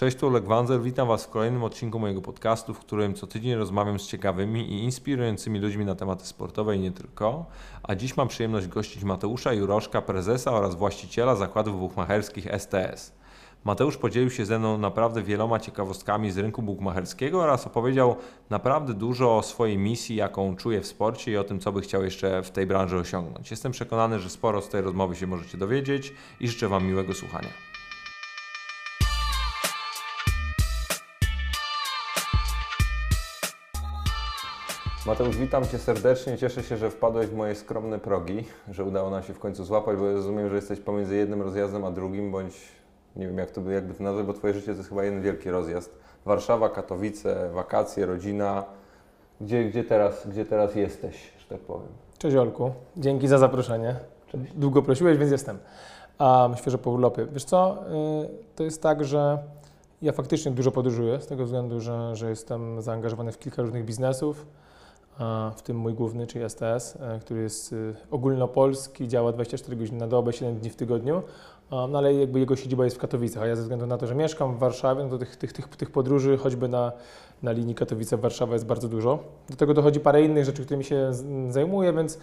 Cześć, tu Oleg Wanzel. Witam Was w kolejnym odcinku mojego podcastu, w którym co tydzień rozmawiam z ciekawymi i inspirującymi ludźmi na tematy sportowe i nie tylko. A dziś mam przyjemność gościć Mateusza Juroszka, prezesa oraz właściciela zakładów buchmacherskich STS. Mateusz podzielił się ze mną naprawdę wieloma ciekawostkami z rynku bukmacherskiego oraz opowiedział naprawdę dużo o swojej misji, jaką czuje w sporcie i o tym, co by chciał jeszcze w tej branży osiągnąć. Jestem przekonany, że sporo z tej rozmowy się możecie dowiedzieć i życzę Wam miłego słuchania. Mateusz, witam Cię serdecznie. Cieszę się, że wpadłeś w moje skromne progi, że udało nam się w końcu złapać, bo rozumiem, że jesteś pomiędzy jednym rozjazdem a drugim, bądź nie wiem jak to by, jakby to nazwać, bo Twoje życie to jest chyba jeden wielki rozjazd. Warszawa, Katowice, wakacje, rodzina. Gdzie, gdzie, teraz, gdzie teraz jesteś, że tak powiem? Cześć Olku, dzięki za zaproszenie. Długo prosiłeś, więc jestem. Um, świeżo po urlopie. Wiesz co, y, to jest tak, że ja faktycznie dużo podróżuję z tego względu, że, że jestem zaangażowany w kilka różnych biznesów w tym mój główny, czyli STS, e, który jest y, ogólnopolski, działa 24 godziny na dobę, 7 dni w tygodniu, no ale jakby jego siedziba jest w Katowicach, a ja ze względu na to, że mieszkam w Warszawie, no to tych, tych, tych, tych podróży choćby na, na linii Katowice-Warszawa jest bardzo dużo. Do tego dochodzi parę innych rzeczy, którymi się zajmuję, więc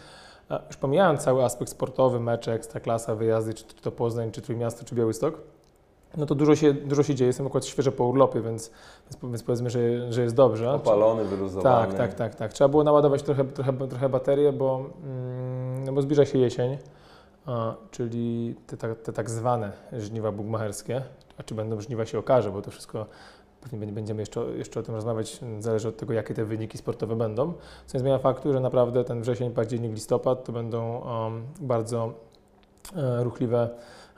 już pomijając cały aspekt sportowy, mecze, ekstraklasa, wyjazdy, czy to Poznań, czy Trójmiasto, czy Białystok, no to dużo się, dużo się dzieje. Jestem akurat świeżo po urlopie, więc, więc, powiedzmy, że, że jest dobrze. Opalony, wyluzowany. Tak, tak, tak, tak. Trzeba było naładować trochę, trochę, trochę baterię, bo, mm, no bo zbliża się jesień, a, czyli te, te, te, tak zwane żniwa bugmacherskie. A czy będą żniwa się okaże, bo to wszystko pewnie będziemy jeszcze, jeszcze o tym rozmawiać, zależy od tego, jakie te wyniki sportowe będą. Co nie zmienia faktu, że naprawdę ten wrzesień, październik, listopad to będą um, bardzo e, ruchliwe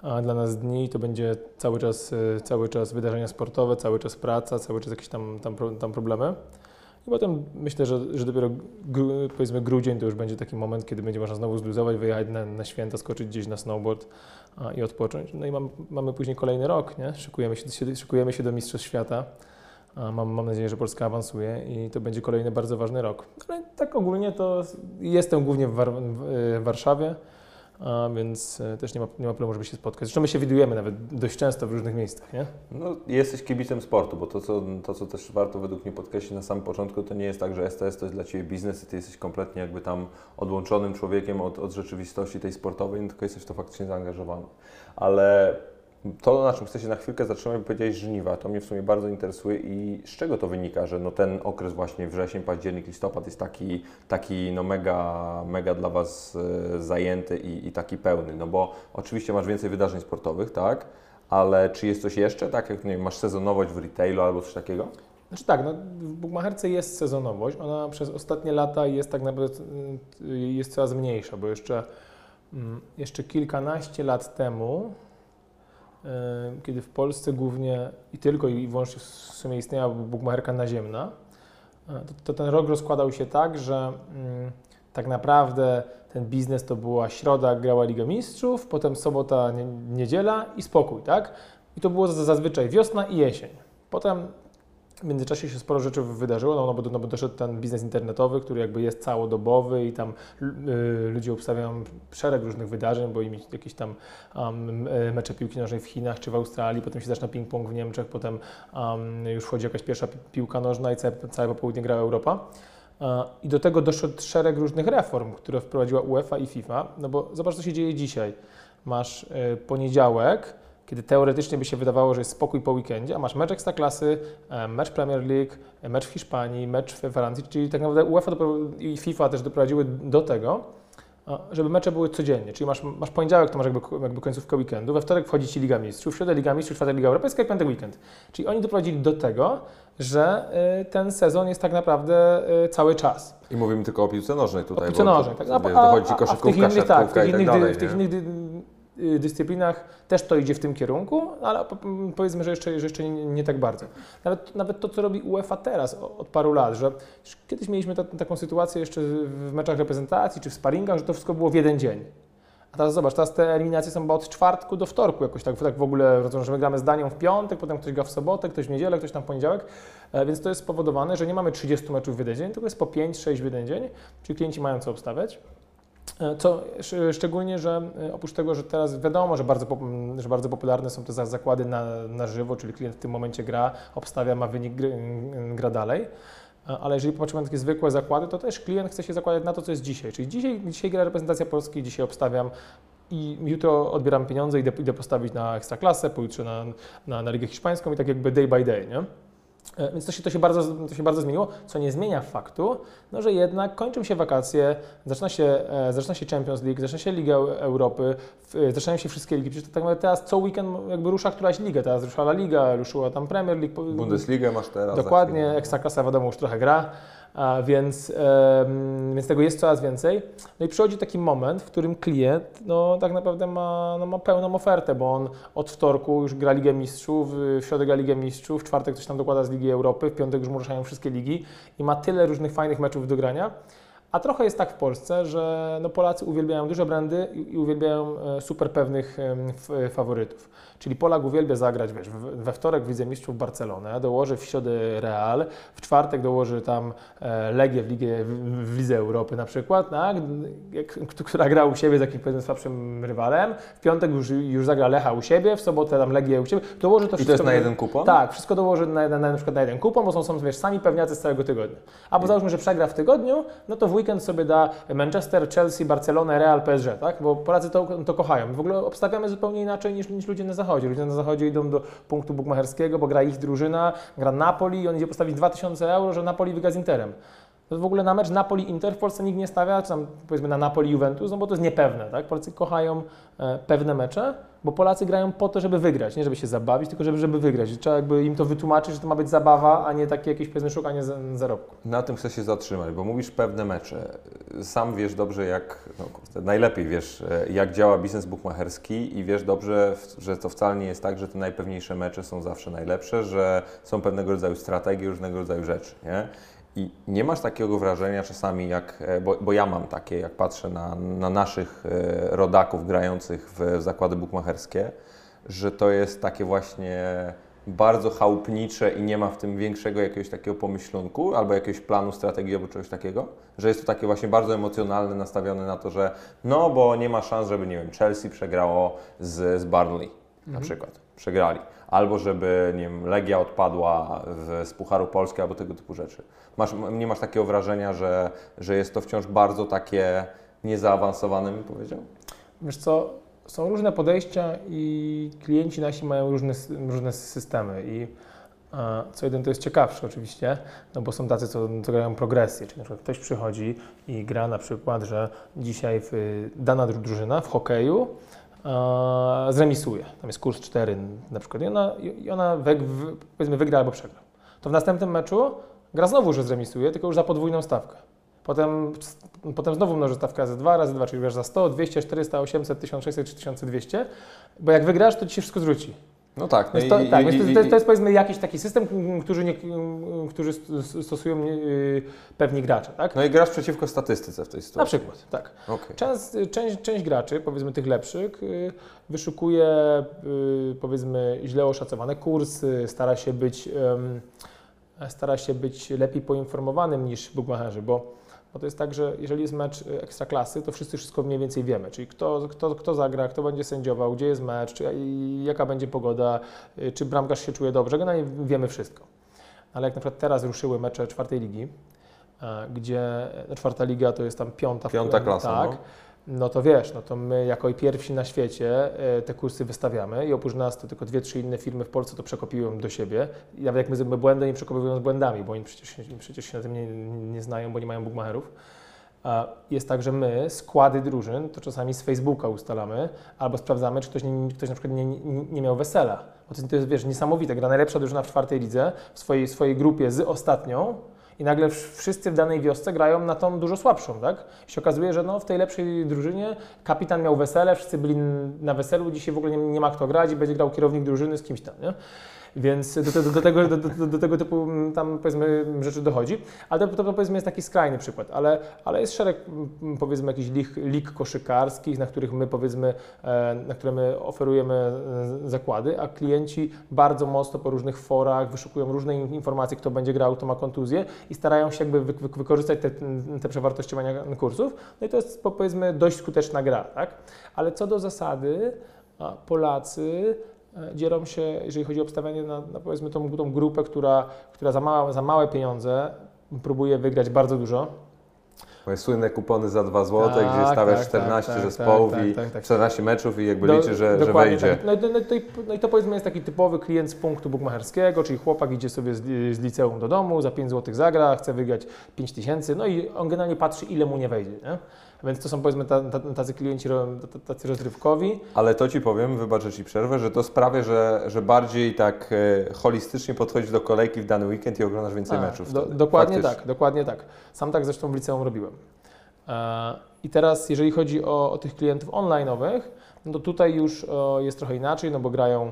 dla nas dni to będzie cały czas, y, cały czas wydarzenia sportowe, cały czas praca, cały czas jakieś tam, tam, tam problemy. I potem myślę, że, że dopiero powiedzmy grudzień to już będzie taki moment, kiedy będzie można znowu zluzować, wyjechać na, na święta, skoczyć gdzieś na snowboard a, i odpocząć. No i mam, mamy później kolejny rok, nie? Szykujemy, się, szykujemy się do Mistrzostw Świata. A mam, mam nadzieję, że Polska awansuje i to będzie kolejny bardzo ważny rok. Ale tak ogólnie to jestem głównie w, War w Warszawie a więc e, też nie ma, nie ma problemu, żeby się spotkać. Zresztą my się widujemy nawet dość często w różnych miejscach, nie? No, jesteś kibicem sportu, bo to co, to, co też warto według mnie podkreślić na samym początku, to nie jest tak, że STS to jest dla Ciebie biznes i Ty jesteś kompletnie jakby tam odłączonym człowiekiem od, od rzeczywistości tej sportowej, tylko jesteś to faktycznie zaangażowany. Ale to, na czym chcę się na chwilkę zatrzymać, powiedziałeś żniwa. To mnie w sumie bardzo interesuje i z czego to wynika, że no ten okres właśnie wrzesień, październik, listopad jest taki, taki no mega, mega dla Was e, zajęty i, i taki pełny. No bo oczywiście masz więcej wydarzeń sportowych, tak? Ale czy jest coś jeszcze, tak jak nie wiem, masz sezonowość w retailu albo coś takiego? Znaczy tak, no, w Bugmacherce jest sezonowość. Ona przez ostatnie lata jest tak naprawdę y, jest coraz mniejsza, bo jeszcze, mm, jeszcze kilkanaście lat temu kiedy w Polsce głównie i tylko i wyłącznie w sumie istniała bukmacherka naziemna, to, to ten rok rozkładał się tak, że mm, tak naprawdę ten biznes to była środa, grała Liga Mistrzów, potem sobota, niedziela i spokój, tak? I to było zazwyczaj wiosna i jesień. Potem w międzyczasie się sporo rzeczy wydarzyło, no, no, bo, no bo doszedł ten biznes internetowy, który jakby jest całodobowy i tam y, ludzie obstawiają szereg różnych wydarzeń, bo im jakieś tam um, mecze piłki nożnej w Chinach czy w Australii, potem się zaczyna ping-pong w Niemczech, potem um, już wchodzi jakaś pierwsza piłka nożna i całe, całe popołudnie gra Europa. I do tego doszedł szereg różnych reform, które wprowadziła UEFA i FIFA, no bo zobacz, co się dzieje dzisiaj. Masz y, poniedziałek, kiedy teoretycznie by się wydawało, że jest spokój po weekendzie, a masz mecz Ekstraklasy, e, mecz Premier League, e, mecz w Hiszpanii, mecz w Francji, czyli tak naprawdę UEFA i FIFA też doprowadziły do tego, żeby mecze były codziennie, czyli masz, masz poniedziałek, to masz jakby, jakby końcówkę weekendu, we wtorek wchodzi Ci Liga Mistrzów, w środę Liga Mistrzów, w czwartek Liga Europejska i piątek weekend. Czyli oni doprowadzili do tego, że y, ten sezon jest tak naprawdę y, cały czas. I mówimy tylko o piłce nożnej tutaj. O piłce nożnej, tak. A, a, a, w tych innych, tak, w tych innych, tak w tych innych dyscyplinach też to idzie w tym kierunku, ale powiedzmy, że jeszcze, że jeszcze nie, nie, tak bardzo. Nawet, nawet to, co robi UEFA teraz od paru lat, że kiedyś mieliśmy ta, taką sytuację jeszcze w meczach reprezentacji czy w sparingach, że to wszystko było w jeden dzień. A teraz zobacz, teraz te eliminacje są od czwartku do wtorku jakoś tak, tak w ogóle, że my gramy z Danią w piątek, potem ktoś gra w sobotę, ktoś w niedzielę, ktoś tam w poniedziałek, e, więc to jest spowodowane, że nie mamy 30 meczów w jeden dzień, tylko jest po 5-6 w jeden dzień, czyli klienci mają co obstawiać. E, Co sz- szczególnie, że e, oprócz tego, że teraz wiadomo, że bardzo, że bardzo popularne są te za- zakłady na, na żywo, czyli klient w tym momencie gra, obstawia, ma wynik, gry, m, gra dalej. E, Ale jeżeli popatrzymy na takie zwykłe zakłady, to też klient chce się zakładać na to, co jest dzisiaj. Czyli dzisiaj, dzisiaj gra reprezentacja Polski, dzisiaj obstawiam i jutro odbieram pieniądze, idę, idę postawić na ekstraklasę, pojutrze na, na, na Ligę Hiszpańską i tak jakby day by day, nie? E, Więc to się, to, się bardzo, to się bardzo zmieniło, co nie zmienia faktu, no, że jednak kończą się wakacje, zaczyna się, e, zaczyna się Champions League, zaczyna się Liga Eu- Europy, e, zaczynają się wszystkie ligi. Przecież to tak naprawdę teraz co weekend jakby rusza któraś liga. Teraz ruszyła La Liga, ruszyła tam Premier League. Bundesligę masz teraz. Dokładnie. Ekstraklasa wiadomo już trochę gra, a więc, więc tego jest coraz więcej. No i przychodzi taki moment, w którym klient no, tak naprawdę ma, no, ma pełną ofertę, bo on od wtorku już gra Ligę Mistrzów, w środę gra Ligę Mistrzów, w czwartek coś tam dokłada z Ligi Europy, w piątek już mu ruszają wszystkie ligi i ma tyle różnych fajnych meczów do grania. A trochę jest tak w Polsce, że no Polacy uwielbiają duże brandy i, uwielbiają e, super pewnych faworytów. Czyli Polak uwielbia zagrać, wiesz, we wtorek w Lidze Mistrzów Barcelonę, dołoży w środę Real, w czwartek dołoży tam e, Legię w, Ligę, w, Lidze Europy na przykład, tak? Która gra u siebie z jakimś powiedzmy słabszym rywalem, w piątek już, już zagra Lecha u siebie, w sobotę tam Legię u siebie, dołoży to I to wszystko jest na jeden kupon? tak, wszystko dołoży na, na, na, na przykład na jeden kupon, bo są, są wiesz, sami pewniacy z całego tygodnia. Albo załóżmy, że przegra w tygodniu, no to w weekend sobie da Manchester, Chelsea, Barcelona, Real, PSG, tak? Bo Polacy to, to kochają. W ogóle obstawiamy zupełnie inaczej niż, niż ludzie na zachodzie. Ludzie na zachodzie idą do punktu bukmacherskiego, bo gra ich drużyna, gra Napoli i on idzie postawić 2000 euro, że Napoli wygra z Interem. To w ogóle na mecz Napoli-Inter w Polsce nikt nie stawia, czy tam powiedzmy na Napoli-Juventus, no bo to jest niepewne, tak? Polacy kochają e, pewne mecze, bo Polacy grają po to, żeby wygrać, nie żeby się zabawić, tylko żeby, żeby wygrać. Trzeba jakby im to wytłumaczyć, że to ma być zabawa, a nie takie jakieś powiedzmy szukanie za- zarobku. Na tym chcę się zatrzymać, bo mówisz pewne mecze. Sam wiesz dobrze, jak, no, najlepiej wiesz, e, jak działa biznes bukmacherski i wiesz dobrze, że to wcale nie jest tak, że te najpewniejsze mecze są zawsze najlepsze, że są pewnego rodzaju strategie, różnego rodzaju rzeczy, nie? I nie masz takiego wrażenia czasami, jak, e, bo, bo ja mam takie, jak patrzę na, na naszych e, rodaków grających w zakłady bukmacherskie, że to jest takie właśnie bardzo chałupnicze i nie ma w tym większego jakiegoś takiego pomyślunku albo jakiegoś planu, strategii albo czegoś takiego, że jest to takie właśnie bardzo emocjonalne, nastawione na to, że no bo nie ma szans, żeby, nie wiem, Chelsea przegrało z, z Barnley na przykład, przegrali. Albo żeby, nie wiem, Legia odpadła w, z Pucharu Polski albo tego typu rzeczy. Masz, nie masz takiego wrażenia, że, że jest to wciąż bardzo takie niezaawansowane, bym powiedział? Wiesz co, są różne podejścia i klienci nasi mają różne, różne systemy i e, co jeden to jest ciekawsze oczywiście, no bo są tacy, co, co grają progresję, czyli na przykład ktoś przychodzi i gra na przykład, że dzisiaj w, dana dru- drużyna w hokeju e, zremisuje, tam jest kurs 4 na przykład i ona, i ona we, w, powiedzmy wygra albo przegra. To w następnym meczu gra znowu, że zremisuje, tylko już za podwójną stawkę. Potem, potem znowu mnoży stawkę razy 2, razy 2, czyli grasz za 100, 200, 400, 800, 1600 czy 1200, bo jak wygrasz, to ci się wszystko zwróci. No tak. I- to, i- tak, i- to, to, jest, powiedzmy jakiś taki system, m, którzy, nie, stosują yy, pewni gracze, tak? No i grasz przeciwko statystyce w tej Na sytuacji. przykład, tak. Okej. Część, część, część graczy, powiedzmy tych lepszych, y, wyszukuje y, powiedzmy źle oszacowane kursy, stara się być, em, stara się być lepiej poinformowanym niż bookmacherzy, bo, bo to jest tak, że jeżeli jest mecz y, ekstraklasy, to wszyscy wszystko mniej więcej wiemy, czyli kto, kto, kto zagra, kto będzie sędziował, gdzie jest mecz, czy, jaka będzie pogoda, y, czy bramkarz się czuje dobrze, generalnie wiemy wszystko. Ale jak na przykład teraz ruszyły mecze czwartej ligi, e, gdzie czwarta liga to jest tam piąta, Piąta klasa, tak, no. No to wiesz, no to my jako i pierwsi na świecie e, te kursy wystawiamy i oprócz nas to tylko dwie, trzy inne firmy w Polsce to przekopiują do siebie. I nawet jak my zrobimy błędy, oni przekopiowyją z błędami, bo oni przecież, przecież się na tym nie, nie znają, bo nie mają bookmacherów. Jest tak, że my składy drużyn to czasami z Facebooka ustalamy albo sprawdzamy, czy ktoś, nie, ktoś na przykład nie, nie, nie miał wesela. Bo to, to jest, wiesz, niesamowite. Gra najlepsza drużyna w czwartej lidze w swojej, swojej grupie z ostatnią i nagle wsz- wszyscy w danej wiosce grają na tą dużo słabszą, tak? I się okazuje, że no, w tej lepszej drużynie kapitan miał wesele, wszyscy byli na weselu, dzisiaj w ogóle nie, nie ma kto grać i będzie grał kierownik drużyny z kimś tam, nie? Więc do, do, tego, do, do, do tego typu mm, tam powiedzmy rzeczy dochodzi. Ale to, to, powiedzmy jest taki skrajny przykład, ale, ale jest szereg mm, powiedzmy jakichś lig, lig koszykarskich, na których my powiedzmy, e, na które my oferujemy e, zakłady, a klienci bardzo mocno po różnych forach wyszukują różne in- informacje, kto będzie grał, kto ma kontuzję i starają się jakby wy, wy, wykorzystać te, te przewartościowania kursów. No i to jest po- powiedzmy dość skuteczna gra, tak? Ale co do zasady, Polacy dzielą się, jeżeli chodzi o obstawianie na, na powiedzmy tą, tą grupę, która, która za, małe, za małe pieniądze próbuje wygrać bardzo dużo. Moje słynne kupony za 2 zł, Tak, gdzie stawiasz tak, 14 tak, zespołów tak, i tak, tak. 14 meczów i jakby Do- liczy, że, że wejdzie. tak. No, i- no, i to, i- no i to powiedzmy jest taki typowy klient z punktu bukmacherskiego, czyli chłopak idzie sobie z, z liceum do domu, za 5 zł zagra, chce wygrać 5 tysięcy, no i on generalnie patrzy, ile mu nie wejdzie. Nie? Więc to są powiedzmy ta, ta, tacy klienci tacy rozrywkowi. Ale to Ci powiem, wybacz, że Ci przerwę, że to sprawia, że, że bardziej tak e, holistycznie podchodzisz do kolejki w dany weekend i oglądasz więcej A, meczów. do, dokładnie Faktycznie. tak, dokładnie tak. Sam tak zresztą w liceum robiłem. E, I teraz, jeżeli chodzi o, o tych klientów online'owych, no to tutaj już e, jest trochę inaczej, no bo grają,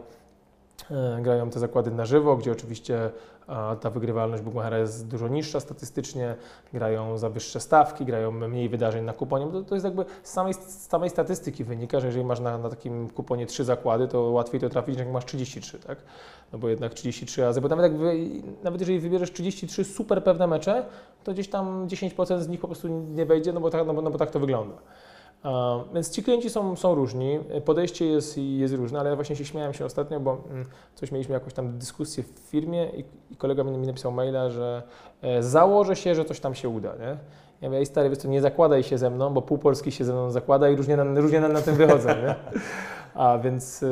grają te zakłady na żywo, gdzie oczywiście e, ta wygrywalność bookmachera jest dużo niższa statystycznie, grają za wyższe stawki, grają mniej wydarzeń na kuponie. To, to jest jakby z samej, z samej statystyki wynika, że jeżeli masz na, na takim kuponie trzy zakłady, to łatwiej to trafić, jak masz 33, tak? No bo jednak 33 razy, bo nawet, jak wy, nawet jeżeli wybierzesz 33 super pewne mecze, to gdzieś tam 10% z nich po prostu nie wejdzie, no bo tak, no bo, no bo tak to wygląda. Więc ci klienci są, są różni, podejście jest, jest różne, ale właśnie się śmiałem się ostatnio, bo mm, coś mieliśmy jakąś tam dyskusję w firmie i, i kolega mi, napisał maila, że e, założę się, że coś tam się uda, nie? Ja mówię, stary, wiesz co, nie zakładaj się ze mną, bo pół Polski się ze mną zakłada i różnie na, różnie na, na tym wychodzą, nie? A więc,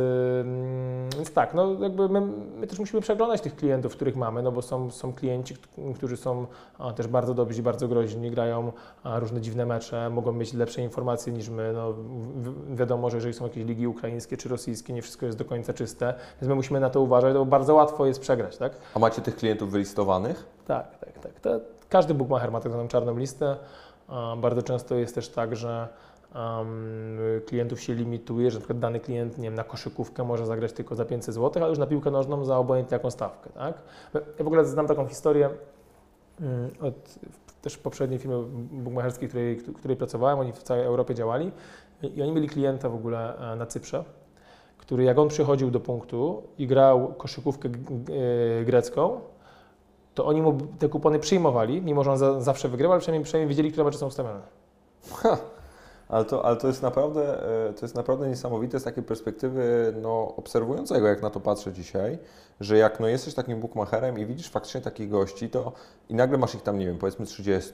więc tak, no jakby my, my też musimy przeglądać tych klientów, których mamy, no bo są, są klienci, którzy są też bardzo dobrzy, bardzo groźni, grają różne dziwne mecze, mogą mieć lepsze informacje niż my. No, wi- wiadomo, że jeżeli są jakieś ligi ukraińskie czy rosyjskie, nie wszystko jest do końca czyste, więc my musimy na to uważać, bo bardzo łatwo jest przegrać, tak? A macie tych klientów wylistowanych? Tak, tak, tak. To każdy bookmacher ma tak zwaną czarną listę. Bardzo często jest też tak, że um, klientów się limituje, że na przykład dany klient nie wiem, na koszykówkę może zagrać tylko za 500 zł, ale już na piłkę nożną za obojętnie jaką stawkę. Tak? Ja w ogóle znam taką historię mm, od też poprzedniej firmy bookmacherskiej, której, której pracowałem, oni w całej Europie działali i oni mieli klienta w ogóle e, na Cyprze, który jak on przychodził do punktu i grał koszykówkę e, grecką, to oni mu te kupony przyjmowali, mimo że on za, zawsze wygrywał, ale przynajmniej, przynajmniej wiedzieli, które mecze są ustawione. Ha. Ale to, ale to jest naprawdę, e, to jest naprawdę niesamowite z takiej perspektywy no, obserwującego, jak na to patrzę dzisiaj, że jak no, jesteś takim bookmacherem i widzisz faktycznie takich gości, to i nagle masz ich tam, nie wiem, powiedzmy 30,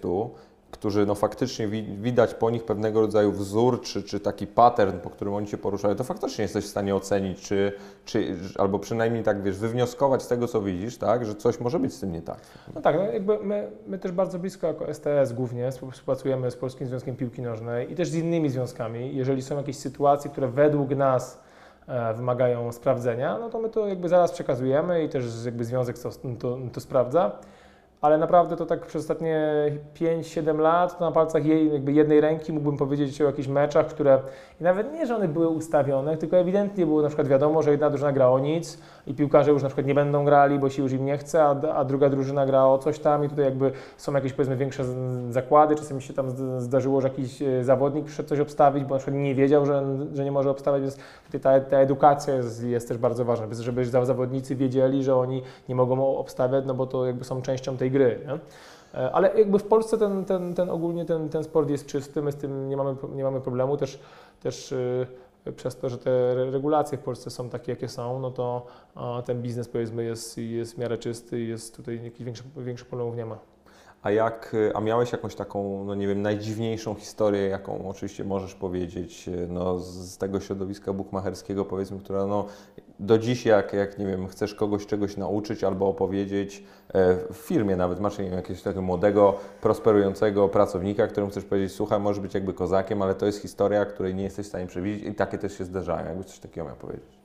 którzy no, faktycznie wi widać po nich pewnego rodzaju wzór, czy, czy taki pattern, po którym oni się poruszają, to faktycznie jesteś w stanie ocenić, czy, czy albo przynajmniej tak, wiesz, wywnioskować z tego, co widzisz, tak, że coś może być z tym nie tak. No tak, no jakby my, my też bardzo blisko jako STS głównie współpracujemy z Polskim Związkiem Piłki Nożnej i też z innymi związkami. Jeżeli są jakieś sytuacje, które według nas e, wymagają sprawdzenia, no to my to jakby zaraz przekazujemy i też jakby związek to, to, to sprawdza. Ale naprawdę to tak przez ostatnie 5-7 lat na palcach jej, jakby jednej ręki mógłbym powiedzieć o jakichś meczach, które i nawet nie, że one były ustawione, tylko ewidentnie było na przykład wiadomo, że jedna drużyna gra o nic i piłkarze już na przykład nie będą grali, bo się już im nie chce, a, a druga drużyna gra o coś tam i tutaj jakby są jakieś powiedzmy większe zakłady, czasami się tam zdarzyło, że jakiś e, zawodnik przyszedł coś obstawić, bo na przykład nie wiedział, że, że nie może obstawiać, więc tutaj ta, ta edukacja jest, jest też bardzo ważna, żeby za- zawodnicy wiedzieli, że oni nie mogą obstawiać, no bo to jakby są częścią tej gry. Nie? E, Ale jakby w Polsce ten, ten, ten ogólnie ten, ten sport jest czysty, my z tym nie mamy, nie mamy problemu. Też, też y, przez to, że te re- regulacje w Polsce są takie, jakie są, no to ten biznes powiedzmy jest, jest w miarę czysty i jest tutaj jakichś większych, większych problemów nie ma. A jak, y, a miałeś jakąś taką, no nie wiem, najdziwniejszą historię, jaką oczywiście możesz powiedzieć, no z tego środowiska bukmacherskiego powiedzmy, która no do dziś jak, jak nie wiem, chcesz kogoś czegoś nauczyć albo opowiedzieć e, w firmie nawet, masz nie wiem, jakiegoś takiego młodego, prosperującego pracownika, któremu chcesz powiedzieć, słuchaj, możesz być jakby kozakiem, ale to jest historia, której nie jesteś w stanie przewidzieć i takie też się zdarzają, jakby coś takiego miał powiedzieć.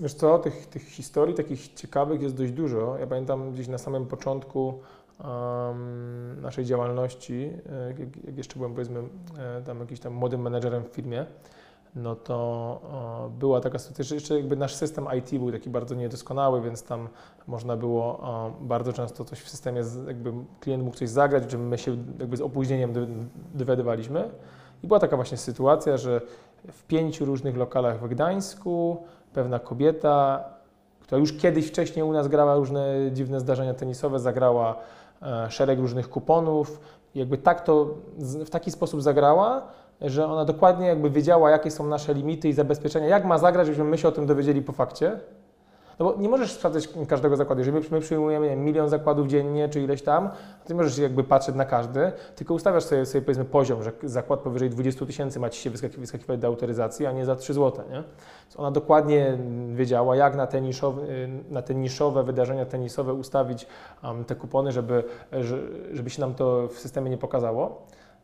Wiesz co, tych, tych historii takich ciekawych jest dość dużo. Ja pamiętam gdzieś na samym początku em, naszej działalności, e, jak, jak jeszcze byłem powiedzmy e, tam jakimś tam młodym menedżerem w firmie, no to była taka sytuacja, że jeszcze jakby nasz system IT był taki bardzo niedoskonały, więc tam można było bardzo często coś w systemie, jakby klient mógł coś zagrać, czym my się jakby z opóźnieniem dy- dowiadywaliśmy. I była taka właśnie sytuacja, że w pięciu różnych lokalach w Gdańsku pewna kobieta, która już kiedyś wcześniej u nas grała różne dziwne zdarzenia tenisowe, zagrała e, szereg różnych kuponów. Jakby tak to w taki sposób zagrała, że ona dokładnie jakby wiedziała, jakie są nasze limity i zabezpieczenia, jak ma zagrać, żebyśmy my się o tym dowiedzieli po fakcie. No bo nie możesz sprawdzać każdego zakładu. Jeżeli my przyjmujemy milion zakładów dziennie, czy ileś tam, to nie możesz jakby patrzeć na każdy, tylko ustawiasz sobie, sobie powiedzmy poziom, że zakład powyżej 20 tysięcy ma ci się wyskaki- wyskakiwać do autoryzacji, a nie za 3 zł, nie? Więc ona dokładnie wiedziała, jak na te, niszowe, na te niszowe wydarzenia tenisowe ustawić um, te kupony, żeby, że- żeby się nam to w systemie nie pokazało.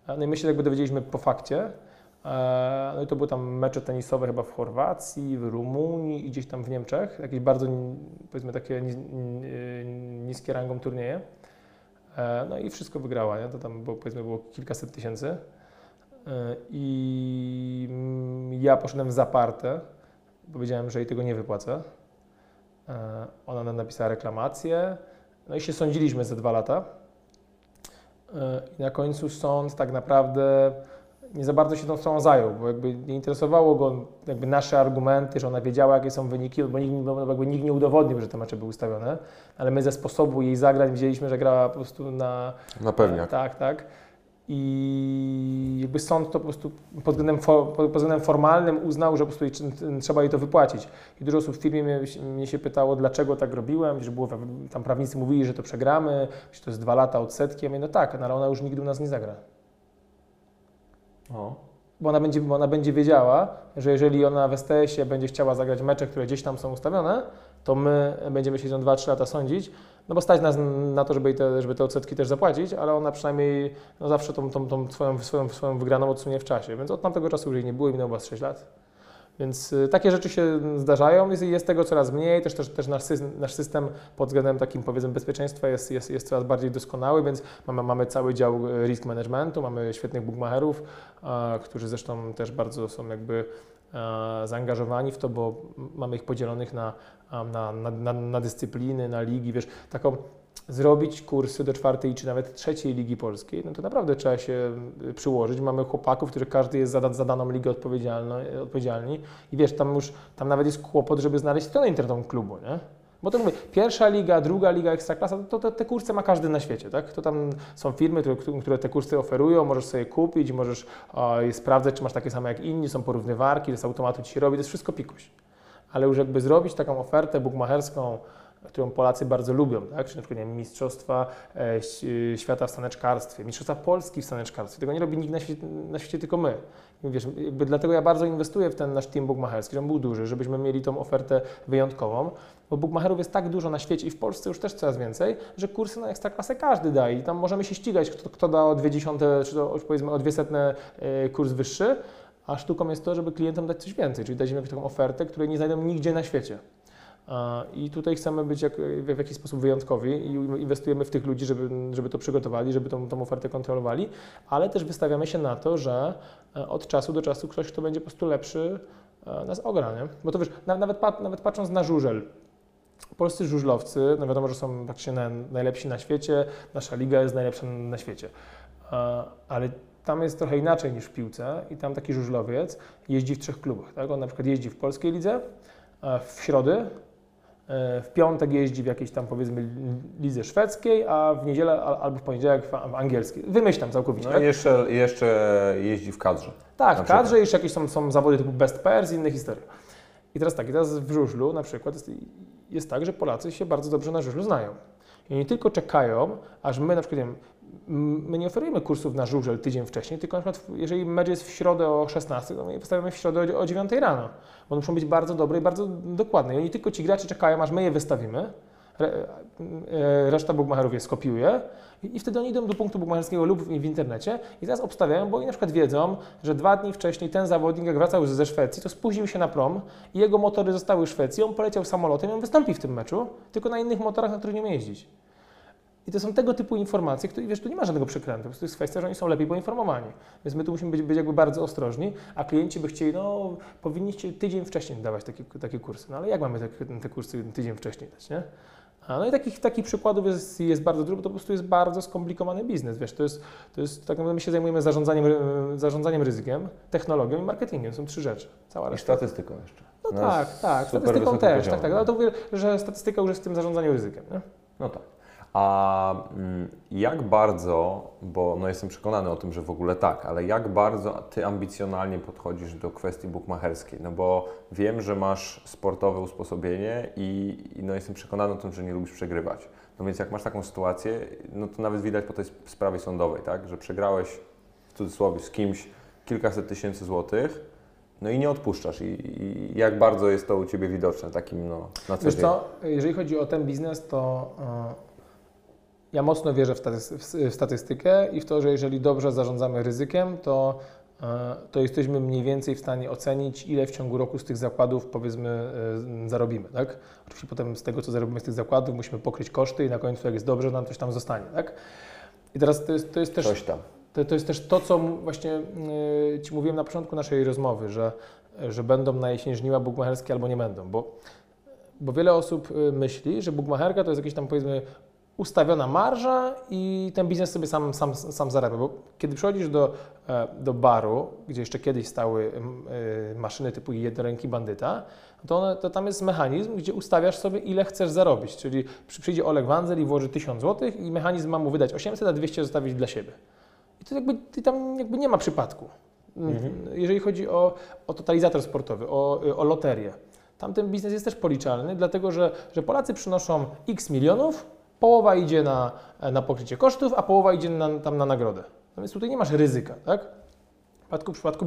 No i my się jakby dowiedzieliśmy po fakcie. E, No i to były tam mecze tenisowe chyba w Chorwacji, w Rumunii i gdzieś tam w Niemczech. Jakieś bardzo, powiedzmy, takie ni- niskie rangą turnieje. E, No i wszystko wygrała, nie? To tam było, powiedzmy, było kilkaset tysięcy. E, I mm, ja poszedłem w zaparte. Powiedziałem, że jej tego nie wypłacę. E, Ona nam napisała reklamację. No i się sądziliśmy za dwa lata. I na końcu sąd tak naprawdę nie za bardzo się tą sprawą zajął, bo jakby nie interesowało go jakby nasze argumenty, że ona wiedziała, jakie są wyniki, bo nikt, bo jakby nikt nie udowodnił, że te mecze były ustawione, ale my ze sposobu jej zagrań widzieliśmy, że grała po prostu na... Na pewniak. Tak, tak. I jakby sąd to po prostu pod względem, for, pod względem formalnym uznał, że po prostu trzeba jej to wypłacić. I dużo osób w firmie mnie, mnie się pytało, dlaczego tak robiłem, że było, tam prawnicy mówili, że to przegramy, że to jest dwa lata odsetki. Ja mówię, no tak, no ale ona już nigdy u nas nie zagra. O. Bo ona będzie, bo ona będzie wiedziała, że jeżeli ona w STS-ie będzie chciała zagrać mecze, które gdzieś tam są ustawione, to my będziemy się z nią 2-3 lata sądzić, no bo stać nas na to, żeby, te, żeby te odsetki też zapłacić, ale ona przynajmniej no zawsze tą, tą, tą swoją, swoją, swoją wygraną odsunie w czasie. Więc od tamtego czasu już jej nie było i minęło z 6 lat. Więc y, takie rzeczy się zdarzają, jest, tego coraz mniej, też, też, też nasz, system, nasz system pod względem takim powiedzmy bezpieczeństwa jest, jest, jest coraz bardziej doskonały, więc mamy, mamy cały dział y, risk managementu, mamy świetnych bookmacherów, e, którzy zresztą też bardzo są jakby zaangażowani w to, bo mamy ich podzielonych na, na, na, na, dyscypliny, na ligi, wiesz, taką zrobić kursy do czwartej czy nawet trzeciej ligi polskiej, no to naprawdę trzeba się y, przyłożyć. Mamy chłopaków, którzy każdy jest za, za daną ligę odpowiedzialny, odpowiedzialni i wiesz, tam już, tam nawet jest kłopot, żeby znaleźć stronę internetową klubu, nie? Bo to mówię, pierwsza liga, druga liga, ekstraklasa, to, to te kursy ma każdy na świecie, tak? To tam są firmy, które, które te kursy oferują, możesz sobie kupić, możesz e, sprawdzać, czy masz takie same jak inni, są porównywarki, z automatu ci się robi, to jest wszystko pikuś. Ale już jakby zrobić taką ofertę bukmacherską, którą Polacy bardzo lubią, tak? Czyli na przykład nie wiem, Mistrzostwa e, e, Świata w staneczkarstwie, Mistrzostwa Polski w staneczkarstwie. Tego nie robi nikt na świecie, na świecie tylko my. I dlatego ja bardzo inwestuję w ten nasz team bukmacherski, żeby był duży, żebyśmy mieli tą ofertę wyjątkową, bo bukmacherów jest tak dużo na świecie i w Polsce już też coraz więcej, że kursy na ekstraklasę każdy daje i tam możemy się ścigać, kto, kto da o dwie dziesiąte, czy to powiedzmy o dwie setne e, kurs wyższy, a sztuką jest to, żeby klientom dać coś więcej, czyli dać im jakąś taką ofertę, której nie znajdą nigdzie na świecie. I tutaj chcemy być jak, w, jakiś sposób wyjątkowi i inwestujemy w tych ludzi, żeby, żeby to przygotowali, żeby tą, tą ofertę kontrolowali, ale też wystawiamy się na to, że e, od czasu do czasu ktoś, kto będzie po prostu lepszy, e, nas ogra, nie? Bo to wiesz, na- nawet, nawet patrząc na żużel, polscy żużlowcy, no wiadomo, że są praktycznie na, najlepsi na świecie, nasza liga jest najlepsza na świecie, ale tam jest trochę inaczej niż w piłce i tam taki żużlowiec jeździ w trzech klubach, tak? On na przykład jeździ w polskiej lidze, w środę, e, w piątek jeździ w jakiejś tam powiedzmy lidze szwedzkiej, a w niedzielę al- albo w poniedziałek w, angielskiej. Wymyślam całkowicie. No tak? jeszcze, jeszcze jeździ w kadrze. Tak, w kadrze jeszcze jakieś są, są zawody typu best pairs i inne historie. I teraz tak, i teraz w żużlu na przykład jest, jest tak, że Polacy się bardzo dobrze na żużlu znają. I nie tylko czekają, aż my na przykład, nie wiem, my nie oferujemy kursów na żużel tydzień wcześniej, tylko na przykład jeżeli mecz jest w środę o 16, to my wystawiamy w środę o, o 9 rano. One muszą być bardzo dobre i bardzo dokładne. I oni tylko ci gracze czekają, aż my je wystawimy, e, reszta bukmacherów je skopiuje i, wtedy oni idą do punktu bukmacherskiego lub w, w internecie i teraz obstawiają, bo oni na przykład wiedzą, że dwa dni wcześniej ten zawodnik, jak wracał ze Szwecji, to spóźnił się na prom i jego motory zostały w Szwecji, on poleciał samolotem i on wystąpi w tym meczu, tylko na innych motorach, na których nie umie jeździć. I to są tego typu informacje, które, wiesz, tu nie ma żadnego przekrętu, po prostu jest kwestia, że oni są lepiej poinformowani. Więc my tu musimy być, być jakby bardzo ostrożni, a klienci by chcieli, no powinniście tydzień wcześniej dawać takie, takie kursy. No ale jak mamy te, te kursy tydzień wcześniej dać, nie? No i takich, takich przykładów jest, jest bardzo dużo, bo to po prostu jest bardzo skomplikowany biznes, wiesz, to jest, to jest tak naprawdę my się zajmujemy zarządzaniem, zarządzaniem ryzykiem, technologią i marketingiem, są trzy rzeczy, cała I reszta. statystyką jeszcze. No Na tak, tak, statystyką też, tak, tak, ale to mówię, że statystyka już jest w tym zarządzaniu ryzykiem, nie? No tak. A mm, jak bardzo, bo no jestem przekonany o tym, że w ogóle tak, ale jak bardzo Ty ambicjonalnie podchodzisz do kwestii bukmacherskiej? No bo wiem, że masz sportowe usposobienie i, i no jestem przekonany o tym, że nie lubisz przegrywać. No więc jak masz taką sytuację, no to nawet widać po tej sp- sprawie sądowej, tak, że przegrałeś w cudzysłowie z kimś kilkaset tysięcy złotych, no i nie odpuszczasz. I, i jak bardzo jest to u Ciebie widoczne takim no, na co Wiesz dzień? co, jeżeli chodzi o ten biznes, to e, ja mocno wierzę w, staty- w- w statystykę i w to, że jeżeli dobrze zarządzamy ryzykiem, to, e, to jesteśmy mniej więcej w stanie ocenić, ile w ciągu roku z tych zakładów powiedzmy e, zarobimy, tak? Oczywiście potem z tego, co zarobimy z tych zakładów, musimy pokryć koszty i na końcu, jak jest dobrze, nam coś tam zostanie, tak? I teraz to jest, to jest też... Coś tam. To, to jest też to, co właśnie yy, Ci mówiłem na początku naszej rozmowy, że, że będą na jesień żniwa bukmacherskie albo nie będą, bo, bo wiele osób myśli, że bukmacherka to jest jakieś tam powiedzmy ustawiona marża i ten biznes sobie sam, sam, sam zarabia, bo kiedy przychodzisz do, e, do baru, gdzie jeszcze kiedyś stały mm, y, maszyny typu jednoręki bandyta, to, one, to tam jest mechanizm, gdzie ustawiasz sobie ile chcesz zarobić, czyli przy- przyjdzie Oleg Wanzel i włoży 1000 zł i mechanizm ma mu wydać 800, a 200 zostawić dla siebie. I to jakby tam jakby nie ma przypadku. Jeżeli chodzi o, o totalizator sportowy, o, o loterię, tam ten biznes jest też policzalny, dlatego że, że Polacy przynoszą x milionów, połowa idzie na, na pokrycie kosztów, a połowa idzie na, tam na nagrodę. No więc tutaj nie masz ryzyka, tak? W przypadku, w przypadku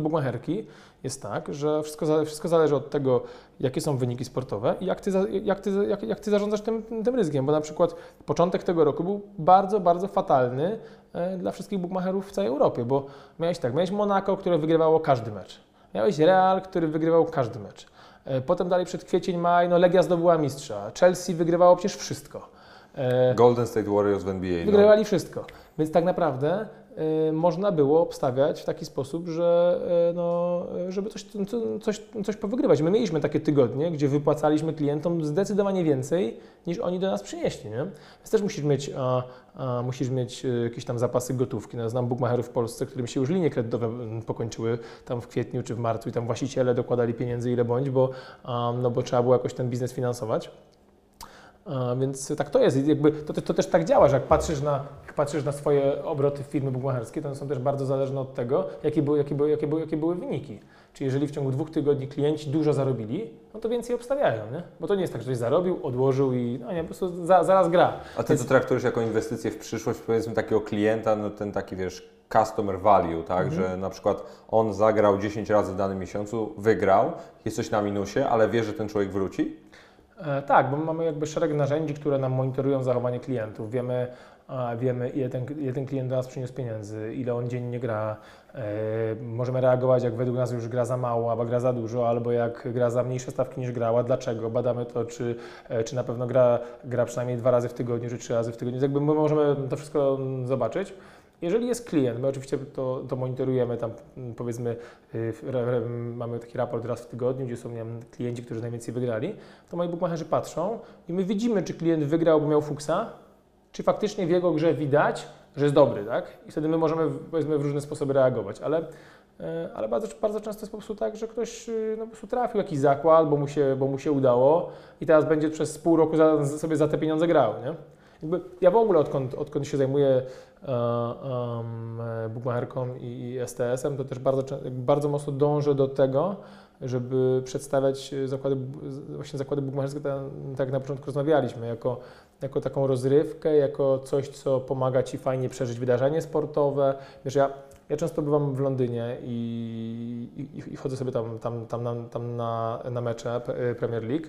jest tak, że wszystko, wszystko zależy od tego, jakie są wyniki sportowe i jak ty, jak ty, jak, jak ty zarządzasz tym, tym ryzykiem, bo na przykład początek tego roku był bardzo, bardzo fatalny e, dla wszystkich bukmacherów w całej Europie, bo miałeś tak, miałeś Monaco, które wygrywało każdy mecz, miałeś Real, który wygrywał każdy mecz, E, potem dalej przed kwiecień, maj, no Legia zdobyła mistrza, Chelsea wygrywało przecież wszystko. E, Golden State Warriors w NBA. No. Wygrywali wszystko. Więc tak naprawdę y, można było obstawiać w taki sposób, że y, no, żeby coś, co- coś, coś powygrywać. My mieliśmy takie tygodnie, gdzie wypłacaliśmy klientom zdecydowanie więcej, niż oni do nas przynieśli. Nie? Więc też musisz mieć, a, a, musisz mieć jakieś tam zapasy gotówki. No, znam bukmacherów w Polsce, którym się już linie kredytowe pokończyły tam w kwietniu czy w marcu i tam właściciele dokładali pieniędzy ile bądź, bo, a, no, bo trzeba było jakoś ten biznes finansować. Więc tak to jest. Jakby to, to, też tak działa, że jak patrzysz na, patrzysz na swoje obroty w firmy bukmacherskie, to one są też bardzo zależne od tego, jakie były, jakie, były, jakie, były, jakie były wyniki. Czyli jeżeli w ciągu dwóch tygodni klienci dużo zarobili, no to więcej obstawiają, nie? Bo to nie jest tak, że ktoś zarobił, odłożył i no nie, po prostu za, zaraz gra. A ty to traktujesz jako inwestycję w przyszłość, powiedzmy takiego klienta, no ten taki wiesz, customer value, tak, Mhm. że na przykład on zagrał 10 razy w danym miesiącu, wygrał, jest coś na minusie, ale wie, że ten człowiek wróci? E, tak, bo mamy jakby szereg narzędzi, które nam monitorują zachowanie klientów. Wiemy, wiemy ile, ten, ile ten klient do nas przyniósł pieniędzy, ile on dziennie gra. E, możemy reagować, jak według nas już gra za mało, albo gra za dużo, albo jak gra za mniejsze stawki niż grała. Dlaczego? Badamy to, czy, e, czy na pewno gra, gra przynajmniej dwa razy w tygodniu, czy trzy razy w tygodniu. Jakby my możemy to wszystko zobaczyć. Jeżeli jest klient, my oczywiście to, to monitorujemy, tam mm, powiedzmy y, mamy taki raport raz w tygodniu, gdzie są wiem, klienci, którzy najwięcej wygrali, to moi bookmacherzy patrzą i my widzimy, czy klient wygrał, bo miał fuksa, czy faktycznie w jego grze widać, że jest dobry, tak? I wtedy my możemy powiedzmy w różne sposoby reagować, ale, e, ale bardzo, bardzo często jest po prostu tak, że ktoś y, no, po prostu trafił jakiś zakład, bo mu, się, bo mu się udało i teraz będzie przez pół roku za, sobie za te pieniądze grał, nie? Jakby ja w ogóle odkąd, odkąd się zajmuję e, bookmacherką i, i STS-em, to też bardzo, bardzo mocno dążę do tego, żeby przedstawiać zakłady, właśnie zakłady bookmacherskie, tak, tak na początku rozmawialiśmy, jako, jako taką rozrywkę, jako coś, co pomaga Ci fajnie przeżyć wydarzenie sportowe. Wiesz, ja, ja często bywam w Londynie i, i, i chodzę sobie tam, tam, tam, na, tam na, na mecze Premier League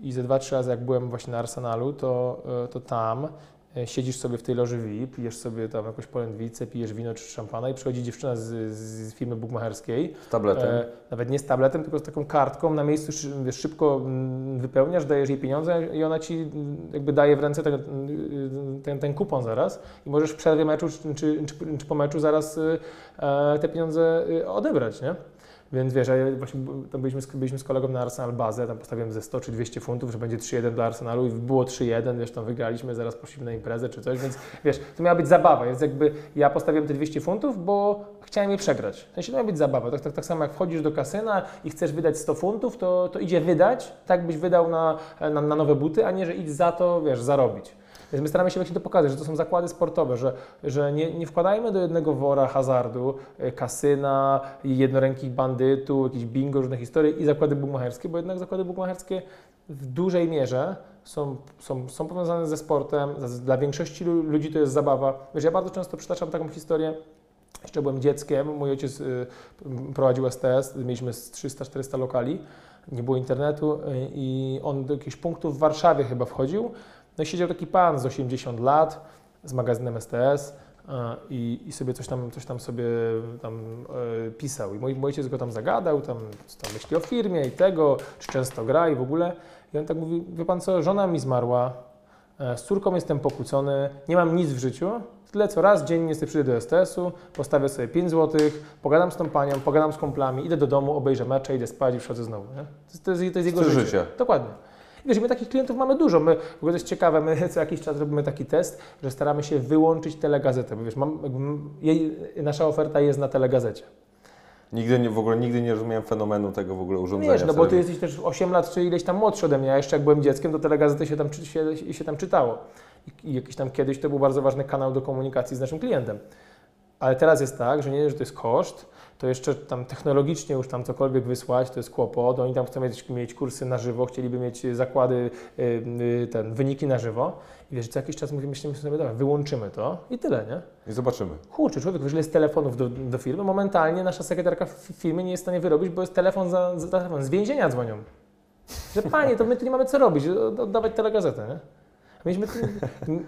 i ze dwa, trzy razy jak byłem właśnie na Arsenalu, to, e, to tam e, siedzisz sobie w tej loży VIP, pijesz sobie tam jakąś polędwicę, pijesz wino czy szampana i przychodzi dziewczyna z, z firmy bookmacherskiej, Z tabletem. e, nawet nie z tabletem, tylko z taką kartką, na miejscu wiesz, szybko wypełniasz, dajesz jej pieniądze i ona ci jakby daje w ręce mm, ten, ten kupon zaraz i możesz w przerwie meczu czy, czy, czy, czy po meczu zaraz e, te pieniądze y, odebrać, nie? Więc wiesz, ja właśnie tam byliśmy, z- byliśmy z kolegą na Arsenal bazę, tam postawiłem ze 100 czy 200 funtów, że będzie 3-1 do Arsenalu i było 3-1, wiesz, tam wygraliśmy, zaraz poszliśmy na imprezę czy coś, więc wiesz, to miała być zabawa, więc jakby ja postawiłem te 200 funtów, bo chciałem je przegrać. W sensie to miała być zabawa, tak, tak, tak samo jak wchodzisz do kasyna i chcesz wydać 100 funtów, to, to idzie wydać, tak byś wydał na, na, na nowe buty, a nie, że idź za to, wiesz, zarobić. My staramy się właśnie to pokazać, że to są zakłady sportowe, że, że nie, nie wkładajmy do jednego wora hazardu, y, kasyna, jednorękich bandytów, jakieś bingo, różne historie i zakłady bukmacherskie, bo jednak zakłady bukmacherskie w dużej mierze są, są, są powiązane ze sportem, dla większości lu- ludzi to jest zabawa. Wiesz, ja bardzo często przytaczam taką historię, jeszcze byłem dzieckiem, mój ojciec y, prowadził STS, mieliśmy z 300-400 lokali, nie było internetu y, i on do jakichś punktów w Warszawie chyba wchodził, no i siedział taki pan z 80 lat z magazynem STS a, i, i sobie coś tam, coś tam sobie tam e, pisał. I mój, mój ojciec go tam zagadał, tam, co tam myśli o firmie i tego, czy często gra i w ogóle. I on tak mówi, wie pan co, żona mi zmarła, e, z córką jestem pokłócony, nie mam nic w życiu, tyle co raz dziennie sobie przyjdę do STS-u, postawię sobie 5 zł, pogadam z tą panią, pogadam z kumplami, idę do domu, obejrzę mecze, idę spać i przychodzę znowu. Nie? To, jest, to, jest, jego życie. życia. Dokładnie. Wiesz, my takich klientów mamy dużo. My, w ogóle to jest ciekawe, my co jakiś czas robimy taki test, że staramy się wyłączyć telegazetę, bo wiesz, mam, jej, nasza oferta jest na telegazecie. Nigdy nie, w ogóle nigdy nie rozumiałem fenomenu tego w ogóle urządzenia. Wiesz, no bo ty jesteś też 8 lat czy ileś tam młodszy ode mnie, a jeszcze jak byłem dzieckiem, to telegazety się tam, się, się tam czytało. I, I jakiś tam kiedyś to był bardzo ważny kanał do komunikacji z naszym klientem. Ale teraz jest tak, że nie, dość, że to jest koszt, to jeszcze tam technologicznie już tam cokolwiek wysłać, to jest kłopot. Oni tam chcą mieć, mieć kursy na żywo, chcieliby mieć zakłady, y, y, ten, wyniki na żywo. I wiesz, co jakiś czas mówimy, myślimy sobie, dobra, wyłączymy to i tyle, nie? I zobaczymy. Kurczę, człowiek, ile jest telefonów do, do firmy, momentalnie nasza sekretarka w firmie nie jest w stanie wyrobić, bo jest telefon za, za telefon, z więzienia dzwonią. Że panie, to my tu nie mamy co robić, od- oddawać telegazetę, nie? Mieliśmy,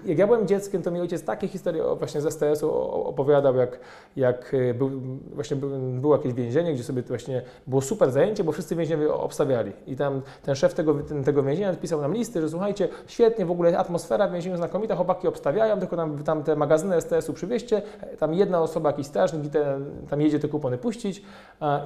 jak ja byłem dzieckiem, to mi ojciec takie historie właśnie z STS-u opowiadał, jak, jak y, był, właśnie był, było jakieś więzienie, gdzie sobie właśnie było super zajęcie, bo wszyscy więźniowie obstawiali. I tam ten szef tego, ten, tego więzienia pisał nam listy, że słuchajcie, świetnie, w ogóle atmosfera w więzieniu znakomita, chłopaki obstawiają, tylko tam, tam te magazyny STS-u przywieźcie, tam jedna osoba, jakiś strażnik te, tam jedzie te kupony puścić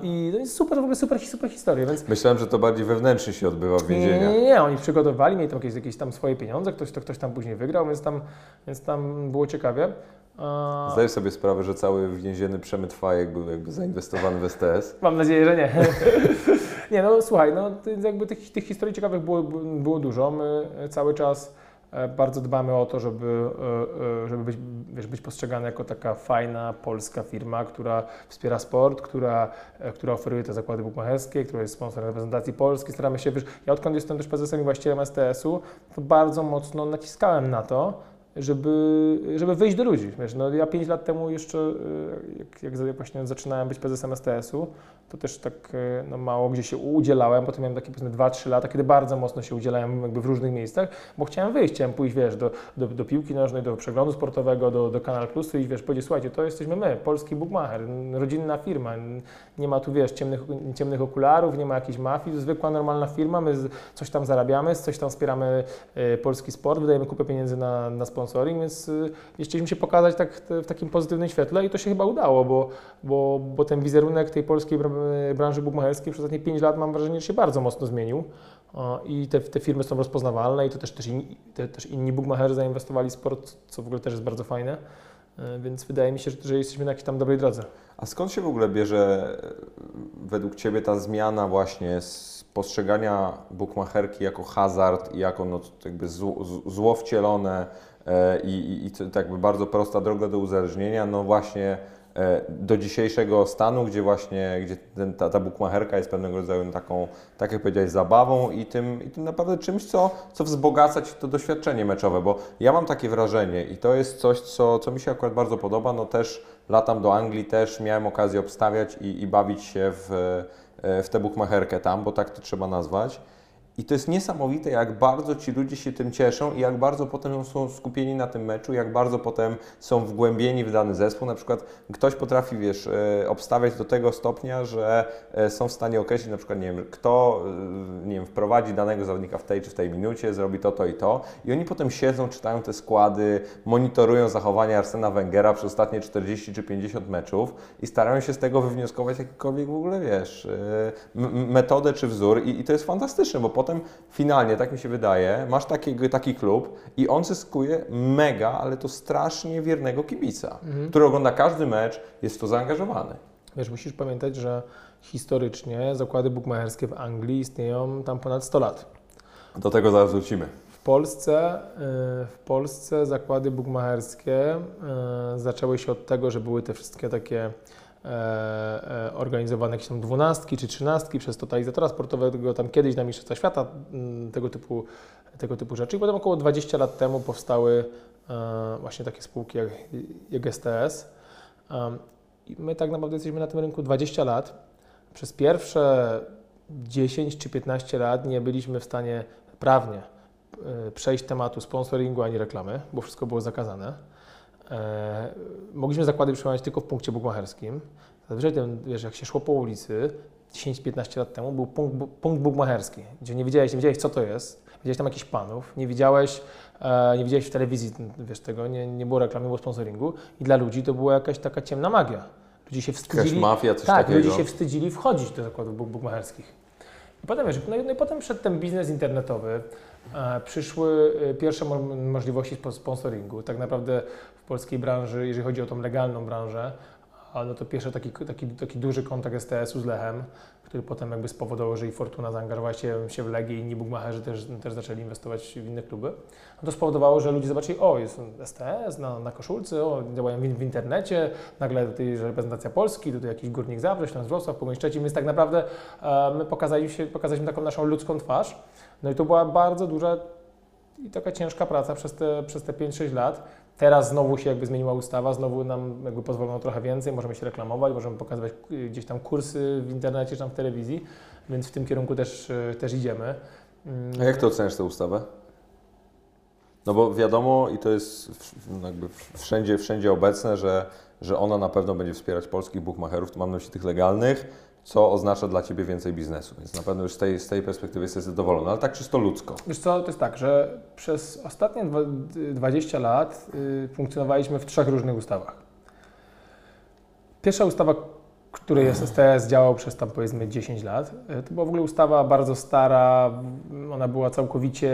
i to jest super, w ogóle super, super historia, więc Myślałem, że to bardziej wewnętrznie się odbywa w nie, więzieniach. nie, nie, oni przygotowali, mieli tam jakieś, jakieś tam swoje pieniądze, ktoś, to ktoś tam później wygrał, więc tam, więc tam było ciekawie. A, Zdajesz sobie sprawę, że cały więzienny przemyt fajek był jakby zainwestowany w STS. Mam nadzieję, że nie. nie, no słuchaj, no to jakby tych, tych historii ciekawych było, było dużo. My cały czas bardzo dbamy o to, żeby, e, e, żeby być, wiesz, być postrzegane jako taka fajna polska firma, która wspiera sport, która, e, która oferuje te zakłady bukmacherskie, która jest sponsorem reprezentacji Polski. Staramy się, wiesz, ja odkąd jestem też prezesem i właścicielem STS-u, to bardzo mocno naciskałem na to, żeby, żeby wyjść do ludzi. Wiesz, no ja 5 lat temu jeszcze, jak, jak właśnie zaczynałem być prezesem STS-u, to też tak y, no, mało gdzie się udzielałem, potem miałem takie powiedzmy 2-3 lata, kiedy bardzo mocno się udzielałem jakby w różnych miejscach, bo chciałem wyjść, chciałem pójść, wiesz, do, do, do piłki nożnej, do przeglądu sportowego, do, do Kanal Plusu i wiesz, powiedzieć, słuchajcie, to jesteśmy my, polski bookmacher, rodzinna firma, nie ma tu, wiesz, ciemnych, ciemnych okularów, nie ma jakiejś mafii, zwykła, normalna firma, my coś tam zarabiamy, coś tam wspieramy e, polski sport, wydajemy kupę pieniędzy na, na sponsoring, więc y, chcieliśmy się pokazać tak, w takim pozytywnym świetle i to się chyba udało, bo, bo, bo ten wizerunek tej polskiej branży bukmacherskiej przez ostatnie 5 lat mam wrażenie, że się bardzo mocno zmienił. I te, te firmy są rozpoznawalne i to też, też, inni, te, też inni bukmacherzy zainwestowali w sport, co w ogóle też jest bardzo fajne, E, więc wydaje mi się, że, że jesteśmy na jakiejś tam dobrej drodze. A skąd się w ogóle bierze e, według Ciebie ta zmiana właśnie z postrzegania bukmacherki jako hazard i jako no, jakby zło, zło wcielone e, i, i, i tak bardzo prosta droga do uzależnienia, no właśnie e, do dzisiejszego stanu, gdzie właśnie gdzie ten, ta, ta bukmacherka jest pewnego rodzaju taką, tak jak powiedziałeś, zabawą i tym, i tym naprawdę czymś, co, co wzbogaca Ci to doświadczenie meczowe, bo ja mam takie wrażenie i to jest coś, co, co mi się akurat bardzo podoba, no też latam do Anglii, też miałem okazję obstawiać i, i bawić się w, e, w tę bukmacherkę tam, bo tak to trzeba nazwać. I to jest niesamowite, jak bardzo ci ludzie się tym cieszą i jak bardzo potem są skupieni na tym meczu, jak bardzo potem są wgłębieni w dany zespół. Na przykład ktoś potrafi, wiesz, e, obstawiać do tego stopnia, że e, są w stanie określić na przykład, nie wiem, kto, e, nie wiem, wprowadzi danego zawodnika w tej czy w tej minucie, zrobi to, to i to. I oni potem siedzą, czytają te składy, monitorują zachowania Arsena Wengera przez ostatnie 40 czy 50 meczów i starają się z tego wywnioskować jakikolwiek w ogóle, wiesz, metodę czy wzór i, i to jest fantastyczne, bo potem potem finalnie, tak mi się wydaje, masz taki, taki klub i on zyskuje mega, ale to strasznie wiernego kibica, mhm. który ogląda każdy mecz, jest w to zaangażowany. Wiesz, musisz pamiętać, że historycznie zakłady bukmacherskie w Anglii istnieją tam ponad 100 lat. Do tego zaraz wrócimy. W Polsce, y, w Polsce zakłady bukmacherskie y, zaczęły się od tego, że były te wszystkie takie organizowane jakieś tam dwunastki czy trzynastki przez totalizatora sportowego, tam kiedyś na Mistrzostwa Świata, mm, tego typu, tego typu rzeczy. I potem około 20 lat temu powstały e, właśnie takie spółki jak, jak STS. I my tak naprawdę jesteśmy na tym rynku 20 lat. Przez pierwsze 10 czy 15 lat nie byliśmy w stanie prawnie przejść tematu sponsoringu ani reklamy, bo wszystko było zakazane. E, mogliśmy zakłady przyjmować tylko w punkcie bukmacherskim. Zazwyczaj ten, wiesz, jak się szło po ulicy 10-15 lat temu, był punkt, punkt bukmacherski, gdzie nie wiedziałeś, nie wiedziałeś co to jest, widziałeś tam jakichś panów, nie widziałeś, e, nie widziałeś w telewizji wiesz, tego, nie, nie było reklamy, nie było sponsoringu i dla ludzi to była jakaś taka ciemna magia. Ludzie się wstydzili. Jakaś mafia, coś tak, takiego. ludzie się wstydzili wchodzić do zakładów bukmacherskich. I potem wiesz, no i, no i potem przed ten biznes internetowy, e, przyszły e, pierwsze możliwości sponsoringu. Tak naprawdę polskiej branży, jeżeli chodzi o tą legalną branżę, no to pierwszy taki, taki, taki duży kontakt STS-u z Lechem, który potem jakby spowodował, że i Fortuna zaangażowała się, się w Legię i inni bugmacherzy też, też zaczęli inwestować w inne kluby. No to spowodowało, że ludzie zobaczyli, o jest STS na, na koszulce, o działają w, w internecie, nagle tutaj reprezentacja Polski, tutaj jakiś Górnik Zabrze, Śląsk Wrocław, Pogoń Szczecin, więc tak naprawdę e, my pokazaliśmy, pokazaliśmy taką naszą ludzką twarz. No i to była bardzo duża i taka ciężka praca przez te, przez te 5-6 lat Teraz znowu się jakby zmieniła ustawa, znowu nam jakby pozwolono trochę więcej, możemy się reklamować, możemy pokazywać y, gdzieś tam kursy w internecie czy tam w telewizji, więc w tym kierunku też, y, też idziemy. A jak to oceniasz tę ustawę? No bo wiadomo i to jest jakby wszędzie, wszędzie obecne, że, że ona na pewno będzie wspierać polskich bookmacherów, to mam na myśli tych legalnych, co oznacza dla Ciebie więcej biznesu. Więc na pewno już z tej, z tej perspektywy jesteś zadowolony, ale tak czysto ludzko. Wiesz co, to jest tak, że przez ostatnie 20 lat y, funkcjonowaliśmy w trzech różnych ustawach. Pierwsza ustawa, której SSTS działał przez tam powiedzmy 10 lat. E, to była w ogóle ustawa bardzo stara, ona była całkowicie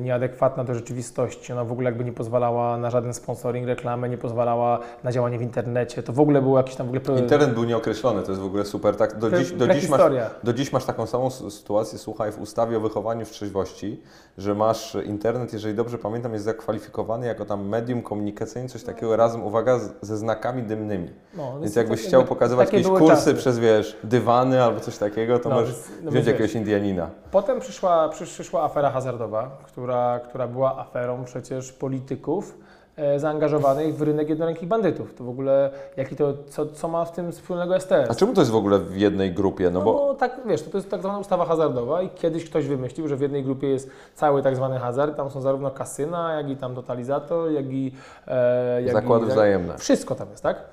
nieadekwatna do rzeczywistości. Ona w ogóle jakby nie pozwalała na żaden sponsoring, reklamę, nie pozwalała na działanie w internecie. To w ogóle było jakiś tam w ogóle... Internet był nieokreślony, to jest w ogóle super. Tak, do, dziś, do, dziś masz, do dziś masz taką samą sytuację, słuchaj, w ustawie o wychowaniu w trzeźwości, że masz internet, jeżeli dobrze pamiętam, jest zakwalifikowany jako tam medium komunikacyjne, coś takiego razem, uwaga, ze znakami dymnymi. No, Więc jakbyś chciał pokazywać jakieś kursy czasy. przez, wiesz, dywany albo coś takiego, to no, możesz no, wziąć jakiegoś Indianina. Potem przyszła, przyszła afera hazardowa, która, która była aferą przecież polityków, E, zaangażowanych w rynek jednorękich bandytów. To w ogóle, jaki to, co, co ma w tym wspólnego STS? A czemu to jest w ogóle w jednej grupie? No, no bo... bo tak, wiesz, to, to jest tak zwana ustawa hazardowa i kiedyś ktoś wymyślił, że w jednej grupie jest cały tak zwany hazard, tam są zarówno kasyna, jak i tam totalizator, jak i... E, jak Zakłady i, wzajemne. Wszystko tam jest, tak?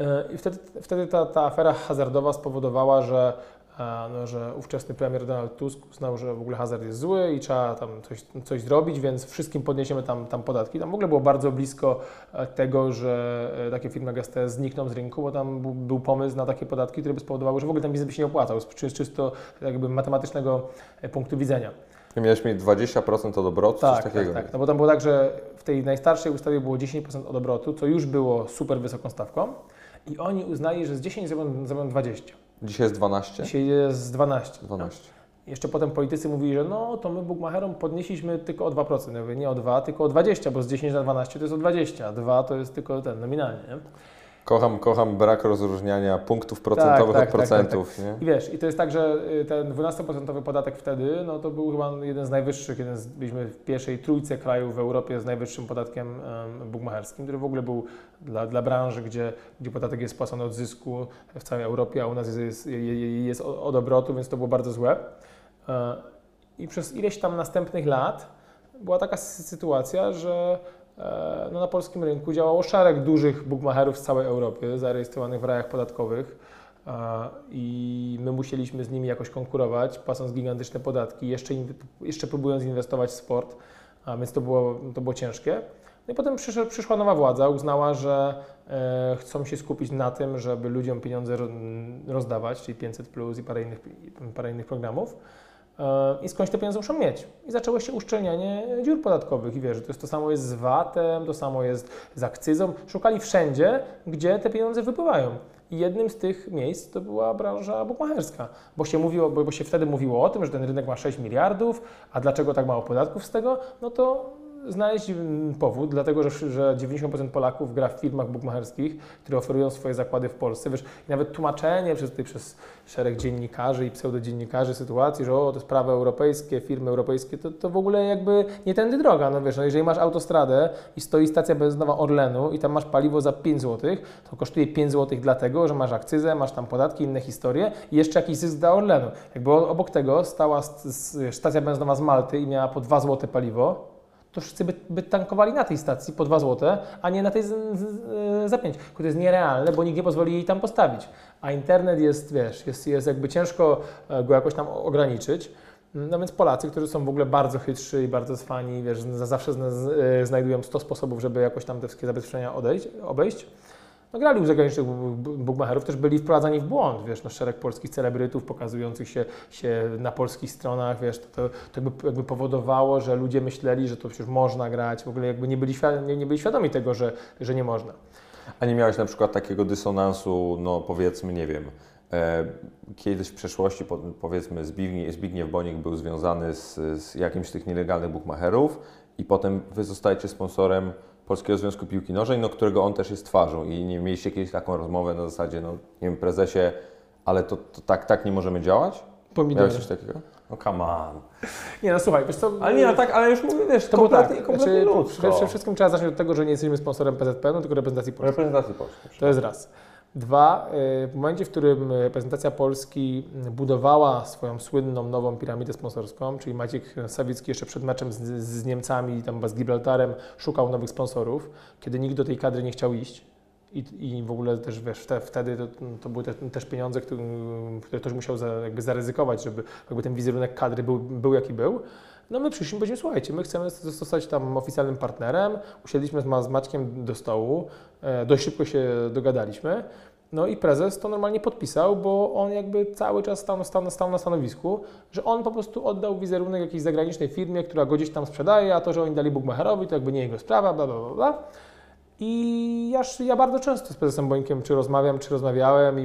E, I wtedy, wtedy ta, ta afera hazardowa spowodowała, że no, że ówczesny premier Donald Tusk uznał, że w ogóle hazard jest zły i trzeba tam coś, coś zrobić, więc wszystkim podniesiemy tam, tam podatki. Tam w ogóle było bardzo blisko e, tego, że e, takie firmy jak STS znikną z rynku, bo tam był pomysł na takie podatki, które by spowodowały, że w ogóle ten biznes by się nie opłacał z czysto jakby matematycznego e, punktu widzenia. I miałeś mieć 20% od obrotu, tak, coś takiego. Tak, tak. No bo tam było tak, że w tej najstarszej ustawie było 10% od obrotu, co już było super wysoką stawką i oni uznali, że z 10 zrobią, zrobią 20. Dzisiaj jest 12? Dzisiaj jest 12. 12. No. Jeszcze potem politycy mówili, że no to my Bugmacherom podnieśliśmy tylko o 2%. Ja mówię, nie o 2, tylko o 20, bo z 10 na 12 to jest o 20, a 2 to jest tylko ten nominalnie. Nie? Kocham, kocham brak rozróżniania punktów procentowych tak, tak, od procentów. Tak, tak, tak. I wiesz, i to jest tak, że y, ten 12% podatek wtedy, no to był chyba jeden z najwyższych, jeden z, byliśmy w pierwszej trójce krajów w Europie z najwyższym podatkiem um, który w ogóle był dla, dla branży, gdzie, gdzie podatek jest płacony od zysku w całej Europie, a u nas jest, jest, jest od obrotu, więc to było bardzo złe. E, I przez ileś tam następnych lat była taka sy- sytuacja, że no, na polskim rynku działało szereg dużych bookmacherów z całej Europy, zarejestrowanych w rajach podatkowych. e, I my musieliśmy z nimi jakoś konkurować, płacąc gigantyczne podatki, jeszcze, jeszcze próbując inwestować w sport, więc to było, to było ciężkie. No i potem przyszła, nowa władza, uznała, że e, chcą się skupić na tym, żeby ludziom pieniądze ro, rozdawać, czyli 500 plus i parę innych, parę innych programów. E, I skądś te pieniądze muszą mieć. I zaczęło się uszczelnianie dziur podatkowych. I wiesz, to, jest, to samo jest z VAT-em, to samo jest z akcyzą. Szukali wszędzie, gdzie te pieniądze wypływają. I jednym z tych miejsc to była branża bukmacherska, bo się, mówiło, bo, bo się wtedy mówiło o tym, że ten rynek ma 6 miliardów, a dlaczego tak mało podatków z tego? No to znaleźć powód, dlatego że, że 90% Polaków gra w firmach bukmacherskich, które oferują swoje zakłady w Polsce. Wiesz, nawet tłumaczenie przez, tutaj, przez szereg dziennikarzy i pseudodziennikarzy sytuacji, że o, to jest prawo europejskie, firmy europejskie, to, to w ogóle jakby nie tędy droga. No wiesz, no jeżeli masz autostradę i stoi stacja benzynowa Orlenu i tam masz paliwo za 5 zł, to kosztuje 5 zł dlatego, że masz akcyzę, masz tam podatki, inne historie i jeszcze jakiś zysk dla Orlenu. Jakby obok tego stała stacja benzynowa z Malty i miała po 2 zł paliwo, to wszyscy by, by tankowali na tej stacji po 2 zł, a nie na tej z, z, za 5. To jest nierealne, bo nikt nie pozwoli jej tam postawić. A internet jest, wiesz, jest, jest jakby ciężko e, go jakoś tam ograniczyć. No więc Polacy, którzy są w ogóle bardzo chytrzy i bardzo cwani, wiesz, z- zawsze z- e, znajdują 100 sposobów, żeby jakoś tam te wszystkie zabezpieczenia odejść, obejść. No grali u zagranicznych bu- bu- bookmacherów, też byli wprowadzani w błąd, wiesz, no szereg polskich celebrytów pokazujących się, się na polskich stronach, wiesz, to, to, to jakby, jakby powodowało, że ludzie myśleli, że to przecież można grać, w ogóle jakby nie byli, nie, nie byli świadomi tego, że, że nie można. A nie miałeś na przykład takiego dysonansu, no powiedzmy, nie wiem, e, kiedyś w przeszłości, po, powiedzmy Zbigniew, Zbigniew Bonik był związany z, z jakimś z tych nielegalnych bookmacherów i potem wy zostajecie sponsorem Polskiego Związku Piłki Nożnej, no którego on też jest twarzą i nie mieliście kiedyś taką rozmowę na zasadzie, no nie wiem, prezesie, ale to, to tak, tak nie możemy działać? Pomidory. Miałeś coś takiego? No come on. Nie no słuchaj, wiesz co... Ale nie, no tak, ale już mówię, wiesz, To było tak, kompletnie, kompletnie znaczy, przede wszystkim trzeba zacząć od tego, że nie jesteśmy sponsorem PZPN, tylko reprezentacji Polski. Reprezentacji Polskiej. To jest raz. Dwa, y, w momencie, w którym reprezentacja Polski budowała swoją słynną nową piramidę sponsorską, czyli Maciek Sawicki jeszcze przed meczem z, z Niemcami, tam z Gibraltarem, szukał nowych sponsorów, kiedy nikt do tej kadry nie chciał iść. I, I w ogóle też wiesz, wte- wtedy to, to były te, też pieniądze, które, które ktoś musiał za, jakby zaryzykować, żeby jakby ten wizerunek kadry był, był jaki był. No my przyszliśmy i powiedzieliśmy, słuchajcie, my chcemy zostać tam oficjalnym partnerem, usiedliśmy z, z Maćkiem do stołu, e, dość szybko się dogadaliśmy. No i prezes to normalnie podpisał, bo on jakby cały czas stał, stał, stał na stanowisku, że on po prostu oddał wizerunek jakiejś zagranicznej firmie, która go gdzieś tam sprzedaje, a to, że oni dali Bugmacherowi, to jakby nie jego sprawa, bla, bla, bla, bla. I ja, ja bardzo często z prezesem Bońkiem czy rozmawiam, czy rozmawiałem i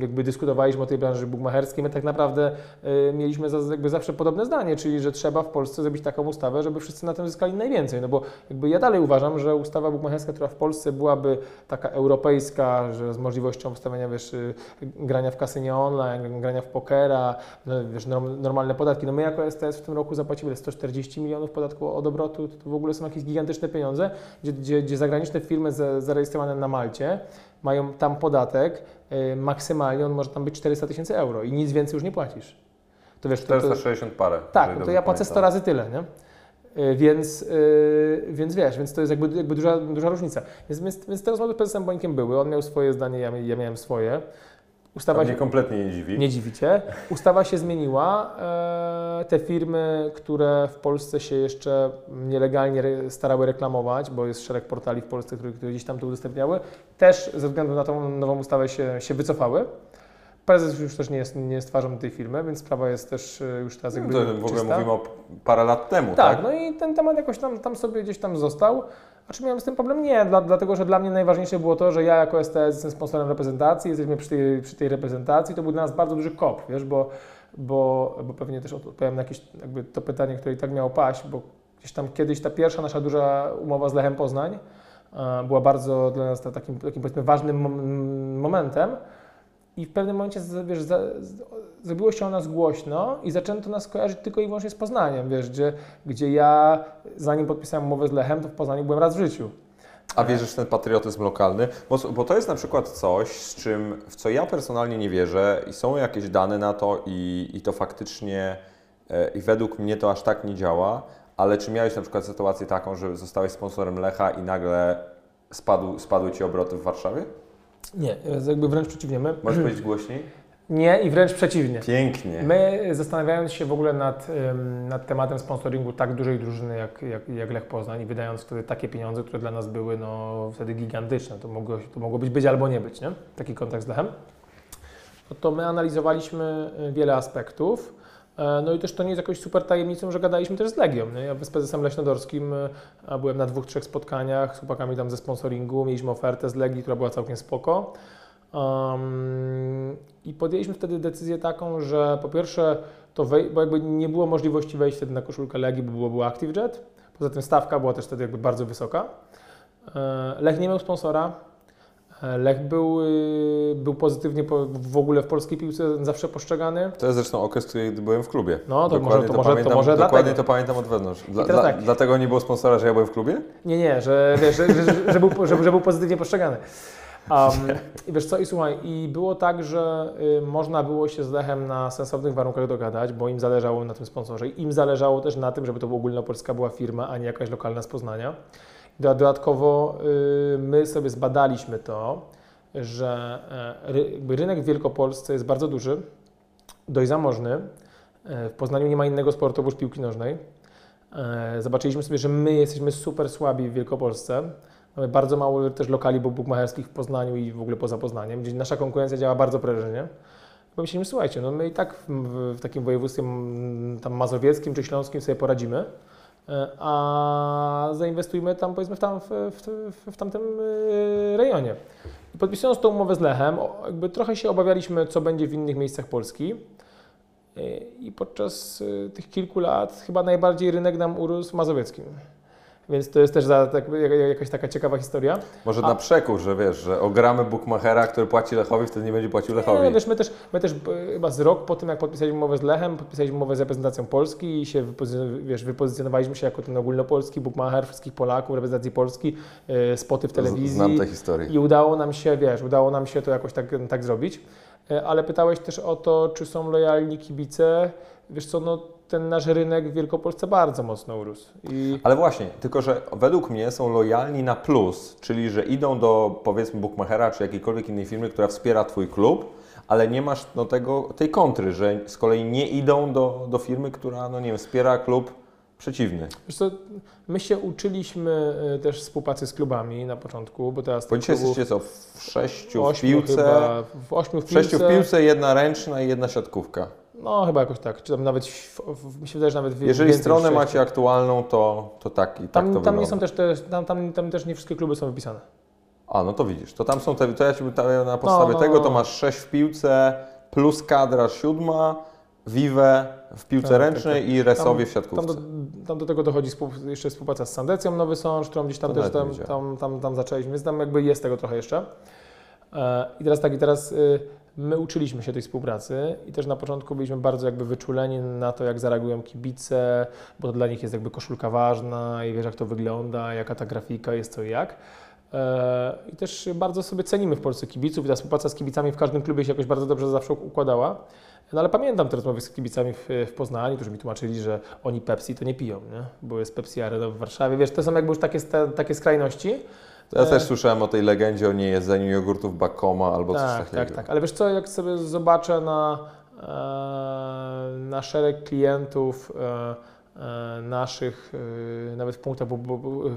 jakby dyskutowaliśmy o tej branży bugmacherskiej. My tak naprawdę y, mieliśmy za, jakby zawsze podobne zdanie, czyli że trzeba w Polsce zrobić taką ustawę, żeby wszyscy na tym zyskali najwięcej. No bo jakby ja dalej uważam, że ustawa bugmacherska, która w Polsce byłaby taka europejska, że z możliwością wstawiania, wiesz, y, grania w kasynie online, grania w pokera, no, wiesz, norm, normalne podatki. No my jako STS w tym roku zapłacimy 140 milionów podatku od obrotu, to, to w ogóle są jakieś gigantyczne pieniądze, gdzie, gdzie, gdzie zagraniczne firmy za- zarejestrowane na Malcie mają tam podatek, y, maksymalnie on może tam być 400 tysięcy euro i nic więcej już nie płacisz. To wiesz, to, to, 460 parę. tak, no to ja płacę 100 pamiętam. razy tyle, nie? Y, Więc, y, więc wiesz, więc to jest jakby, jakby duża, duża różnica. Więc, więc, więc te rozmowy z prezesem Bońkiem były, on miał swoje zdanie, ja, ja miałem swoje. Ustawa się, kompletnie nie dziwi. nie dziwicie. Ustawa się zmieniła. E, te firmy, które w Polsce się jeszcze nielegalnie starały reklamować, bo jest szereg portali w Polsce, które, które gdzieś tam to udostępniały, też ze względu na tą nową ustawę się, się wycofały. Prezes już też nie jest, nie jest twarzą tej firmy, więc sprawa jest też e, już teraz jakby No to w ogóle czysta. mówimy o parę lat temu, Tak, tak? no i ten temat jakoś tam, tam sobie gdzieś tam został. A czy miałem z tym problem? Nie, dla, dlatego że dla mnie najważniejsze było to, że ja jako STS jestem sponsorem reprezentacji, jesteśmy przy tej, przy tej reprezentacji, to był dla nas bardzo duży kop, wiesz, bo, bo, bo pewnie też odpowiem na jakieś jakby to pytanie, które i tak miało paść, bo gdzieś tam kiedyś ta pierwsza nasza duża umowa z Lechem Poznań e, była bardzo dla nas ta- takim, takim powiedzmy ważnym mom- momentem, i w pewnym momencie wiesz, za, zrobiło się o nas głośno i zaczęto nas kojarzyć tylko i wyłącznie z Poznaniem, wiesz, gdzie, gdzie ja zanim podpisałem umowę z Lechem, to w Poznaniu byłem raz w życiu. A wierzysz w ten patriotyzm lokalny? Bo, bo to jest na przykład coś, z czym, w co ja personalnie nie wierzę i są jakieś dane na to i, i to faktycznie e, i według mnie to aż tak nie działa, ale czy miałeś na przykład sytuację taką, że zostałeś sponsorem Lecha i nagle spadł, spadły Ci obroty w Warszawie? Nie, jakby wręcz przeciwnie. My, Możesz powiedzieć głośniej? nie i wręcz przeciwnie. Pięknie. My zastanawiając się w ogóle nad, nad tematem sponsoringu tak dużej drużyny jak, jak, jak Lech Poznań i wydając wtedy takie pieniądze, które dla nas były no, wtedy gigantyczne, to mogło, to mogło być być albo nie być, nie? taki kontakt z Lechem, no to my analizowaliśmy y, wiele aspektów. E, No i też to nie jest jakąś super tajemnicą, że gadaliśmy też z Legią. Nie? Ja z prezesem Leśnodorskim a byłem na dwóch, trzech spotkaniach z chłopakami tam ze sponsoringu, mieliśmy ofertę z Legii, która była całkiem spoko. Um, I podjęliśmy wtedy decyzję taką, że po pierwsze, to bo jakby nie było możliwości wejść wtedy na koszulkę Legii, bo było, było ActiveJet. Poza tym stawka była też wtedy jakby bardzo wysoka. E, Lech nie miał sponsora. Lech był, y, był pozytywnie po, w ogóle w polskiej piłce zawsze postrzegany. To jest zresztą okres, kiedy byłem w klubie. No, to Dokładnie może- to może- to pamiętam, może Dokładnie dlatego. to pamiętam od wewnątrz. Dla, dla, tak. Dlatego nie było sponsora, że ja byłem w klubie? Nie, nie, że, wiesz, że, że, że, że, był, że, że był pozytywnie postrzegany. Um, I wiesz co, i słuchaj, i było tak, że y, można było się z Lechem na sensownych warunkach dogadać, bo im zależało na tym sponsorze. I Im zależało też na tym, żeby to ogólnopolska była firma, a nie jakaś lokalna z Poznania. Do- Dodatkowo y, my sobie zbadaliśmy to, że e, rynek w Wielkopolsce jest bardzo duży, dość zamożny. E, W Poznaniu nie ma innego sportu oprócz piłki nożnej. E, Zobaczyliśmy sobie, że my jesteśmy super słabi w Wielkopolsce. Mamy bardzo mało też lokali bu- bukmacherskich w Poznaniu i w ogóle poza Poznaniem, gdzie nasza konkurencja działa bardzo prężnie. Pomyśleliśmy, słuchajcie, no my i tak w, w, takim województwie tam mazowieckim czy śląskim sobie poradzimy, a zainwestujmy tam powiedzmy w, tam, w, w, w tamtym e, rejonie. Podpisując tą umowę z Lechem, jakby trochę się obawialiśmy, co będzie w innych miejscach Polski. E, I podczas e, tych kilku lat chyba najbardziej rynek nam urósł mazowieckim. Więc to jest też za, tak, jak- jakaś taka ciekawa historia. Może A- na przekór, że wiesz, że ogramy Bookmachera, który płaci Lechowi, wtedy nie będzie płacił Lechowi. Nie, wiesz, my też, my też e, chyba z rok po tym, jak podpisaliśmy umowę z Lechem, podpisaliśmy umowę z reprezentacją Polski i się wiesz, wypozycjonowaliśmy się jako ten ogólnopolski bookmacher wszystkich Polaków, reprezentacji Polski, e, spoty w telewizji. Znam te historie. I udało nam się, wiesz, udało nam się to jakoś tak, tak zrobić. E, Ale pytałeś też o to, czy są lojalni kibice. Wiesz co, no ten nasz rynek w Wielkopolsce bardzo mocno urósł. I Ale właśnie, tylko że według mnie są lojalni na plus, czyli że idą do powiedzmy Bookmachera czy jakiejkolwiek innej firmy, która wspiera Twój klub, ale nie masz do tego, tej kontry, że z kolei nie idą do, do firmy, która, no nie wiem, wspiera klub przeciwny. wiesz co, my się uczyliśmy e, też współpracy z klubami na początku, bo teraz Bo dzisiaj klubów- jesteście co, w sześciu w piłce, chyba, w ośmiu w w piłce. sześciu w piłce, jedna ręczna i jedna siatkówka. No chyba jakoś tak, czy tam nawet, w, w, mi się wydaje, że nawet w- Jeżeli stronę macie aktualną, to, to tak i tak Tam, to tam nie są też, te, tam, tam, tam też nie wszystkie kluby są wypisane. A, no to widzisz, to tam są te, to ja Ci na podstawie no, tego to no. masz 6 w piłce, plus kadra siódma, Vive w piłce Tak, tak, ręcznej i Resowie w Tam siatkówce. do, tam do tego dochodzi współ, jeszcze współpraca z Sandecją Nowy Sącz, którą gdzieś tam To też tam, tam, tam, tam zaczęliśmy, więc tam jakby jest tego trochę jeszcze. E, I teraz tak, i teraz y, my uczyliśmy się tej współpracy i też na początku byliśmy bardzo jakby wyczuleni na to, jak zareagują kibice, bo to dla nich jest jakby koszulka ważna i wiesz, jak to wygląda, jaka ta grafika jest, co i jak. E, I też bardzo sobie cenimy w Polsce kibiców i ta współpraca z kibicami w każdym klubie się jakoś bardzo dobrze zawsze układała. No ale pamiętam te rozmowy z kibicami w, w Poznaniu, którzy mi tłumaczyli, że oni Pepsi to nie piją, nie? bo jest Pepsi Arena w Warszawie. Wiesz, to są jakby już takie, takie skrajności. Ja e, też słyszałem o tej legendzie o niejedzeniu jogurtów Bakoma albo coś tak, takiego. tak, tak. Ale wiesz co, jak sobie zobaczę na, e, na szereg klientów e, e, naszych, e, nawet w punktach,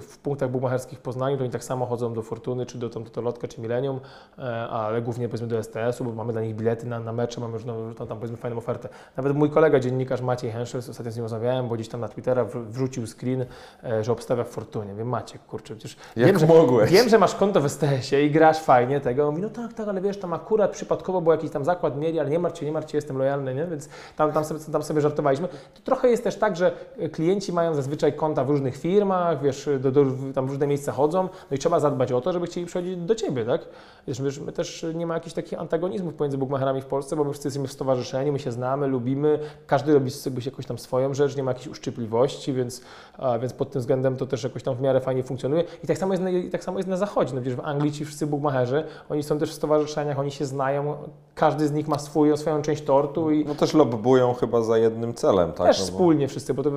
w punktach bumacherskich w Poznaniu, to oni tak samo chodzą do Fortuny, czy do, tam, do Lotka, czy Millennium, e, ale głównie powiedzmy do STS-u, bo mamy dla nich bilety na, na mecze, mamy już no, tam, tam powiedzmy fajną ofertę. Nawet mój kolega, dziennikarz Maciej Henschel, ostatnio z nim rozmawiałem, bo gdzieś tam na Twittera wr- wrzucił screen, e, że obstawia w Fortunie. Wiem, Maciek, kurczę, przecież Jak wiem, że, mogłeś? Wiem, że masz konto w STS-ie i grasz fajnie tego. Mówi, no tak, tak, ale wiesz, tam akurat przypadkowo, bo jakiś tam zakład mieli, ale nie martw się, nie martw się, jestem lojalny, nie? Więc tam, tam, sobie, tam sobie żartowaliśmy. To trochę jest też tak, że klienci mają zazwyczaj konta w różnych firmach, wiesz, do, do, tam w różne miejsca chodzą, no i trzeba zadbać o to, żeby chcieli przychodzić do Ciebie, tak? Wiesz, wiesz, my też nie ma jakichś takich antagonizmów pomiędzy bookmacherami w Polsce, bo my wszyscy jesteśmy w stowarzyszeniu, my się znamy, lubimy, każdy robi jakby jakąś tam swoją rzecz, nie ma jakichś uszczypliwości, więc, a, więc pod tym względem to też jakoś tam w miarę fajnie funkcjonuje. I tak samo jest na, i tak samo jest na zachodzie, no wiesz, w Anglii ci wszyscy bookmacherzy, oni są też w stowarzyszeniach, oni się znają, każdy z nich ma swój, swoją część tortu i No też lobbują chyba za jednym celem, tak? też no bo- wspólnie wszyscy, bo to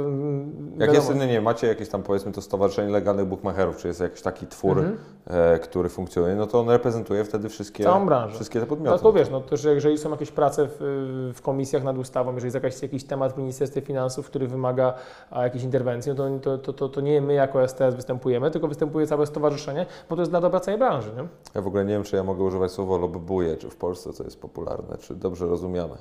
Jak wiadomo. jest, nie, nie, macie jakieś tam powiedzmy to stowarzyszenie legalnych bookmacherów, czy jest jakiś taki twór, Mhm. e, który funkcjonuje, no to on reprezentuje wtedy wszystkie, Całą branżę. wszystkie te No podmioty. to wiesz, no to, że jeżeli są jakieś prace w, w komisjach nad ustawą, jeżeli jest jakaś, jakiś temat w Ministerstwie Finansów, który wymaga a, jakiejś interwencji, no to, to, to, to, to nie my jako STS występujemy, tylko występuje całe stowarzyszenie, bo to jest dla dobra całej branży. Nie? Ja w ogóle nie wiem, czy ja mogę używać słowa lobbuje, czy w Polsce to jest popularne, czy dobrze rozumiane.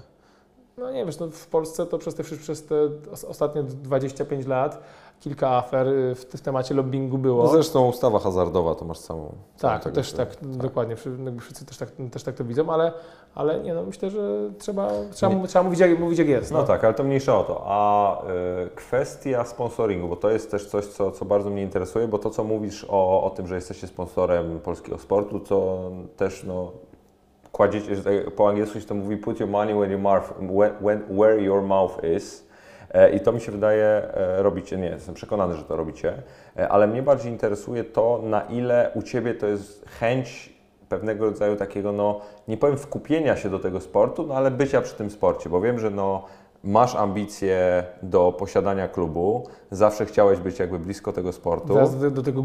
No nie wiesz, no w Polsce to przez te, przez te os- ostatnie 25 lat kilka afer y, w, w temacie lobbingu było. No zresztą ustawa hazardowa to masz całą Tak, tego też stronę. tak, dokładnie, wszyscy też tak, też tak to widzą, ale, ale nie no, myślę, że trzeba, trzeba, Nie. trzeba mówić, jak, mówić jak jest. No tak, ale to mniejsza o to. A y, kwestia sponsoringu, bo to jest też coś, co, co bardzo mnie interesuje, bo to, co mówisz o, o tym, że jesteście sponsorem polskiego sportu, to też no, kładziecie, tak po angielsku się to mówi put your money where your mouth, when, where your mouth is. E, I to mi się wydaje, e, robicie, nie, jestem przekonany, że to robicie, E, ale mnie bardziej interesuje to, na ile u Ciebie to jest chęć pewnego rodzaju takiego, no nie powiem wkupienia się do tego sportu, no ale bycia przy tym sporcie, bo wiem, że no masz ambicje do posiadania klubu, zawsze chciałeś być jakby blisko tego sportu. Zaraz do, do tego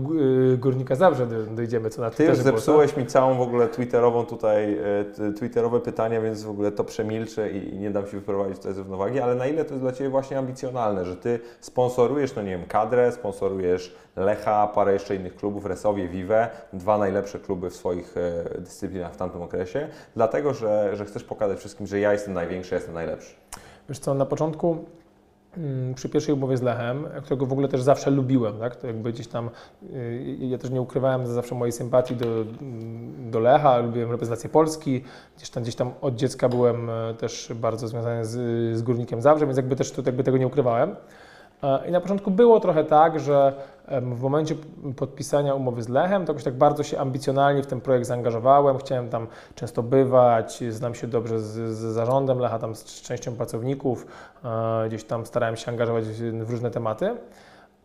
y, górnika Zabrze do- dojdziemy, co na Ty już Twitterze było, zepsułeś mi całą w ogóle twitterową tutaj, t- twitterowe pytania, więc w ogóle to przemilczę i, i nie dam się wyprowadzić tutaj z równowagi, ale na ile to jest dla Ciebie właśnie ambicjonalne, że Ty sponsorujesz, no nie wiem, kadrę, sponsorujesz Lecha, parę jeszcze innych klubów, Resowie, Vive, dwa najlepsze kluby w swoich e, dyscyplinach w tamtym okresie, dlatego, że, że chcesz pokazać wszystkim, że ja jestem największy, ja jestem najlepszy. Wiesz co, na początku mm, przy pierwszej umowie z Lechem, którego w ogóle też zawsze lubiłem, tak? To jakby gdzieś tam, y, ja też nie ukrywałem zawsze mojej sympatii do, do Lecha, lubiłem reprezentację Polski, gdzieś tam, gdzieś tam od dziecka byłem e, też bardzo związany z, z Górnikiem Zabrze, więc jakby też tu jakby tego nie ukrywałem. E, I na początku było trochę tak, że w momencie podpisania umowy z Lechem, to jakoś tak bardzo się ambicjonalnie w ten projekt zaangażowałem. Chciałem tam często bywać, znam się dobrze z, z zarządem Lecha, tam z częścią pracowników, e, gdzieś tam starałem się angażować w, w różne tematy,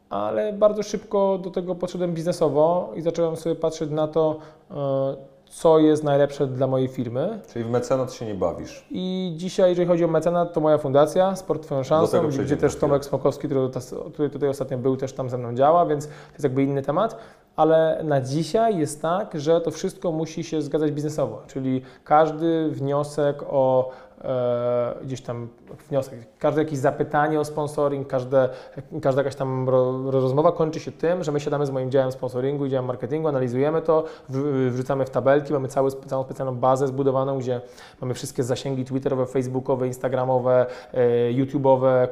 ale bardzo szybko do tego podszedłem biznesowo i zacząłem sobie patrzeć na to, e, co jest najlepsze dla mojej firmy. Czyli w mecenat się nie bawisz. I dzisiaj, jeżeli chodzi o mecenat, to moja fundacja, Sport Twoją Szansą, gdzie też. Tomek Smokowski, który, tutaj- który tutaj ostatnio był, też tam ze mną działa, więc to jest jakby inny temat. Ale na dzisiaj jest tak, że to wszystko musi się zgadzać biznesowo, czyli każdy wniosek o gdzieś tam wniosek, każde jakieś zapytanie o sponsoring, każde, każda jakaś tam ro, rozmowa kończy się tym, że my siadamy z moim działem sponsoringu i działem marketingu, analizujemy to, wrzucamy w tabelki, mamy całą specjalną bazę zbudowaną, gdzie mamy wszystkie zasięgi twitterowe, facebookowe, instagramowe, e, youtubeowe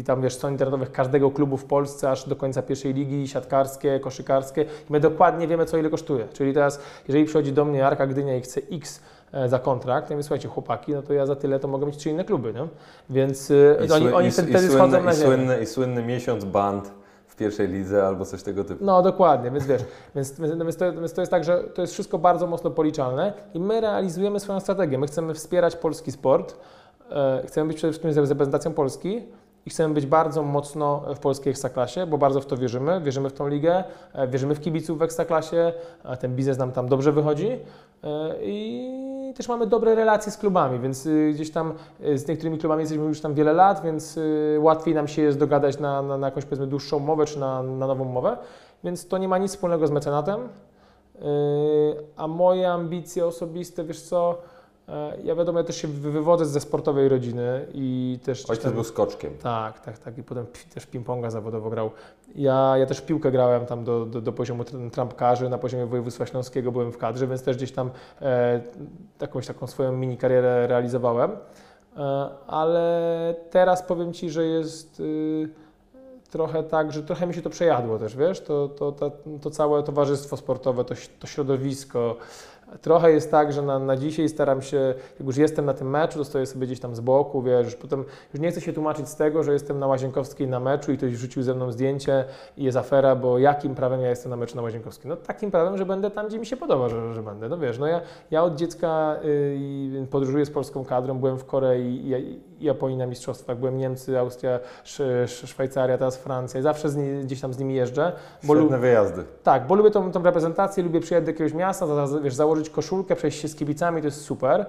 i tam wiesz, strony internetowych każdego klubu w Polsce, aż do końca pierwszej ligi, siatkarskie, koszykarskie i my dokładnie wiemy, co ile kosztuje. Czyli teraz, jeżeli przychodzi do mnie Arka Gdynia i chce X e, za kontrakt, ja mówię, słuchajcie, chłopaki, no to ja za tyle to mogę mieć trzy inne kluby, nie? Więc e, I, oni, oni i, wtedy, i, wtedy schodzą słynny, na i, słynny, I słynny miesiąc band w pierwszej lidze albo coś tego typu. No dokładnie, więc wiesz, więc, więc, więc, to, więc to jest tak, że to jest wszystko bardzo mocno policzalne i my realizujemy swoją strategię. My chcemy wspierać polski sport, e, chcemy być przede wszystkim z reprezentacją Polski i chcemy być bardzo mocno w polskiej ekstraklasie, bo bardzo w to wierzymy, wierzymy w tą ligę, e, wierzymy w kibiców w ekstraklasie, a ten biznes nam tam dobrze wychodzi e, i też mamy dobre relacje z klubami, więc y, gdzieś tam y, z niektórymi klubami jesteśmy już tam wiele lat, więc y, łatwiej nam się jest dogadać na, na, na jakąś powiedzmy dłuższą umowę czy na, na nową umowę, więc to nie ma nic wspólnego z mecenatem. A moje ambicje osobiste, wiesz co, ja wiadomo, ja też się wy- wywodzę ze sportowej rodziny i też... Ojciec tam- był skoczkiem. tak, tak, tak. I potem też ping-ponga zawodowo grał. Ja, ja też piłkę grałem tam do, do, do poziomu tr- trampkarzy, na poziomie województwa śląskiego byłem w kadrze, więc też gdzieś tam e, jakąś taką swoją mini karierę realizowałem. E, ale teraz powiem Ci, że jest y, trochę tak, że trochę mi się to przejadło też, wiesz, to, to, to, to całe towarzystwo sportowe, to, to środowisko, Trochę jest tak, że na, na dzisiaj staram się, jak już jestem na tym meczu, to stoję sobie gdzieś tam z boku, wiesz, potem już nie chcę się tłumaczyć z tego, że jestem na Łazienkowskiej na meczu i ktoś rzucił ze mną zdjęcie i jest afera, bo jakim prawem ja jestem na meczu na Łazienkowskiej? No takim prawem, że będę tam, gdzie mi się podoba, że, że będę. No wiesz, no ja, ja od dziecka y, podróżuję z polską kadrą, byłem w Korei i, i Japonii na mistrzostwach, byłem Niemcy, Austria, Sz, Szwajcaria, teraz Francja i zawsze nie, gdzieś tam z nimi jeżdżę. Bo Świetne wyjazdy. Tak, bo lubię tą, tą reprezentację, lubię przyjechać do jakiegoś miasta, wiesz, założyć koszulkę, przejść się z kibicami, to jest super.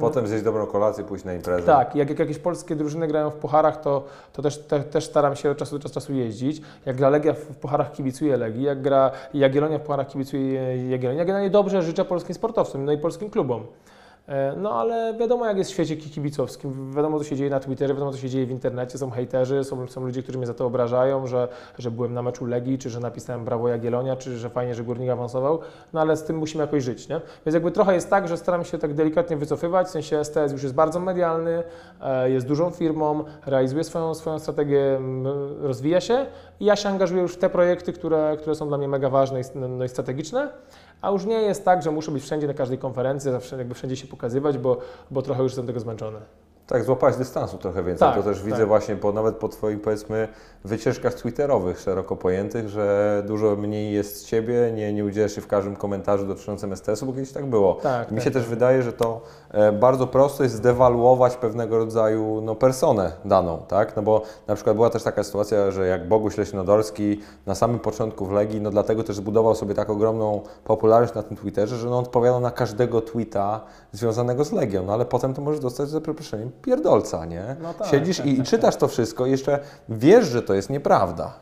Potem zjeść dobrą kolację, pójść na imprezę. Tak, jak, jak jakieś polskie drużyny grają w pucharach, to, to też, te, też staram się od czasu do czasu jeździć. Jak gra Legia w pucharach kibicuje Legii, jak gra Jagiellonia w pucharach kibicuje Jagiellonia. Generalnie dobrze życzę polskim sportowcom, no i polskim klubom. E, no ale wiadomo, jak jest w świecie kibicowskim, wiadomo, co się dzieje na Twitterze, wiadomo, co się dzieje w internecie, są hejterzy, są, są ludzie, którzy mnie za to obrażają, że, że byłem na meczu Legii, czy że napisałem brawo Jagiellonia, czy że fajnie, że Górnik awansował, no ale z tym musimy jakoś żyć, nie? Więc jakby trochę jest tak, że staram się tak delikatnie wycofywać, w sensie STS już jest bardzo medialny, e, jest dużą firmą, realizuje swoją, swoją strategię, rozwija się. I ja się angażuję już w te projekty, które, które są dla mnie mega ważne i, no i strategiczne, a już nie jest tak, że muszę być wszędzie na każdej konferencji, zawsze jakby wszędzie się pokazywać, bo, bo trochę już jestem tego zmęczony. Tak, złapałeś dystansu trochę więcej. Tak, to też tak. widzę właśnie po, nawet po Twoich powiedzmy wycieczkach twitterowych szeroko pojętych, że dużo mniej jest z Ciebie, nie, nie udzielasz się w każdym komentarzu dotyczącym STS-u, bo kiedyś tak było. Tak, Mi tak, się też tak. wydaje, że to e, bardzo prosto jest zdewaluować pewnego rodzaju no, personę daną, tak? No bo na przykład była też taka sytuacja, że jak Boguś Leśnodorski na samym początku w Legii, no dlatego też zbudował sobie tak ogromną popularność na tym Twitterze, że no, on odpowiadał na każdego tweeta związanego z Legią, no ale potem to możesz dostać za przeproszeniem pierdolca, nie? No tak, Siedzisz tak, i, tak, czytasz to wszystko i jeszcze wiesz, że to jest nieprawda.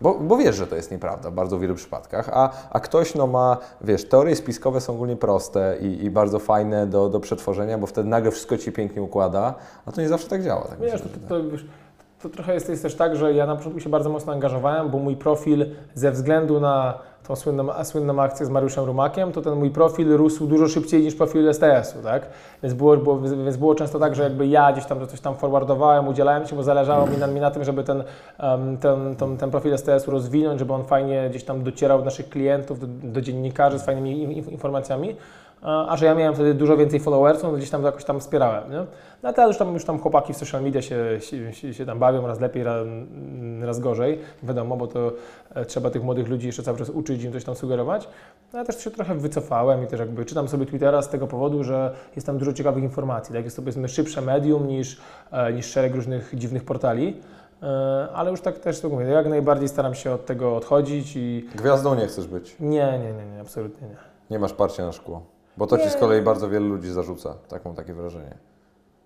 Bo, bo wiesz, że to jest nieprawda w bardzo wielu przypadkach, a, a ktoś no ma, wiesz, teorie spiskowe są ogólnie proste i, i bardzo fajne do, do przetworzenia, bo wtedy nagle wszystko Ci pięknie układa, a to nie zawsze tak działa. Tak wiesz, myślę, to, to, to, to trochę jest, jest też tak, że ja na początku się bardzo mocno angażowałem, bo mój profil ze względu na tą słynną, słynną akcję z Mariuszem Rumakiem, to ten mój profil rósł dużo szybciej niż profil STS-u, tak? Więc było, było, więc było często tak, że jakby ja gdzieś tam coś tam forwardowałem, udzielałem się, bo zależało mi na, mi na tym, żeby ten, um, ten, ten, ten profil STS-u rozwinąć, żeby on fajnie gdzieś tam docierał do naszych klientów, do, do dziennikarzy z fajnymi informacjami a że ja miałem wtedy dużo więcej followersów, no gdzieś tam jakoś tam wspierałem. Nie? No a teraz już tam, już tam chłopaki w social media się, się, się tam bawią, raz lepiej, raz, raz gorzej, wiadomo, bo to e, trzeba tych młodych ludzi jeszcze cały czas uczyć, im coś tam sugerować. No ja też się trochę wycofałem i też jakby czytam sobie Twittera z tego powodu, że jest tam dużo ciekawych informacji, tak? Jest to powiedzmy szybsze medium niż, e, niż szereg różnych dziwnych portali. E, ale już tak też to mówię, jak najbardziej staram się od tego odchodzić i... Gwiazdą nie chcesz być? Nie, nie, nie, nie absolutnie nie. Nie masz parcia na szkło? Bo to. Ci z kolei bardzo wielu ludzi zarzuca, tak mam takie wrażenie.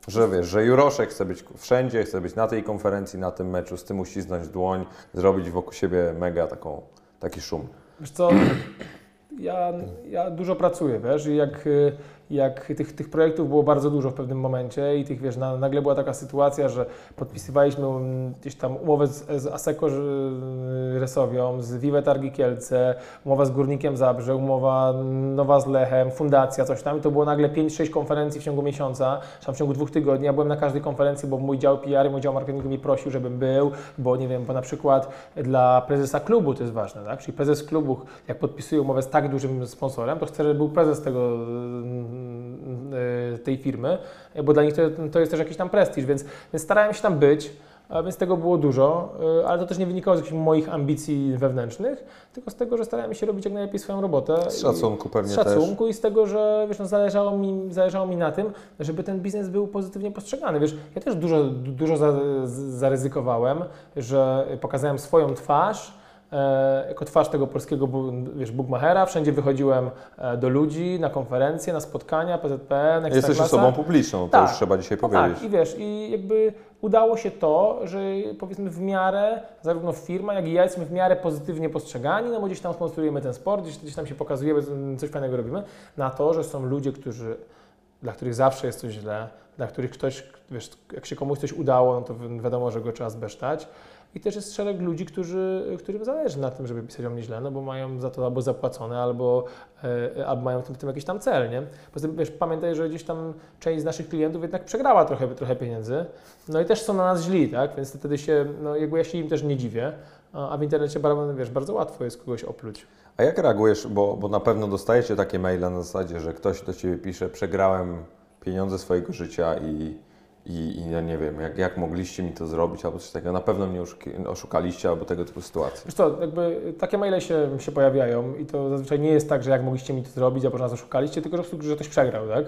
Że wiesz, że Juroszek chce być wszędzie, chce być na tej konferencji, na tym meczu, z tym uścisnąć dłoń, zrobić wokół siebie mega taką, taki szum. Wiesz co, ja, ja dużo pracuję, wiesz, i jak jak tych, tych projektów było bardzo dużo w pewnym momencie i tych, wiesz, na, nagle była taka sytuacja, że podpisywaliśmy mm, gdzieś tam umowę z, z Aseko Resowią, z Vive Targi Kielce, umowa z Górnikiem Zabrze, umowa nowa z Lechem, fundacja, coś tam i to było nagle 5-6 konferencji w ciągu miesiąca, tam w ciągu dwóch tygodni. Ja byłem na każdej konferencji, bo mój dział PR, mój dział marketingu mi prosił, żebym był, bo nie wiem, bo na przykład dla prezesa klubu to jest ważne, tak? Czyli prezes klubu, jak podpisuje umowę z tak dużym sponsorem, to chce, żeby był prezes tego Y, tej firmy, bo dla nich to, to jest też jakiś tam prestiż, więc, więc starałem się tam być. Więc tego było dużo, y, ale to też nie wynikało z jakichś moich ambicji wewnętrznych, tylko z tego, że starałem się robić jak najlepiej swoją robotę. Z szacunku pewnie Z szacunku też. i z tego, że wiesz, no, zależało, mi, zależało mi na tym, żeby ten biznes był pozytywnie postrzegany. Wiesz, ja też dużo, dużo zaryzykowałem, że pokazałem swoją twarz, jako twarz tego polskiego wiesz, Bugmachera. Wszędzie wychodziłem e, do ludzi, na konferencje, na spotkania, PZPN, Jesteś osobą publiczną, tak, to już trzeba dzisiaj powiedzieć. Tak, i wiesz, i jakby udało się to, że powiedzmy w miarę, zarówno firma, jak i ja jesteśmy w miarę pozytywnie postrzegani, no bo gdzieś tam sponsorujemy ten sport, gdzieś, gdzieś tam się pokazujemy, coś fajnego robimy, na to, że są ludzie, którzy, dla których zawsze jest coś źle, dla których ktoś, wiesz, jak się komuś coś udało, no to wiadomo, że go trzeba zbesztać. I też jest szereg ludzi, którzy, którym zależy na tym, żeby pisać o mnie źle, no bo mają za to albo zapłacone, albo, e, albo mają w tym, w tym jakiś tam cel, nie? Poza tym, wiesz, pamiętaj, że gdzieś tam część z naszych klientów jednak przegrała trochę, trochę pieniędzy, no i też są na nas źli, tak? Więc wtedy się, no jakby ja się im też nie dziwię, a w internecie bardzo, wiesz, bardzo łatwo jest kogoś opluć. A jak reagujesz, bo, bo na pewno dostajecie takie maile na zasadzie, że ktoś do Ciebie pisze, przegrałem pieniądze swojego życia i, i, i ja nie wiem, jak, jak mogliście mi to zrobić, albo coś takiego, na pewno mnie oszukaliście, albo tego typu sytuacje. Wiesz co, jakby takie maile się, się pojawiają i to zazwyczaj nie jest tak, że jak mogliście mi to zrobić, albo nas oszukaliście, tylko że, że ktoś przegrał, tak?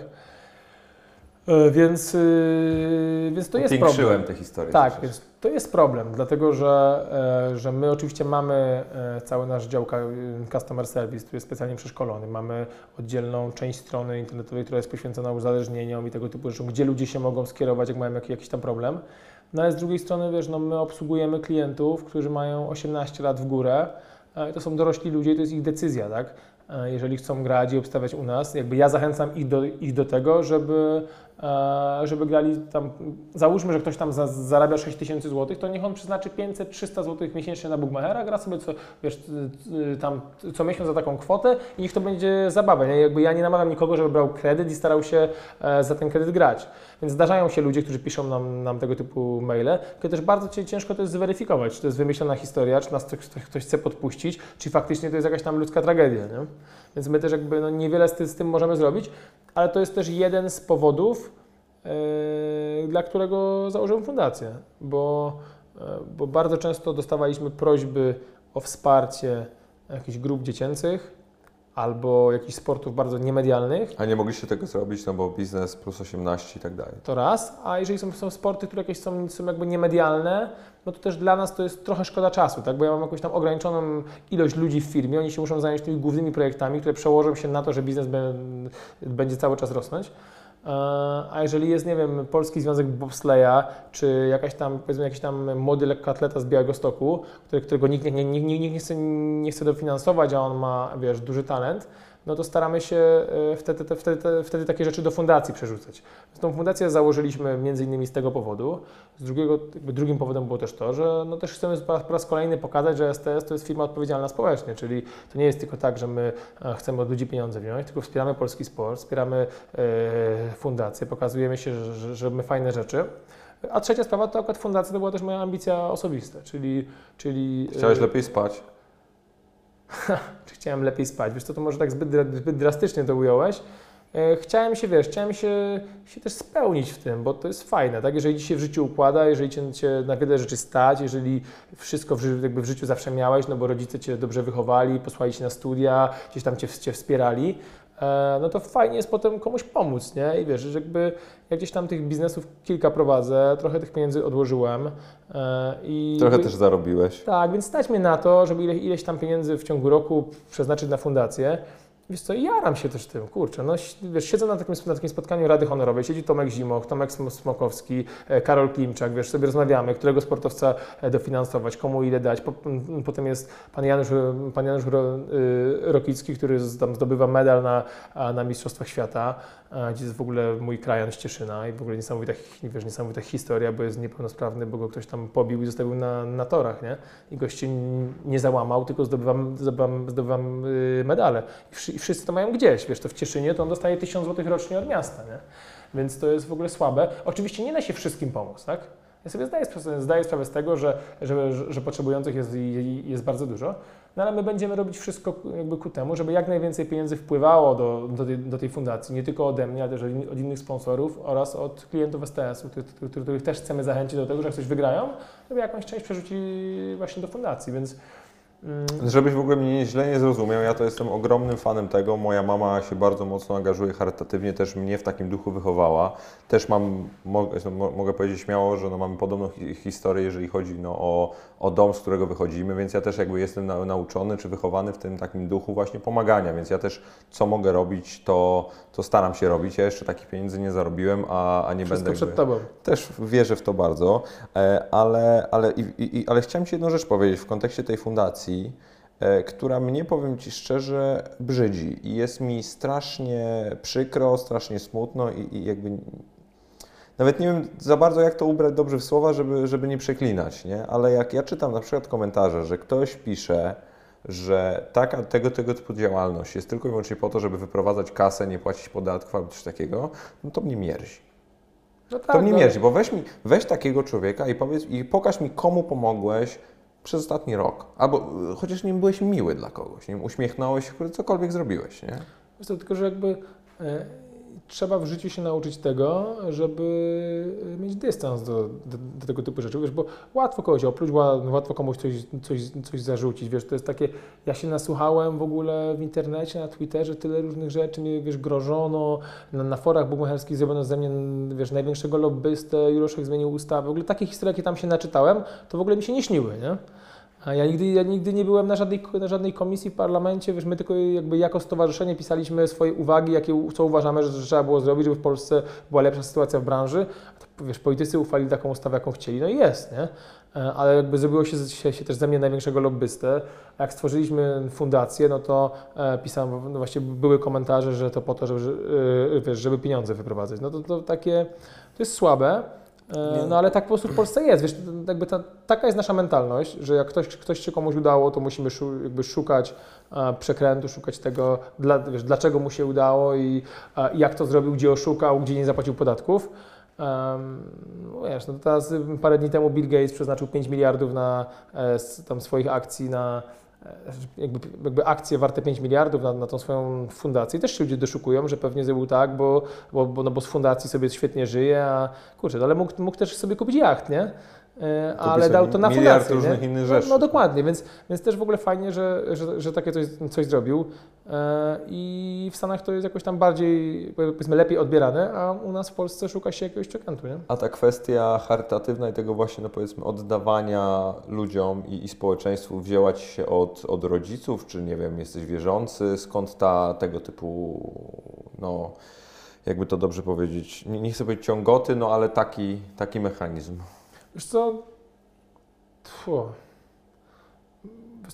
E, Więc, yy, więc to jest problem. Te historie. Tak, więc to jest problem, dlatego że, e, że my oczywiście mamy e, cały nasz dział ka- Customer Service, który jest specjalnie przeszkolony. Mamy oddzielną część strony internetowej, która jest poświęcona uzależnieniom i tego typu rzeczom, gdzie ludzie się mogą skierować, jak mają jak, jakiś tam problem. No ale z drugiej strony, wiesz, no my obsługujemy klientów, którzy mają 18 lat w górę. To są dorośli ludzie i to jest ich decyzja, tak? E, Jeżeli chcą grać i obstawiać u nas, jakby ja zachęcam ich do, ich do tego, żeby, e, żeby grali tam, załóżmy, że ktoś tam za, zarabia 6 tysięcy złotych, to niech on przeznaczy 500-300 złotych miesięcznie na Bookmachera, gra sobie co, wiesz, tam co miesiąc za taką kwotę i niech to będzie zabawa. Nie? Jakby ja nie namawiam nikogo, żeby brał kredyt i starał się e, za ten kredyt grać. Więc zdarzają się ludzie, którzy piszą nam, nam tego typu maile, tylko też bardzo ciężko to jest zweryfikować, czy to jest wymyślona historia, czy nas ktoś, chce podpuścić, czy faktycznie to jest jakaś tam ludzka tragedia. Nie? Więc my też jakby no, niewiele z tym możemy zrobić, ale to jest też jeden z powodów, yy, dla którego założyłem fundację, bo, yy, bo bardzo często dostawaliśmy prośby o wsparcie jakichś grup dziecięcych albo jakichś sportów bardzo niemedialnych, A nie mogliście tego zrobić, no bo biznes plus 18 i tak dalej. to raz, a jeżeli są, są sporty, które jakieś są, są jakby niemedialne, no to też dla nas to jest trochę szkoda czasu, tak? Bo ja mam jakąś tam ograniczoną ilość ludzi w firmie, oni się muszą zająć tymi głównymi projektami, które przełożą się na to, że biznes będzie cały czas rosnąć. E, A jeżeli jest, nie wiem, Polski Związek Bobsleja, czy jakaś tam, powiedzmy, jakiś tam młody lekkoatleta z Białegostoku, który, którego nikt nie, nie, nie, nie, chce, nie chce dofinansować, a on ma, wiesz, duży talent, no to staramy się e, wtedy, te, wtedy, te, wtedy takie rzeczy do fundacji przerzucać. Tą fundację założyliśmy między innymi z tego powodu. Z drugiego, drugim powodem było też to, że no też chcemy po raz, kolejny pokazać, że STS to jest firma odpowiedzialna społecznie, czyli to nie jest tylko tak, że my e, chcemy od ludzi pieniądze wziąć, tylko wspieramy polski sport, wspieramy e, fundację, pokazujemy się, że, że, że my fajne rzeczy. A trzecia sprawa to akurat fundacja to była też moja ambicja osobista, czyli... czyli Chciałeś lepiej spać? czy chciałem lepiej spać. Wiesz co, to może tak zbyt, zbyt drastycznie to ująłeś. E, Chciałem się, wiesz, chciałem się, się też spełnić w tym, bo to jest fajne, tak? Jeżeli Ci się w życiu układa, jeżeli Cię, cię na wiele rzeczy stać, jeżeli wszystko w, ży- jakby w życiu zawsze miałeś, no bo rodzice Cię dobrze wychowali, posłali Cię na studia, gdzieś tam Cię, cię wspierali, no to fajnie jest potem komuś pomóc, nie? I wiesz, że jakby ja gdzieś tam tych biznesów kilka prowadzę, trochę tych pieniędzy odłożyłem e, i... Trochę jakby- też zarobiłeś. tak, więc stać mnie na to, żeby ile, ileś tam pieniędzy w ciągu roku przeznaczyć na fundację. Wiesz co, jaram się też tym, kurczę, no wiesz, siedzę na takim, na takim spotkaniu Rady Honorowej, siedzi Tomek Zimoch, Tomek Sm- Smokowski, e, Karol Klimczak, wiesz, sobie rozmawiamy, którego sportowca e, dofinansować, komu ile dać. Potem jest pan Janusz, e, pan Janusz Ro, Rokicki, który zdobywa medal na, na Mistrzostwach Świata, gdzie jest w ogóle mój krajan z Cieszyna i w ogóle niesamowita, wiesz, niesamowita historia, bo jest niepełnosprawny, bo go ktoś tam pobił i zostawił na, na torach, nie? I n- nie załamał, tylko zdobywam, zdobywam, zdobywam y, medale. I, wszy, I wszyscy to mają gdzieś, wiesz, to w Cieszynie to on dostaje 1000 zł rocznie od miasta, nie? Więc to jest w ogóle słabe. Oczywiście nie da się wszystkim pomóc, tak? Ja sobie zdaję, zdaję sprawę z tego, że, że, że potrzebujących jest, jest bardzo dużo, no ale my będziemy robić wszystko jakby ku temu, żeby jak najwięcej pieniędzy wpływało do, do, tej, do tej fundacji, nie tylko ode mnie, ale też od- innych sponsorów oraz od klientów STS-u, których, których, też chcemy zachęcić do tego, że jak coś wygrają, żeby jakąś część przerzucili właśnie do fundacji, więc Żebyś w ogóle mnie źle nie zrozumiał, ja to jestem ogromnym fanem tego. Moja mama się bardzo mocno angażuje charytatywnie, też mnie w takim duchu wychowała. Też mam, mogę, mo- mogę powiedzieć śmiało, że no mamy podobną hi- historię, jeżeli chodzi no o, o dom, z którego wychodzimy, więc ja też jakby jestem na, nauczony czy wychowany w tym takim duchu właśnie pomagania, więc ja też co mogę robić, to, to staram się robić. Ja jeszcze takich pieniędzy nie zarobiłem, a, a nie wszystko będę... przed Tobą. też wierzę w to bardzo, e, ale, ale, i, i- ale chciałem Ci jedną rzecz powiedzieć w kontekście tej fundacji, e, która mnie, powiem Ci szczerze, brzydzi i jest mi strasznie przykro, strasznie smutno i, i jakby nawet nie wiem za bardzo, jak to ubrać dobrze w słowa, żeby, żeby nie przeklinać, nie? ale jak ja czytam na przykład komentarze, że ktoś pisze, że taka, tego, tego typu działalność jest tylko i wyłącznie po to, żeby wyprowadzać kasę, nie płacić podatków albo coś takiego, no to mnie mierzi. No To tak, mnie no, mierzi, bo weź, mi, weź takiego człowieka i powiedz i pokaż mi, komu pomogłeś przez ostatni rok? Albo y, chociaż nie byłeś miły dla kogoś, wiem, uśmiechnąłeś cokolwiek zrobiłeś, nie? Wiesz tylko, że jakby e, trzeba w życiu się nauczyć tego, żeby mieć dystans do, do, do tego typu rzeczy, wiesz, bo łatwo kogoś opluć, ła- łatwo komuś coś, coś, coś zarzucić, wiesz, to jest takie, ja się nasłuchałem w ogóle w internecie, na Twitterze, tyle różnych rzeczy, mi, wiesz, grożono, na, na forach bukmacherskich zrobiono ze mnie, wiesz, największego lobbystę, Juroszek zmienił ustawę, w ogóle takie historie, jakie tam się naczytałem, to w ogóle mi się nie śniły, nie? A ja nigdy, ja nigdy nie byłem na żadnej, na żadnej komisji w parlamencie, wiesz, my tylko jakby jako stowarzyszenie pisaliśmy swoje uwagi, jakie, co uważamy, że, że trzeba było zrobić, żeby w Polsce była lepsza sytuacja w branży. To, wiesz, politycy uchwalili taką ustawę, jaką chcieli, no i jest, nie? E, Ale jakby zrobiło się, się, się też ze mnie największego lobbystę. Jak stworzyliśmy fundację, no to e, pisałem, no właśnie były komentarze, że to po to, żeby, wiesz, żeby pieniądze wyprowadzać. No to, to takie, to jest słabe. No ale tak po prostu w Polsce jest, wiesz, jakby ta, taka jest nasza mentalność, że jak ktoś, ktoś się komuś udało, to musimy szu, jakby szukać e, przekrętu, szukać tego, dla, wiesz, dlaczego mu się udało i e, jak to zrobił, gdzie oszukał, gdzie nie zapłacił podatków. Um, wiesz, no teraz parę dni temu Bill Gates przeznaczył 5 miliardów na e, tam swoich akcji na jakby, jakby akcje warte 5 miliardów na, na tą swoją fundację. Też się ludzie doszukują, że pewnie zrobił tak, bo, bo, bo, no bo z fundacji sobie świetnie żyje, a kurczę, no ale mógł, mógł też sobie kupić jacht, nie? E, Ale dał to na fundację. różnych nie? innych No, rzeczy. no dokładnie, więc, więc też w ogóle fajnie, że, że, że takie coś, coś zrobił. E, I w Stanach to jest jakoś tam bardziej, powiedzmy, lepiej odbierane, a u nas w Polsce szuka się jakiegoś przekrętu, nie? A ta kwestia charytatywna i tego właśnie, no powiedzmy, oddawania ludziom i, i społeczeństwu wzięła Ci się od, od rodziców, czy nie wiem, jesteś wierzący? Skąd ta tego typu, no, jakby to dobrze powiedzieć, nie, nie chcę powiedzieć ciągoty, no ale taki, taki mechanizm. Wiesz co? Tfu.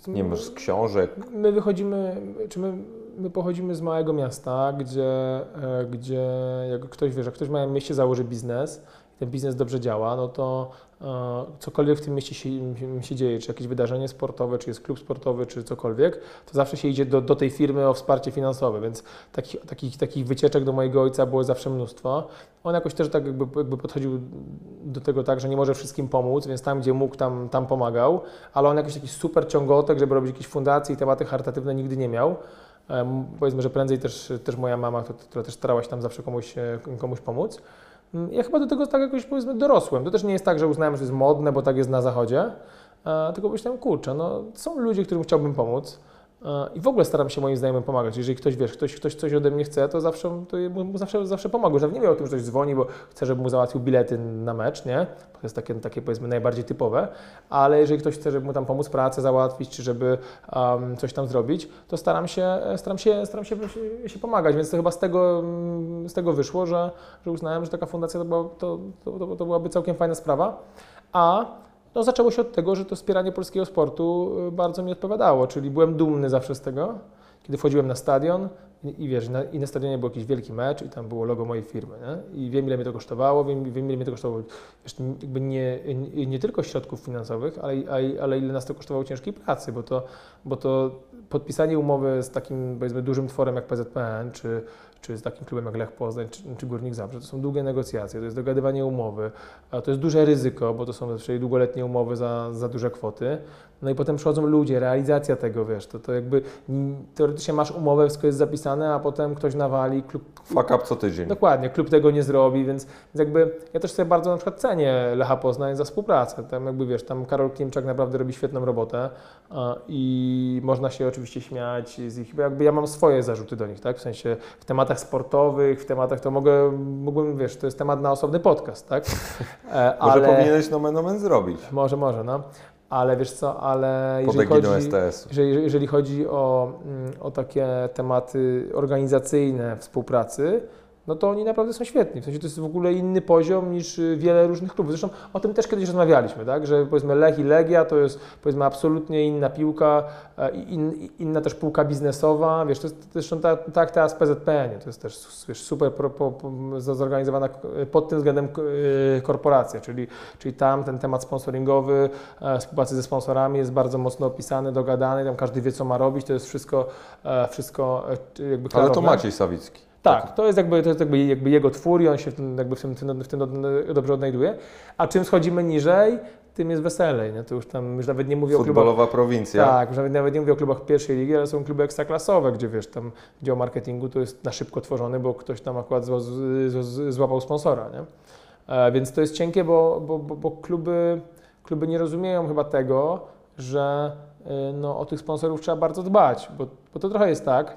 Nie może z książek, My wychodzimy, czy my, my pochodzimy z małego miasta, gdzie, e, gdzie jak ktoś, wiesz, jak ktoś w małym mieście założy biznes i ten biznes dobrze działa, no to cokolwiek w tym mieście się, się dzieje, czy jakieś wydarzenie sportowe, czy jest klub sportowy, czy cokolwiek, to zawsze się idzie do, do tej firmy o wsparcie finansowe, więc takich, takich, takich wycieczek do mojego ojca było zawsze mnóstwo. On jakoś też tak jakby, jakby podchodził do tego tak, że nie może wszystkim pomóc, więc tam, gdzie mógł, tam, tam pomagał, ale on jakiś taki super ciągotek, żeby robić jakieś fundacje i tematy charytatywne nigdy nie miał. Em, Powiedzmy, że prędzej też, też moja mama, która- która też starała się tam zawsze komuś, e, komuś pomóc. Mm, Ja chyba do tego tak jakoś powiedzmy dorosłem. To też nie jest tak, że uznałem, że to jest modne, bo tak jest na zachodzie, tylko myślałem, kurczę, no są ludzie, którym chciałbym pomóc. I w ogóle staram się moim znajomym pomagać. Jeżeli ktoś, wiesz, ktoś, ktoś coś ode mnie chce, to zawsze, to mu zawsze, zawsze pomogę. Nawet nie wiem o tym, że ktoś dzwoni, bo chce, żebym mu załatwił bilety na mecz, nie? To jest takie, takie powiedzmy najbardziej typowe. Ale jeżeli ktoś chce, żeby mu tam pomóc pracę załatwić, czy żeby um, coś tam zrobić, to staram się, staram się, staram się, się, pomagać. Więc to chyba z tego, z tego wyszło, że, że uznałem, że taka fundacja to, była, to, to, to byłaby całkiem fajna sprawa. A no, zaczęło się od tego, że to wspieranie polskiego sportu y, bardzo mi odpowiadało, czyli byłem dumny zawsze z tego, kiedy wchodziłem na stadion i, i wiesz, na, i na stadionie był jakiś wielki mecz i tam było logo mojej firmy, nie? I wiem, ile mnie to kosztowało, wiem, wiem ile mnie to kosztowało, jakby nie, nie, nie tylko środków finansowych, ale, ale, ile nas to kosztowało ciężkiej pracy, bo to, bo to podpisanie umowy z takim, powiedzmy, dużym tworem jak PZPN, czy, czy z takim klubem jak Lech Poznań, czy, czy Górnik Zabrze, to są długie negocjacje, to jest dogadywanie umowy, a to jest duże ryzyko, bo to są zazwyczaj długoletnie umowy za, za duże kwoty. No i potem przychodzą ludzie, realizacja tego, wiesz, to, to jakby teoretycznie masz umowę, wszystko jest zapisane, a potem ktoś nawali, klub, fuck up co tydzień. Dokładnie, klub tego nie zrobi, więc, więc jakby ja też sobie bardzo na przykład cenię Lecha Poznań za współpracę. Tam jakby wiesz, tam Karol Klimczak naprawdę robi świetną robotę i można się oczywiście śmiać z ich, jakby ja mam swoje zarzuty do nich, tak? W sensie w tematach sportowych, w tematach to mogę, mógłbym, wiesz, to jest temat na osobny podcast, tak? E, Może ale, powinieneś nomen omen zrobić. Może, może, no. Ale wiesz co, ale jeżeli chodzi, jeżeli, jeżeli chodzi o, mm, o takie tematy organizacyjne współpracy, no to oni naprawdę są świetni. W sensie to jest w ogóle inny poziom niż y, wiele różnych klubów. Zresztą o tym też kiedyś rozmawialiśmy, tak? że powiedzmy Lech i Legia to jest powiedzmy absolutnie inna piłka, e, in, inna też półka biznesowa. Wiesz, to jest zresztą tak tak teraz PZPN, to jest też wiesz, super pro, po, po, zorganizowana pod tym względem y, korporacja, czyli, czyli tam ten temat sponsoringowy, e, współpracy ze sponsorami jest bardzo mocno opisany, dogadany, tam każdy wie co ma robić, to jest wszystko, e, wszystko jakby Ale klarowne. to Maciej Sawicki. Tak, to jest jakby, to jest jakby, jakby jego twór i on się w tym, jakby w tym, w tym, dobrze odnajduje. A czym schodzimy niżej, tym jest weselej. Nie? To już tam już nawet nie mówię o klubach. Futbolowa prowincja. Tak, już nawet, nawet nie mówię o klubach pierwszej ligi, ale są kluby ekstraklasowe, gdzie wiesz, tam dział marketingu to jest na szybko tworzony, bo ktoś tam akurat złapał sponsora. Nie? E, więc to jest cienkie, bo, bo, bo, bo kluby, kluby nie rozumieją chyba tego, że y, no, o tych sponsorów trzeba bardzo dbać, bo, bo to trochę jest tak,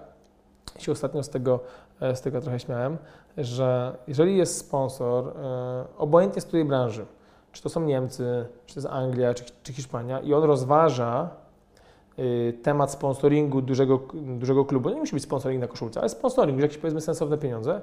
się ostatnio z tego, e, z tego trochę śmiałem, że jeżeli jest sponsor, e, obojętnie z której branży, czy to są Niemcy, czy to jest Anglia, czy, czy Hiszpania, i on rozważa y, temat sponsoringu dużego, dużego klubu, nie musi być sponsoring na koszulce, ale sponsoring, jakieś powiedzmy sensowne pieniądze,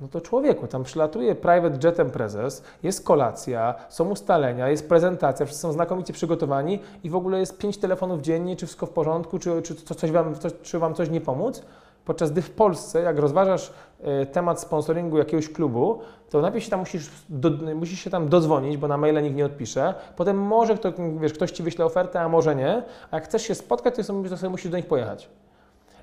no to człowieku, tam przylatuje private jetem prezes, jest kolacja, są ustalenia, jest prezentacja, wszyscy są znakomicie przygotowani i w ogóle jest pięć telefonów dziennie, czy wszystko w porządku, czy, czy, co- coś wam, coś, czy wam coś nie pomóc. Podczas gdy w Polsce, jak rozważasz e, temat sponsoringu jakiegoś klubu, to najpierw się tam musisz, do, musisz się tam dodzwonić, bo na maile nikt nie odpisze. Potem może kto, wiesz, ktoś ci wyśle ofertę, a może nie. A jak chcesz się spotkać, to to sobie musisz do nich pojechać.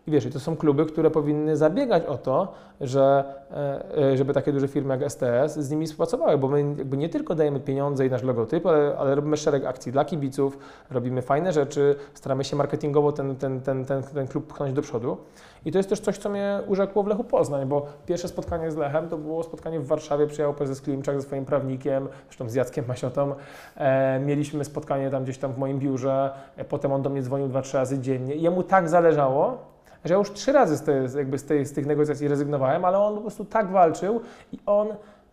I wiesz, to są kluby, które powinny zabiegać o to, że, e, e, żeby takie duże firmy jak STS z nimi współpracowały, bo my jakby nie tylko dajemy pieniądze i nasz logotyp, ale, ale robimy szereg akcji dla kibiców, robimy fajne rzeczy, staramy się marketingowo ten, ten, ten, ten, ten klub pchnąć do przodu. I to jest też coś, co mnie urzekło w Lechu Poznań, bo pierwsze spotkanie z Lechem to było spotkanie w Warszawie, przyjechał prezes Klimczak ze swoim prawnikiem, zresztą z Jackiem Masiotą. E, mieliśmy spotkanie tam gdzieś tam w moim biurze, e, potem on do mnie dzwonił dwa, trzy razy dziennie i jemu tak zależało, że ja już trzy razy z, tej, jakby z, tej, z tych negocjacji rezygnowałem, ale on po prostu tak walczył i on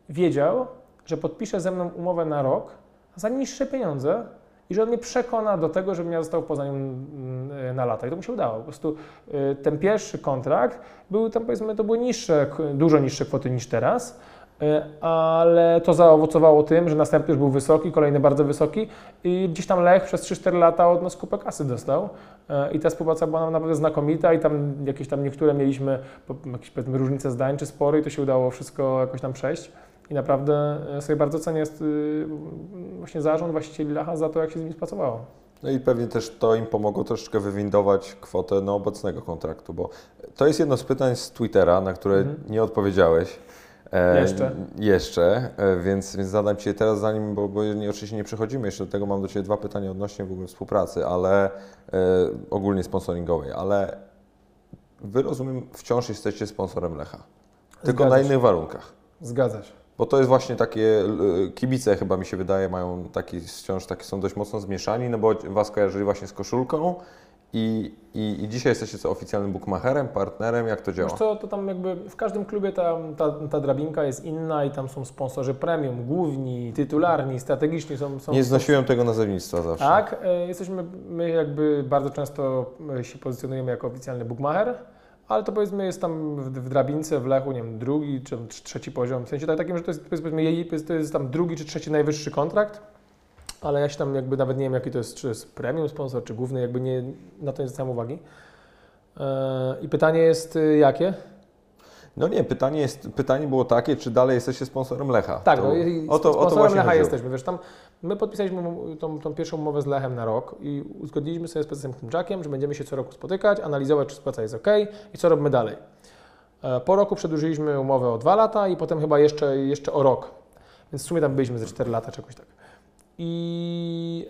wiedział, że podpisze ze mną umowę na rok za niższe pieniądze i że on mnie przekona do tego, żebym ja został w Poznaniu mm, na lata. I to mu się udało. Po prostu y, ten pierwszy kontrakt był tam powiedzmy, to były niższe, dużo niższe kwoty niż teraz, ale to zaowocowało tym, że następny już był wysoki, kolejny bardzo wysoki i gdzieś tam Lech przez 3-4 lata od nas kupę kasy dostał. E, I ta współpraca była nam naprawdę znakomita i tam jakieś tam niektóre mieliśmy jakieś powiedzmy różnice zdań czy spory i to się udało wszystko jakoś tam przejść. I naprawdę e, sobie bardzo cenię jest, właśnie zarząd właścicieli Lacha za to, jak się z nimi spracowało. No i pewnie też to im pomogło troszeczkę wywindować kwotę no, obecnego kontraktu, bo to jest jedno z pytań z Twittera, na które Mhm. nie odpowiedziałeś. E, Jeszcze. Jeszcze, e, więc, więc zadam Ci teraz, zanim, bo, bo nie, oczywiście nie przechodzimy jeszcze do tego, mam do Ciebie dwa pytania odnośnie w ogóle współpracy, ale e, ogólnie sponsoringowej, ale Wy rozumiem, wciąż jesteście sponsorem Lecha, tylko Zgadza na się. innych warunkach. Zgadza się. Bo to jest właśnie takie, y, kibice chyba mi się wydaje, mają taki, wciąż takie, są dość mocno zmieszani, no bo Was kojarzyli właśnie z koszulką i, i, i dzisiaj jesteście co oficjalnym bookmacherem, partnerem, jak to działa? Wiesz co, to tam jakby w każdym klubie ta, ta, ta drabinka jest inna i tam są sponsorzy premium, główni, tytularni, strategiczni są. są Nie znosiłem tego nazewnictwa zawsze. Tak, e, jesteśmy, my jakby bardzo często e, się pozycjonujemy jako oficjalny bookmacher, ale to powiedzmy jest tam w, w drabince, w Lechu, nie wiem, drugi czy trzeci poziom, w sensie tak, takim, że to jest, powiedzmy, to jest tam drugi czy trzeci najwyższy kontrakt, ale ja się tam jakby nawet nie wiem, jaki to jest, czy jest premium sponsor, czy główny, jakby nie, na to nie zwracam uwagi. E, I pytanie jest y, jakie? No nie, pytanie, jest, pytanie było takie, czy dalej jesteście sponsorem Lecha? Tak, to, no, o to, o to sponsorem Lecha chodziło. jesteśmy. Wiesz, tam my podpisaliśmy tą, tą pierwszą umowę z Lechem na rok i uzgodniliśmy sobie z prezesem Klimczakiem, że będziemy się co roku spotykać, analizować, czy współpraca jest ok i co robimy dalej. E, Po roku przedłużyliśmy umowę o dwa lata i potem chyba jeszcze, jeszcze o rok. Więc w sumie tam byliśmy ze 4 lata, czy jakoś tak. I,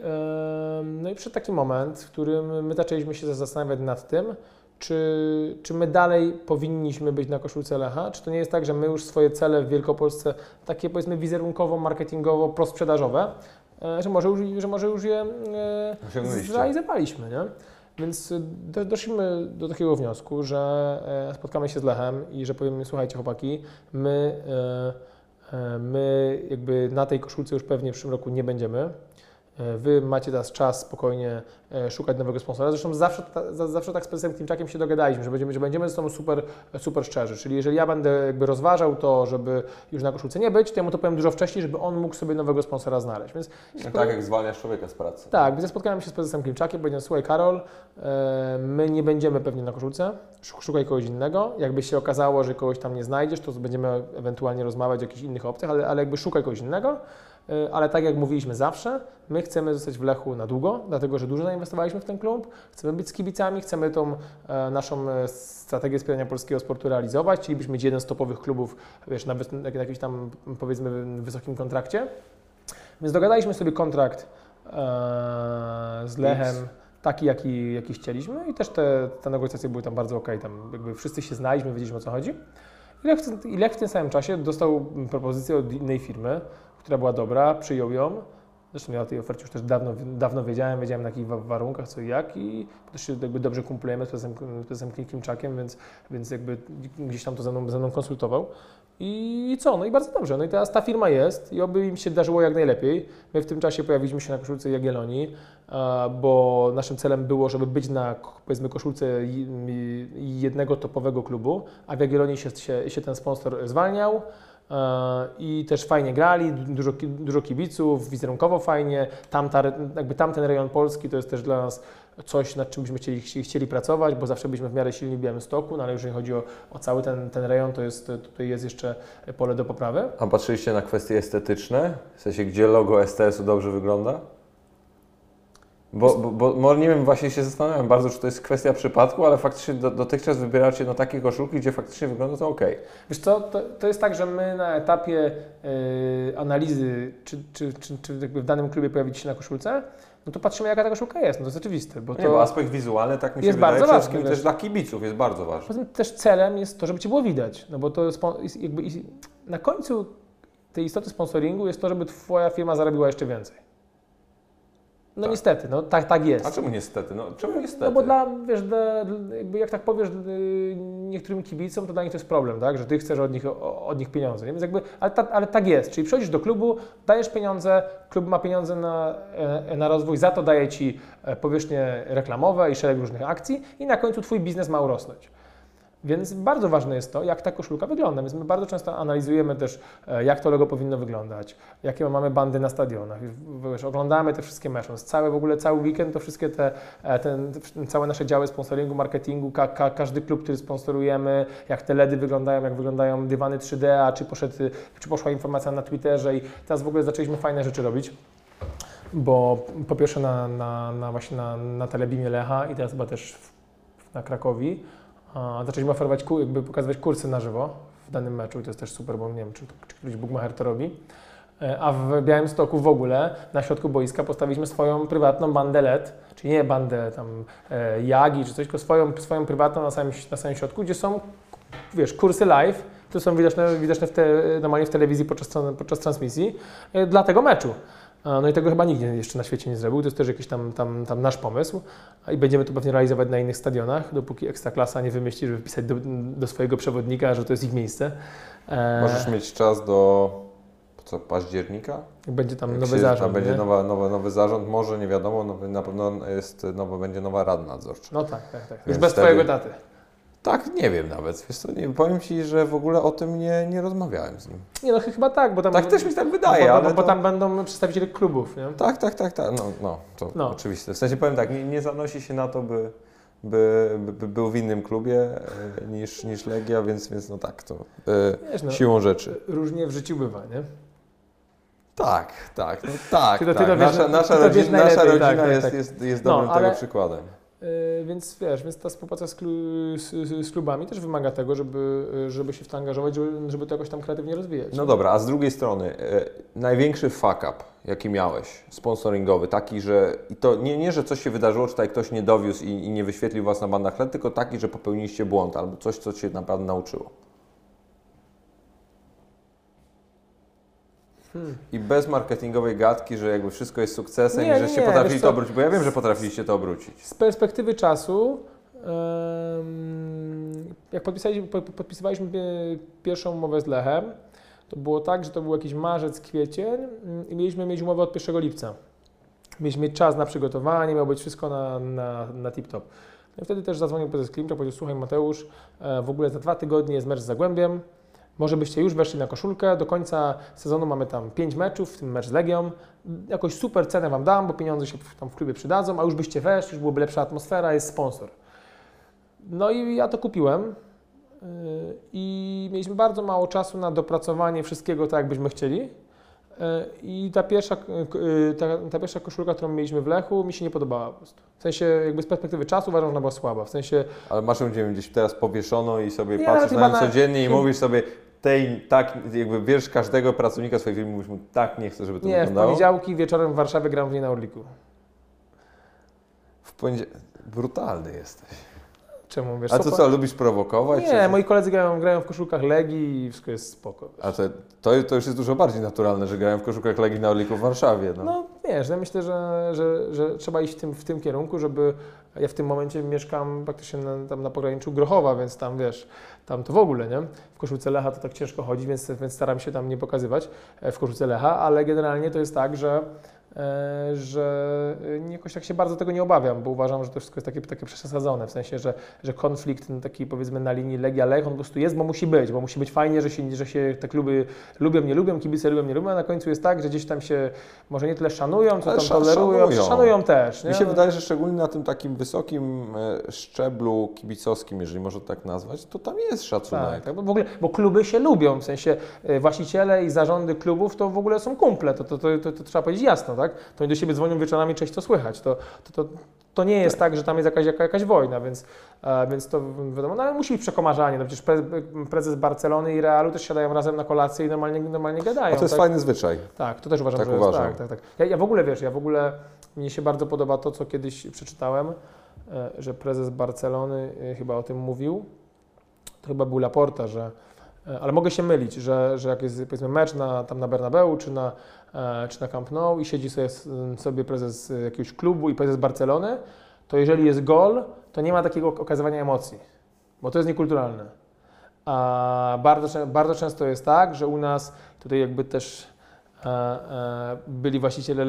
no i przyszedł taki moment, w którym my zaczęliśmy się zastanawiać nad tym, czy, czy my dalej powinniśmy być na koszulce Lecha? Czy to nie jest tak, że my już swoje cele w Wielkopolsce, takie powiedzmy wizerunkowo, marketingowo, prosprzedażowe, e, że może już, że może już je e, zrealizowaliśmy, nie? Więc do, doszliśmy do takiego wniosku, że e, spotkamy się z Lechem i że powiemy, słuchajcie chłopaki, my, e, e, my jakby na tej koszulce już pewnie w przyszłym roku nie będziemy. E, Wy macie teraz czas spokojnie e, szukać nowego sponsora. Zresztą zawsze, ta, za- zawsze tak z prezesem Klimczakiem się dogadaliśmy, że będziemy, że będziemy ze sobą super, super szczerzy. Czyli jeżeli ja będę jakby rozważał to, żeby już na koszulce nie być, to ja mu to powiem dużo wcześniej, żeby on mógł sobie nowego sponsora znaleźć. Więc Tak jak zwalniasz człowieka z pracy. tak, więc ja spotkałem się z prezesem Klimczakiem, powiedziałem, słuchaj Karol, e, my nie będziemy pewnie na koszulce, Szuk- szukaj kogoś innego. Jakby się okazało, że kogoś tam nie znajdziesz, to będziemy ewentualnie rozmawiać o jakichś innych opcjach, ale, ale jakby szukaj kogoś innego. E, Ale tak jak mówiliśmy zawsze, my chcemy zostać w Lechu na długo, dlatego że dużo zainwestowaliśmy w ten klub, chcemy być z kibicami, chcemy tą e, naszą e, strategię wspierania polskiego sportu realizować, chcielibyśmy mieć jeden z topowych klubów, wiesz, na, na jakimś tam powiedzmy wysokim kontrakcie. Więc dogadaliśmy sobie kontrakt e, z Lechem, taki jaki, jaki chcieliśmy i też te, te negocjacje były tam bardzo ok. Tam jakby wszyscy się znaliśmy, wiedzieliśmy o co chodzi. I Lech, w- i Lech w tym samym czasie dostał propozycję od innej firmy, która była dobra, przyjął ją. Zresztą ja o tej ofercie już też dawno, dawno wiedziałem, wiedziałem na jakich wa- warunkach, co i jak i też się jakby dobrze kumplujemy z prezesem, prezesem Klimczakiem, więc, więc jakby gdzieś tam to ze mną, ze mną konsultował. I co? No i bardzo dobrze. No i teraz ta firma jest i oby im się darzyło jak najlepiej. My w tym czasie pojawiliśmy się na koszulce Jagiellonii, e, bo naszym celem było, żeby być na powiedzmy koszulce jednego topowego klubu, a w Jagiellonii się, się, się ten sponsor zwalniał. E, I też fajnie grali, dużo, dużo kibiców, wizerunkowo fajnie. Tam ta, jakby tamten rejon Polski to jest też dla nas coś, nad czym byśmy chcieli, chci- chcieli pracować, bo zawsze byliśmy w miarę silni w Białymstoku, no ale jeżeli chodzi o, o cały ten, ten rejon, to jest, tutaj jest jeszcze pole do poprawy. A patrzyliście na kwestie estetyczne? W sensie, gdzie logo STS-u dobrze wygląda? Bo, bo, bo nie wiem, właśnie się zastanawiam bardzo, czy to jest kwestia przypadku, ale faktycznie do, dotychczas wybieracie na takie koszulki, gdzie faktycznie wygląda to ok. Wiesz co, to, to jest tak, że my na etapie y, analizy, czy, czy, czy, czy w danym klubie pojawić się na koszulce, no to patrzymy jaka ta koszulka jest, no to jest oczywiste, bo to... Nie, bo aspekt wizualny, tak mi się jest wydaje, bardzo ważny, też dla kibiców jest bardzo ważny. Poza tym też celem jest to, żeby Cię było widać, no bo to jest, jakby na końcu tej istoty sponsoringu jest to, żeby Twoja firma zarobiła jeszcze więcej. No Tak. niestety, no tak, tak jest. A czemu niestety? No czemu niestety? No bo dla, wiesz, dla, jak tak powiesz y, niektórym kibicom, to dla nich to jest problem, tak? Że ty chcesz od nich, od nich pieniądze. Nie? Więc jakby, ale, ta, ale tak jest. Czyli przychodzisz do klubu, dajesz pieniądze, klub ma pieniądze na, e, na rozwój, za to daje ci e, powierzchnie reklamowe i szereg różnych akcji i na końcu twój biznes ma urosnąć. Więc bardzo ważne jest to, jak ta koszulka wygląda. Więc my bardzo często analizujemy też, e, jak to logo powinno wyglądać, jakie mamy bandy na stadionach. Wiesz, oglądamy te wszystkie mecze. Cały w ogóle cały weekend to wszystkie te, e, ten, całe nasze działy sponsoringu, marketingu, ka, ka, każdy klub, który sponsorujemy, jak te LEDy wyglądają, jak wyglądają dywany 3D, a czy, poszedł, czy poszła informacja na Twitterze i teraz w ogóle zaczęliśmy fajne rzeczy robić. Bo po pierwsze na, na, na właśnie na, na Telebimie Lecha i teraz chyba też w, na Krakowi zaczęliśmy oferować, jakby pokazywać kursy na żywo w danym meczu i to jest też super, bo nie wiem, czy, czy któryś bookmacher to robi. E, A w Białymstoku w ogóle na środku boiska postawiliśmy swoją prywatną bandę LED, czyli nie bandę tam e, Jagi czy coś, tylko swoją, swoją prywatną na samym, na samym środku, gdzie są, wiesz, kursy live, które są widoczne, widoczne w te, normalnie w telewizji podczas, podczas transmisji e, dla tego meczu. No i tego chyba nikt jeszcze na świecie nie zrobił, to jest też jakiś tam, tam, tam nasz pomysł i będziemy to pewnie realizować na innych stadionach, dopóki Ekstraklasa nie wymyśli, żeby wpisać do, do swojego przewodnika, że to jest ich miejsce. E, Możesz mieć czas do co, października? Będzie tam Jak nowy się- zarząd. Tam będzie nowa, nowa, nowy zarząd, może nie wiadomo, nowy, na pewno jest, nowo, będzie nowa rada nadzorcza. No tak, tak, tak. Już Więc bez wtedy- twojego taty. Tak, nie wiem nawet. Wiesz co, nie, powiem Ci, że w ogóle o tym nie, nie rozmawiałem z nim. Nie no, chyba tak, bo tam... Tak też mi tak wydaje, bo, ale bo, to- tam będą przedstawiciele klubów, nie? Tak, tak, tak, tak. No, no to No. oczywiste. W sensie powiem tak, nie, nie zanosi się na to, by, by, by, by był w innym klubie e, niż, niż Legia, więc, więc no tak, to e, Wiesz, no, siłą rzeczy. Różnie w życiu bywa, nie? Tak, tak, no tak. Ty to- ty tak. to wiesz- nasza ty nasza, to wiesz rodzina, nasza najlepiej, rodzina tak, tak, jest, tak. jest, jest No, dobrym ale- tego przykładem. Yy, więc wiesz, więc ta współpraca z, klu, z, z, klubami też wymaga tego, żeby, yy, żeby się w to angażować, żeby, żeby to jakoś tam kreatywnie rozwijać. No dobra, a z drugiej strony, e, największy fuck up, jaki miałeś, sponsoringowy, taki, że i to nie, nie, że coś się wydarzyło, czy tutaj ktoś nie dowiózł i, i nie wyświetlił Was na bandach LED, tylko taki, że popełniliście błąd albo coś, co Cię naprawdę nauczyło. Hmm. I bez marketingowej gadki, że jakby wszystko jest sukcesem Nie, i żeście nie, potrafili to obrócić, bo ja wiem, że potrafiliście to obrócić. Z perspektywy czasu, jak podpisywaliśmy pie- pierwszą umowę z Lechem, to było tak, że to był jakiś marzec, kwiecień mm, i mieliśmy mieć umowę od 1 lipca. Mieliśmy mieć czas na przygotowanie, miało być wszystko na, na, na tip-top. No i wtedy też zadzwonił prezes Klimczak, powiedział, słuchaj Mateusz, e, w ogóle za dwa tygodnie jest mecz z Zagłębiem, może byście już weszli na koszulkę, do końca sezonu mamy tam pięć meczów, w tym mecz z Legią. Jakoś super cenę Wam dam, bo pieniądze się tam w klubie przydadzą, a już byście weszli, już byłaby lepsza atmosfera, jest sponsor. No i ja to kupiłem yy, i mieliśmy bardzo mało czasu na dopracowanie wszystkiego tak, jak byśmy chcieli. Yy, I ta pierwsza, yy, ta, ta pierwsza koszulka, którą mieliśmy w Lechu, mi się nie podobała po prostu. W sensie jakby z perspektywy czasu uważam, że ona była słaba. W sensie Ale masz ją gdzieś teraz powieszono i sobie Nie, patrzysz na nią codziennie i mówisz sobie, tej, tak, jakby wiesz każdego pracownika swojej firmy, mówisz mu, tak nie chcę, żeby to Nie, w wyglądało. poniedziałki wieczorem w Warszawie gram w niej na Orliku. W poniedzie... Brutalny jesteś. Czemu, wiesz A po- co, lubisz prowokować? Nie, czy... moi koledzy grają, grają w koszulkach Legii i wszystko jest spoko. A to, to, to już jest dużo bardziej naturalne, że grają w koszulkach Legii na Orliku w Warszawie. No. No wiesz, ja myślę, że, że, że trzeba iść w tym, w tym kierunku, żeby ja w tym momencie mieszkam praktycznie na, tam na pograniczu Grochowa, więc tam wiesz, tam to w ogóle, nie? W koszulce Lecha to tak ciężko chodzić, więc, więc staram się tam nie pokazywać e, w koszulce Lecha, ale generalnie to jest tak, że że e, jakoś tak się bardzo tego nie obawiam, bo uważam, że to wszystko jest takie, takie przesadzone, w sensie, że, że konflikt taki powiedzmy na linii Legia-Lech, on po prostu jest, bo musi być, bo musi być fajnie, że się, że się te kluby lubią, nie lubią, kibice lubią, nie lubią, a na końcu jest tak, że gdzieś tam się może nie tyle szanują, co tam tolerują, szanują. szanują też. Nie? Mi się wydaje, że szczególnie na tym takim wysokim e, szczeblu kibicowskim, jeżeli można tak nazwać, to tam jest szacunek. Tak, tak, bo w ogóle, bo kluby się lubią, w sensie e, właściciele i zarządy klubów to w ogóle są kumple, to, to, to, to, to trzeba powiedzieć jasno, tak? To oni do siebie dzwonią wieczorami, cześć, co słychać, to, to, to, to nie jest tak, że tam jest jakaś, jaka, jakaś wojna, więc, e, więc to wiadomo, no ale musi być przekomarzanie, no przecież pre, prezes Barcelony i Realu też siadają razem na kolację i normalnie, normalnie gadają. A to jest tak? fajny zwyczaj. Tak, to też uważam, Tak że uważam. jest. Tak, tak, tak. Ja, ja w ogóle wiesz, ja w ogóle mnie się bardzo podoba to, co kiedyś przeczytałem, e, że prezes Barcelony e, chyba o tym mówił. To chyba był Laporta, że e, ale mogę się mylić, że, że jak jest powiedzmy mecz na, tam na Bernabeu czy na, czy na Camp Nou i siedzi sobie, sobie prezes e, jakiegoś klubu i prezes Barcelony, to jeżeli jest gol, to nie ma takiego okazywania emocji, bo to jest niekulturalne. A bardzo, bardzo często jest tak, że u nas tutaj jakby też e, e, byli właściciele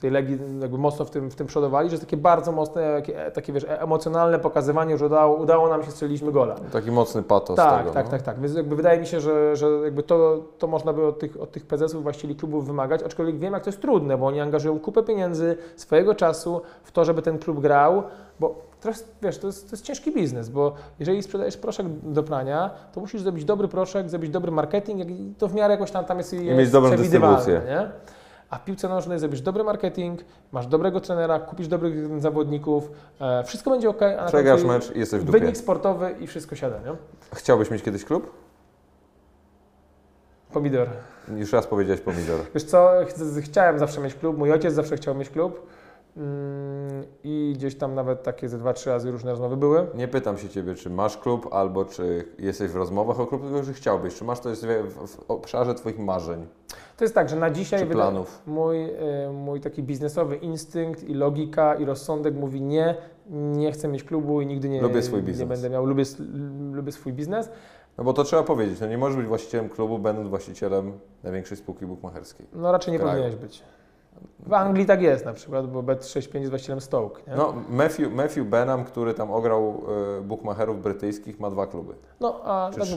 tej Legii jakby mocno w tym, w tym przodowali, że takie bardzo mocne, jakie- takie wiesz, e- emocjonalne pokazywanie, że udało, udało nam się, strzeliliśmy gola. Taki mocny patos Tak, tego. tak, no. tak, tak. Więc jakby wydaje mi się, że, że jakby to, to można by od tych, od tych prezesów, właścicieli klubów wymagać, aczkolwiek wiem, jak to jest trudne, bo oni angażują kupę pieniędzy, swojego czasu w to, żeby ten klub grał, bo jest, wiesz, to jest, to jest ciężki biznes, bo jeżeli sprzedajesz proszek do prania, to musisz zrobić dobry proszek, zrobić dobry marketing, i to w miarę jakoś tam, tam jest, jest mieć dobrą dystrybucję. Nie? A w piłce nożnej zrobisz dobry marketing, masz dobrego trenera, kupisz dobrych zawodników, e, wszystko będzie ok, a Przegrasz mecz i jesteś w dupie. wynik sportowy i wszystko siada, nie? Chciałbyś mieć kiedyś klub? Pomidor. Już raz powiedziałeś pomidor. Wiesz co, ch- chciałem zawsze mieć klub, mój ojciec zawsze chciał mieć klub i gdzieś tam nawet takie ze dwa, trzy razy różne rozmowy były. Nie pytam się Ciebie, czy masz klub, albo czy jesteś w rozmowach o klub, tylko że chciałbyś. Czy masz to jest w, w obszarze Twoich marzeń, To jest tak, że na dzisiaj planów? mój, y, mój taki biznesowy instynkt i logika i rozsądek mówi nie, nie chcę mieć klubu i nigdy nie, Lubię swój nie biznes. będę miał, lubię, lubię swój biznes. No bo to trzeba powiedzieć, no nie możesz być właścicielem klubu, będąc właścicielem największej spółki bukmacherskiej. No raczej nie powinieneś być. W Anglii tak jest na przykład, bo Bet65 jest właścicielem Stoke. Nie? No, Matthew, Matthew Benham, który tam ograł y, bukmacherów brytyjskich, ma dwa kluby. No, a, tak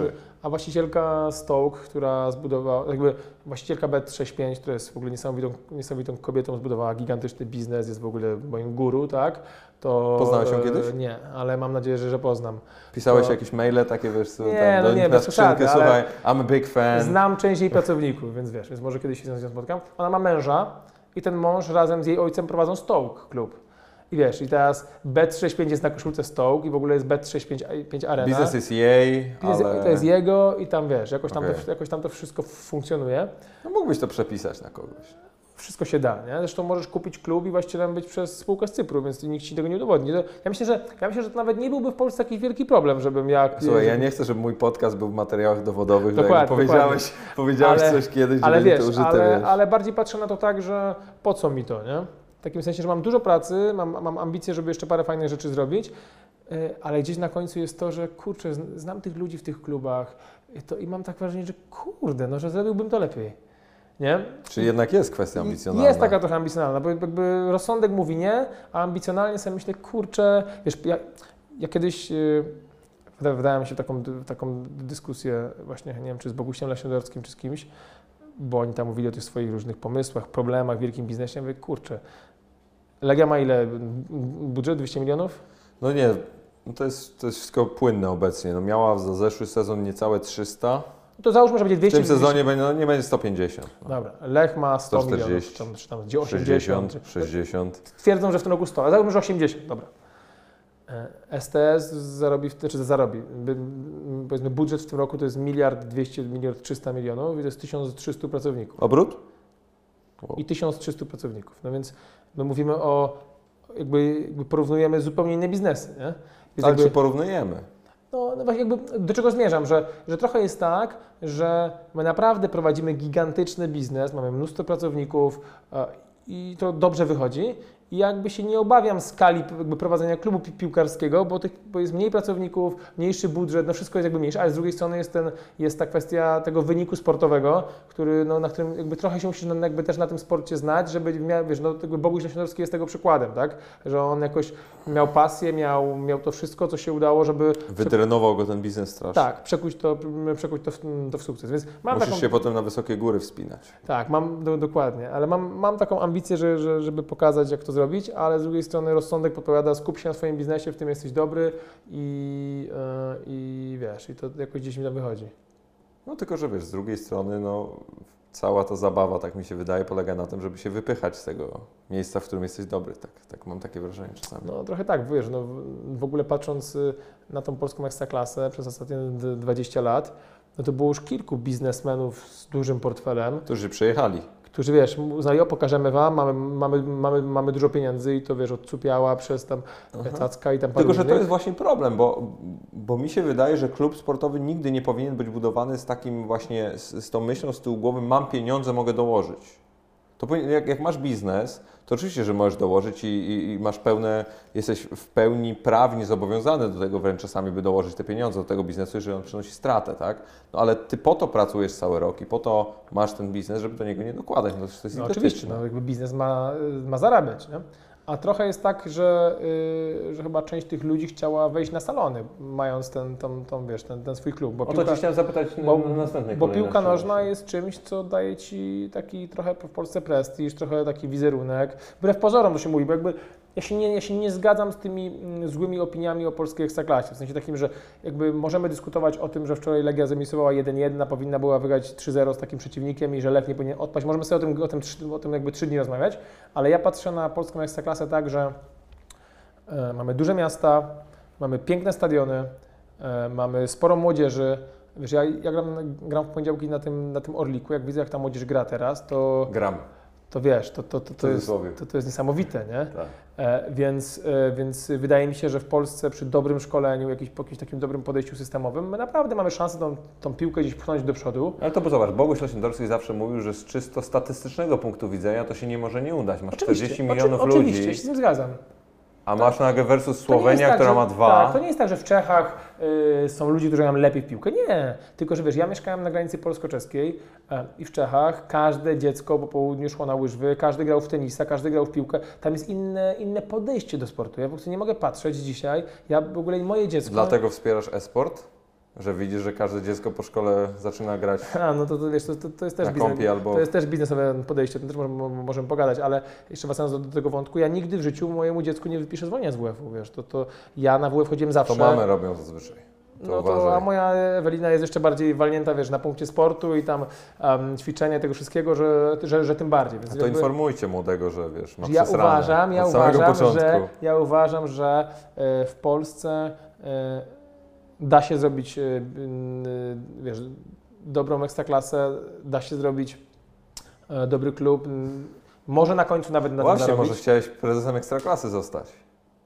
a właścicielka Stoke, która zbudowała, jakby właścicielka Bet65, która jest w ogóle niesamowitą, niesamowitą kobietą, zbudowała gigantyczny biznes, jest w ogóle moim guru, tak? To, Poznałeś ją e, kiedyś? Nie, ale mam nadzieję, że, że poznam. Pisałeś To- jakieś maile takie, wiesz, co, Nie, tam, no do nie, na skrzynkę, słuchaj, I'm a big fan. Znam część jej pracowników, więc wiesz, więc może kiedyś się z nią spotkam. Ona ma męża i ten mąż razem z jej ojcem prowadzą Stoke klub. I wiesz, i teraz Bet65 jest na koszulce Stoke i w ogóle jest Bet65 Arena. Biznes jest jej, ale To jest jego i tam wiesz, jakoś tam, Okej. to, jakoś tam to wszystko funkcjonuje. no, mógłbyś to przepisać na kogoś. Wszystko się da, nie? Zresztą możesz kupić klub i właścicielem być przez spółkę z Cypru, więc nikt ci tego nie udowodni. Ja myślę, że, ja myślę, że to nawet nie byłby w Polsce taki wielki problem, żebym ja... Słuchaj, ja nie chcę, żeby mój podcast był w materiałach dowodowych, że Dokładnie, jak powiedziałeś, powiedziałeś Ale- coś kiedyś, że Ale wiesz, to użyte, ale, wiesz. ale bardziej patrzę na to tak, że po co mi to, nie? W takim sensie, że mam dużo pracy, mam, mam ambicje, żeby jeszcze parę fajnych rzeczy zrobić, yy, ale gdzieś na końcu jest to, że kurczę, zn- znam tych ludzi w tych klubach to, i mam tak wrażenie, że kurde, no, że zrobiłbym to lepiej. Nie? Czy jednak jest kwestia ambicjonalna? Jest taka trochę ambicjonalna, bo jakby rozsądek mówi nie, a ambicjonalnie sobie myślę, kurczę, wiesz, ja, ja kiedyś yy, wyda- wydałem mi się taką, taką dyskusję właśnie, nie wiem, czy z Bogusiem Leśniodorskim, czy z kimś, bo oni tam mówili o tych swoich różnych pomysłach, problemach, wielkim biznesie. Ja mówię, kurczę, Legia ma ile? Budżet 200 milionów? No nie, no to, jest, to jest wszystko płynne obecnie. No miała za zeszły sezon niecałe 300, No to załóżmy, że będzie w 200 tym sezonie będzie, no, nie będzie 150. No. Dobra, Lech ma 100 140, milionów, czy tam, czy tam gdzie 80. 60, 60. Twierdzą, że w tym roku 100, ale załóżmy, że 80, dobra. E, STS zarobi, w- znaczy zarobi, powiedzmy budżet w tym roku to jest miliard 200, miliard 300 milionów i to jest 1300 pracowników. Obrót? I 1300 pracowników. No więc my mówimy o, jakby, jakby porównujemy zupełnie inne biznesy, nie? Więc Ale jakby- czy porównujemy? No, no właśnie jakby do czego zmierzam, że, że trochę jest tak, że my naprawdę prowadzimy gigantyczny biznes, mamy mnóstwo pracowników e, i to dobrze wychodzi. I jakby się nie obawiam skali jakby prowadzenia klubu pi- piłkarskiego, bo, tych, bo jest mniej pracowników, mniejszy budżet, no wszystko jest jakby mniejsze, ale z drugiej strony jest, ten, jest ta kwestia tego wyniku sportowego, który, no, na którym jakby trochę się musisz no, jakby też na tym sporcie znać, żeby miał, wiesz, no jakby Boguś Leśniodowski jest tego przykładem, tak? Że on jakoś miał pasję, miał, miał to wszystko, co się udało, żeby Wytrenował go ten biznes strasznie. tak, przekuć to, przekuć to, w, to w sukces. Więc mam Musisz taką, się potem na wysokie góry wspinać. Tak, mam do, dokładnie, ale mam, mam taką ambicję, że, że, żeby pokazać, jak to zrobić, ale z drugiej strony rozsądek podpowiada, skup się na swoim biznesie, w tym jesteś dobry i, e, i wiesz, i to jakoś gdzieś mi tam wychodzi. No tylko, że wiesz, z drugiej strony, no cała ta zabawa, tak mi się wydaje, polega na tym, żeby się wypychać z tego miejsca, w którym jesteś dobry. Tak, tak mam takie wrażenie czasami. No trochę tak, wiesz, no, w- ogóle patrząc y, na tą polską ekstraklasę przez ostatnie d- 20 lat, no to było już kilku biznesmenów z dużym portfelem, Którzy przyjechali. Którzy wiesz, uznali, o pokażemy wam, mamy, mamy, mamy, mamy dużo pieniędzy i to wiesz, od Cupiała przez tam Cacka i tam paru Tylko, że to jest właśnie problem, bo, bo mi się wydaje, że klub sportowy nigdy nie powinien być budowany z takim właśnie, z, z tą myślą z tyłu głowy, mam pieniądze, mogę dołożyć. To jak, jak masz biznes, to oczywiście, że możesz dołożyć i, i, i masz pełne, jesteś w pełni prawnie zobowiązany do tego wręcz czasami, by dołożyć te pieniądze do tego biznesu, jeżeli on przynosi stratę, tak? No ale ty po to pracujesz cały rok i po to masz ten biznes, żeby do niego nie dokładać. No, to jest No oczywiście, no, jakby biznes ma, ma zarabiać, nie? A trochę jest tak, że, yy, że chyba część tych ludzi chciała wejść na salony, mając ten, tą, tą, wiesz, ten, ten swój klub. Bo O to piłka, Ci chciałem zapytać bo- na następnej bo piłka nożna jest czymś, co daje Ci taki trochę w Polsce prestiż, trochę taki wizerunek. Wbrew pozorom to się mówi, bo jakby ja się nie, ja się nie zgadzam z tymi mm, złymi opiniami o polskiej ekstraklasie. W sensie takim, że jakby możemy dyskutować o tym, że wczoraj Legia zemisowała 1-1, a powinna była wygrać 3-0 z takim przeciwnikiem i że Lech nie powinien odpaść. Możemy sobie o tym, o tym, o tym jakby trzy dni rozmawiać, ale ja patrzę na polską ekstraklasę tak, że e, mamy duże miasta, mamy piękne stadiony, e, mamy sporo młodzieży. Wiesz, ja, ja gram, gram w poniedziałki na tym, na tym Orliku, jak widzę, jak ta młodzież gra teraz, to, Gram. To wiesz, to, to, to, to, jest, to, to jest niesamowite, nie? Tak. E, więc, e, więc wydaje mi się, że w Polsce przy dobrym szkoleniu, jakiś, po jakimś takim dobrym podejściu systemowym, my naprawdę mamy szansę tą, tą piłkę gdzieś pchnąć do przodu. Ale to bo zobacz, Boguś Leśniodorski zawsze mówił, że z czysto statystycznego punktu widzenia to się nie może nie udać. Masz 40 milionów oczy, ludzi, Oczywiście, się z tym zgadzam. A masz versus To nie jest Słowenia, tak, która że, ma dwa. Tak, to nie jest tak, że w Czechach y, są ludzie, którzy grają lepiej w piłkę. Nie. Tylko, że wiesz, ja mieszkałem na granicy polsko-czeskiej e, i w Czechach każde dziecko po południu szło na łyżwy, każdy grał w tenisa, każdy grał w piłkę. Tam jest inne, inne podejście do sportu. Ja po prostu nie mogę patrzeć dzisiaj. Ja w ogóle moje dziecko... Dlatego wspierasz e-sport? Że widzisz, że każde dziecko po szkole zaczyna grać A, no to, to wiesz, to, to, jest też biznes. albo... To jest też biznesowe podejście, o tym też możemy, możemy pogadać, ale jeszcze wracając do, do tego wątku, ja nigdy w życiu mojemu dziecku nie wypiszę zwolnienia z WF-u, wiesz, to, to ja na WF chodziłem zawsze. To mamy robią zazwyczaj. To No to, a moja Ewelina jest jeszcze bardziej walnięta, wiesz, na punkcie sportu i tam um, ćwiczenia tego wszystkiego, że, że, że tym bardziej. Więc A to jakby- informujcie młodego, że wiesz, ma ja uważam, ja uważam, że, ja uważam, że w Polsce e, da się zrobić, e, n- wiesz, dobrą ekstraklasę, da się zrobić e, dobry klub, może na końcu nawet na Właśnie, może chciałeś prezesem Ekstraklasy zostać.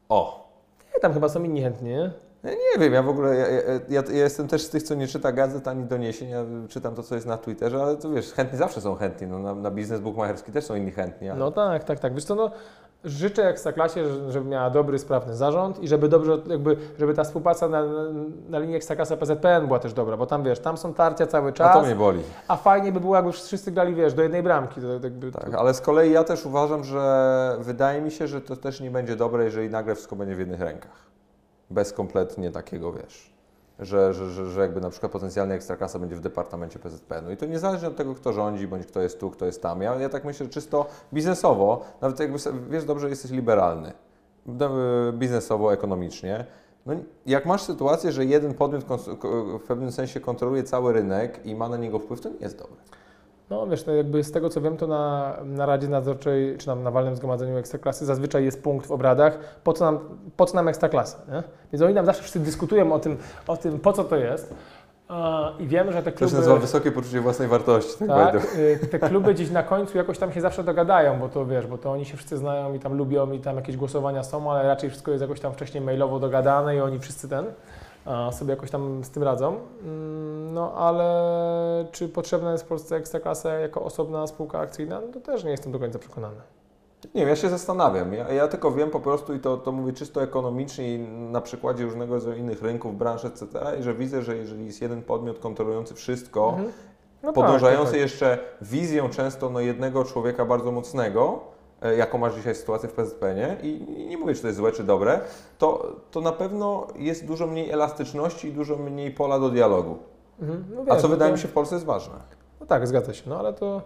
O! Nie, tam chyba są inni chętni? Ja nie wiem, ja w ogóle, ja, ja, ja, jestem też z tych, co nie czyta gazet ani doniesień, ja czytam to, co jest na Twitterze, ale to wiesz, chętni zawsze są chętni, no, na, na biznes bukmacherski też są inni chętni, ale No tak, tak, tak. Wiesz co, no, życzę Ekstraklasie, że- żeby miała dobry, sprawny zarząd i żeby dobrze, jakby, żeby ta współpraca na, na linii Ekstraklasa PZPN była też dobra, bo tam wiesz, tam są tarcia cały a czas, to mnie boli. a fajnie by było, jakby wszyscy grali, wiesz, do jednej bramki. To, jakby, Tak, to, ale z kolei ja też uważam, że wydaje mi się, że to też nie będzie dobre, jeżeli nagle wszystko będzie w jednych rękach. Bez kompletnie takiego, wiesz, że, że, że, że jakby na przykład potencjalnie ekstraklasa będzie w departamencie PZPN-u. I to niezależnie od tego, kto rządzi, bądź kto jest tu, kto jest tam. Ja, ja tak myślę, czysto biznesowo, nawet jakby, wiesz dobrze, jesteś liberalny. Do- Biznesowo, ekonomicznie. No, jak masz sytuację, że jeden podmiot w pewnym sensie kontroluje cały rynek i ma na niego wpływ, to nie jest dobre. No wiesz, no jakby z tego co wiem, to na, na Radzie Nadzorczej, czy na, na walnym zgromadzeniu Ekstraklasy zazwyczaj jest punkt w obradach, po co nam, po co nam Ekstraklasa, nie? Więc oni nam zawsze wszyscy dyskutują o tym, o tym po co to jest. I wiem, że te To kluby... się nazywa wysokie poczucie własnej wartości. Tak, Tak, y, te kluby gdzieś na końcu jakoś tam się zawsze dogadają, bo to wiesz, bo to oni się wszyscy znają i tam lubią i tam jakieś głosowania są, ale raczej wszystko jest jakoś tam wcześniej mailowo dogadane i oni wszyscy ten sobie jakoś tam z tym radzą. Mm, No ale czy potrzebna jest w Polsce Ekstraklasa jako osobna spółka akcyjna? No to też nie jestem do końca przekonany. Nie wiem, ja się zastanawiam. Ja, ja tylko wiem po prostu i to, to mówię czysto ekonomicznie i na przykładzie różnego rodzaju innych rynków, branż, etc., i że widzę, że jeżeli jest jeden podmiot kontrolujący wszystko, Mhm. No podążający tak, tak, jeszcze wizją często no, jednego człowieka bardzo mocnego, jaką masz dzisiaj sytuację w PZPN, i, nie mówię, czy to jest złe, czy dobre, to, to na pewno jest dużo mniej elastyczności i dużo mniej pola do dialogu. Mhm. No A co no wydaje to- mi się w Polsce jest ważne. No tak, zgadza się, no ale to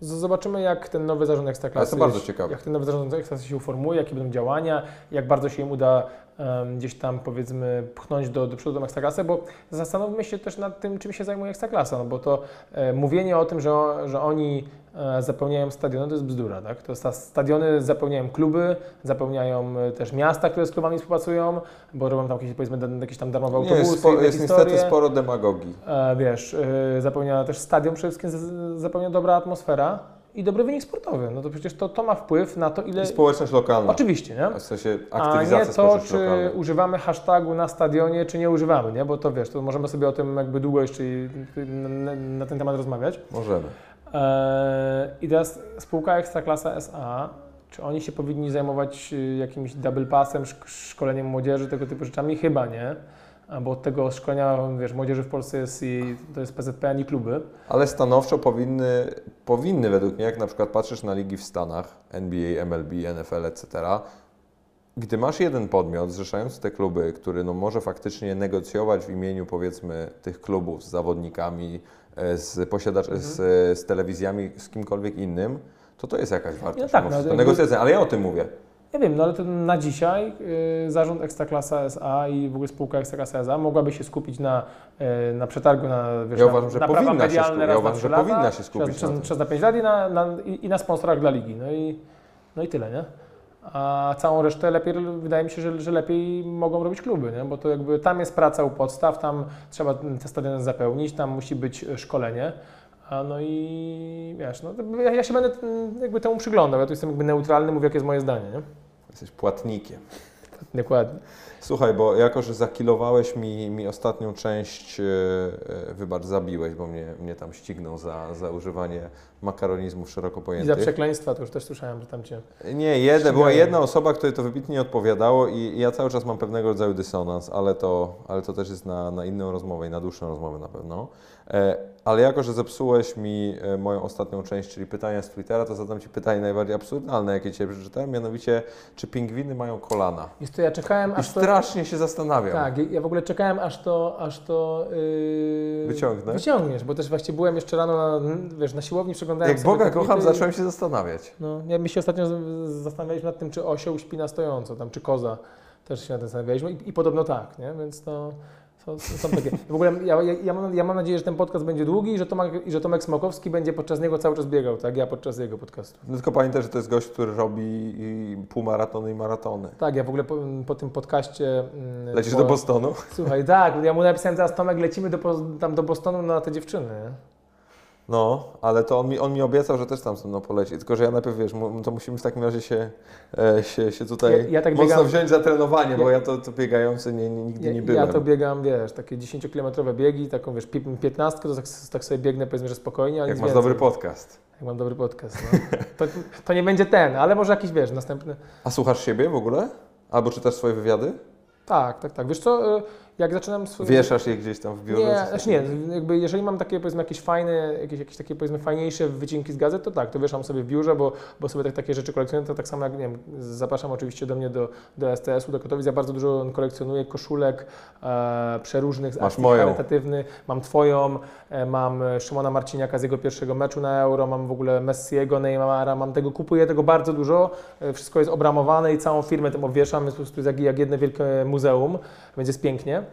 zobaczymy jak ten nowy zarząd Ekstraklasy, to bardzo ciekawe. jak ten nowy zarząd Ekstraklasy się uformuje, jakie będą działania, jak bardzo się im uda em, gdzieś tam powiedzmy pchnąć do, do przodu tą Ekstraklasę, bo zastanówmy się też nad tym, czym się zajmuje Ekstraklasa, no bo to e, mówienie o tym, że, że oni e, zapełniają stadiony, to jest bzdura, tak? To sta- stadiony zapełniają kluby, zapełniają e, też miasta, które z klubami współpracują, bo robią tam jakieś, powiedzmy, jakieś tam darmowe Nie, autobusy, jest, spo, jest niestety sporo demagogii. E, wiesz, e, zapełnia też stadion przede wszystkim zapełnia dobra atmosfera i dobry wynik sportowy. No to przecież to, to ma wpływ na to, ile... I społeczność lokalna. Oczywiście, nie? W sensie A nie aktywizacja to, czy używamy hashtagu na stadionie, czy nie używamy, nie? Bo to wiesz, to możemy sobie o tym jakby długo jeszcze na, na ten temat rozmawiać. Możemy. E, I teraz spółka Ekstraklasa SA, czy oni się powinni zajmować y, jakimś double passem, szk- szkoleniem młodzieży, tego typu rzeczami? Chyba nie. Bo od tego szkolenia, wiesz, młodzieży w Polsce jest i to jest PZPN i kluby. Ale stanowczo powinny, powinny według mnie, jak na przykład patrzysz na ligi w Stanach, NBA, MLB, NFL, etc., gdy masz jeden podmiot zrzeszający te kluby, który no, może faktycznie negocjować w imieniu powiedzmy tych klubów z zawodnikami, z posiadaczami, z, z telewizjami, z kimkolwiek innym, to to jest jakaś wartość. tak, no, wszystko. jakby- Negocjacja, ale ja o tym mówię. Ja wiem, no ale to na dzisiaj y, zarząd Ekstraklasa SA i w ogóle spółka Ekstraklasa SA mogłaby się skupić na, y, na przetargu na, wiesz, Ja na, uważam, że na powinna się skupić. Ja uważam, że lata, powinna się skupić przez, na przez, tym. przez na 5 lat i na, na, i, i na sponsorach dla ligi. No i, no i tyle, nie? A całą resztę lepiej, wydaje mi się, że, że lepiej mogą robić kluby, nie? bo to jakby tam jest praca u podstaw, tam trzeba te stadiony zapełnić, tam musi być szkolenie. A no i wiesz, no, ja, ja się będę mm, jakby temu przyglądał. Ja tu jestem jakby neutralny, mówię, jakie jest moje zdanie. Nie? Jesteś płatnikiem. Dokładnie. Słuchaj, bo jako, że zakilowałeś mi, mi ostatnią część, e, e, wybacz, zabiłeś, bo mnie, mnie tam ścigną za, za używanie makaronizmów szeroko I za pojętych. przekleństwa to już też słyszałem, że tam cię. Nie, ścigają. była jedna osoba, której to wybitnie nie odpowiadało i, i ja cały czas mam pewnego rodzaju dysonans, ale to, ale to też jest na, na inną rozmowę i na dłuższą rozmowę na pewno. E, ale jako, że zepsułeś mi e, moją ostatnią część, czyli pytania z Twittera, to zadam Ci pytanie najbardziej absurdalne, jakie Cię przeczytałem, mianowicie, czy pingwiny mają kolana? Jest to ja czekałem, I aż to. strasznie się zastanawiam. Tak, ja- w ogóle czekałem, aż to, aż to yy, Wyciągnę? wyciągniesz, bo też właśnie byłem jeszcze rano na, wiesz, na siłowni, przeglądałem Jak Boga kocham, i- zacząłem się zastanawiać. No, ja my się ostatnio zastanawialiśmy nad tym, czy osioł śpi na stojąco, tam, czy koza. Też się nad tym zastanawialiśmy i, i podobno tak, nie? Więc to są, są takie. W ogóle ja, ja, ja, mam, ja mam nadzieję, że ten podcast będzie długi i że, Tomek, i że Tomek Smokowski będzie podczas niego cały czas biegał, tak? Ja podczas jego podcastu. No tylko pamiętaj, że to jest gość, który robi półmaratony i maratony. Tak, ja w ogóle po, po tym podcaście... mm, Lecisz po- do Bostonu? Słuchaj, tak, ja mu napisałem teraz, Tomek, lecimy do, tam do Bostonu na te dziewczyny. No, ale to on mi, on mi obiecał, że też tam ze mną poleci. Tylko, że ja najpierw, wiesz, to musimy w takim razie się, e, się, się tutaj Ja- ja tak mocno biegam- wziąć za trenowanie, Ja- bo ja to, to biegający nie, nie, nigdy nie byłem. ja to biegam, wiesz, takie 10-kilometrowe biegi, taką, wiesz, pi- 15, to tak, tak sobie biegnę, powiedzmy, że spokojnie, Jak masz więcej. dobry podcast. Jak mam dobry podcast, no. to, to nie będzie ten, ale może jakiś, wiesz, następny. A słuchasz siebie w ogóle? Albo czytasz swoje wywiady? Tak, tak, tak. Wiesz co, y, jak zaczynam swój... Wieszasz je gdzieś tam w biurze? Nie, znaczy nie, jakby jeżeli mam takie powiedzmy jakieś fajne, jakieś, jakieś takie powiedzmy fajniejsze wycinki z gazet, to tak, to wieszam sobie w biurze, bo, bo sobie tak, takie rzeczy kolekcjonuję, to tak samo jak, nie wiem, zapraszam oczywiście do mnie do, do STS-u, do Katowic, ja bardzo dużo kolekcjonuję koszulek e, przeróżnych z Masz akcji moją. charytatywnych, mam Twoją, e, mam Szymona Marciniaka z jego pierwszego meczu na Euro, mam w ogóle Messiego, Neymara, mam tego, kupuję tego bardzo dużo, e, wszystko jest obramowane i całą firmę tym obwieszam, jest po prostu jak, jak jedno wielkie muzeum, więc jest pięknie.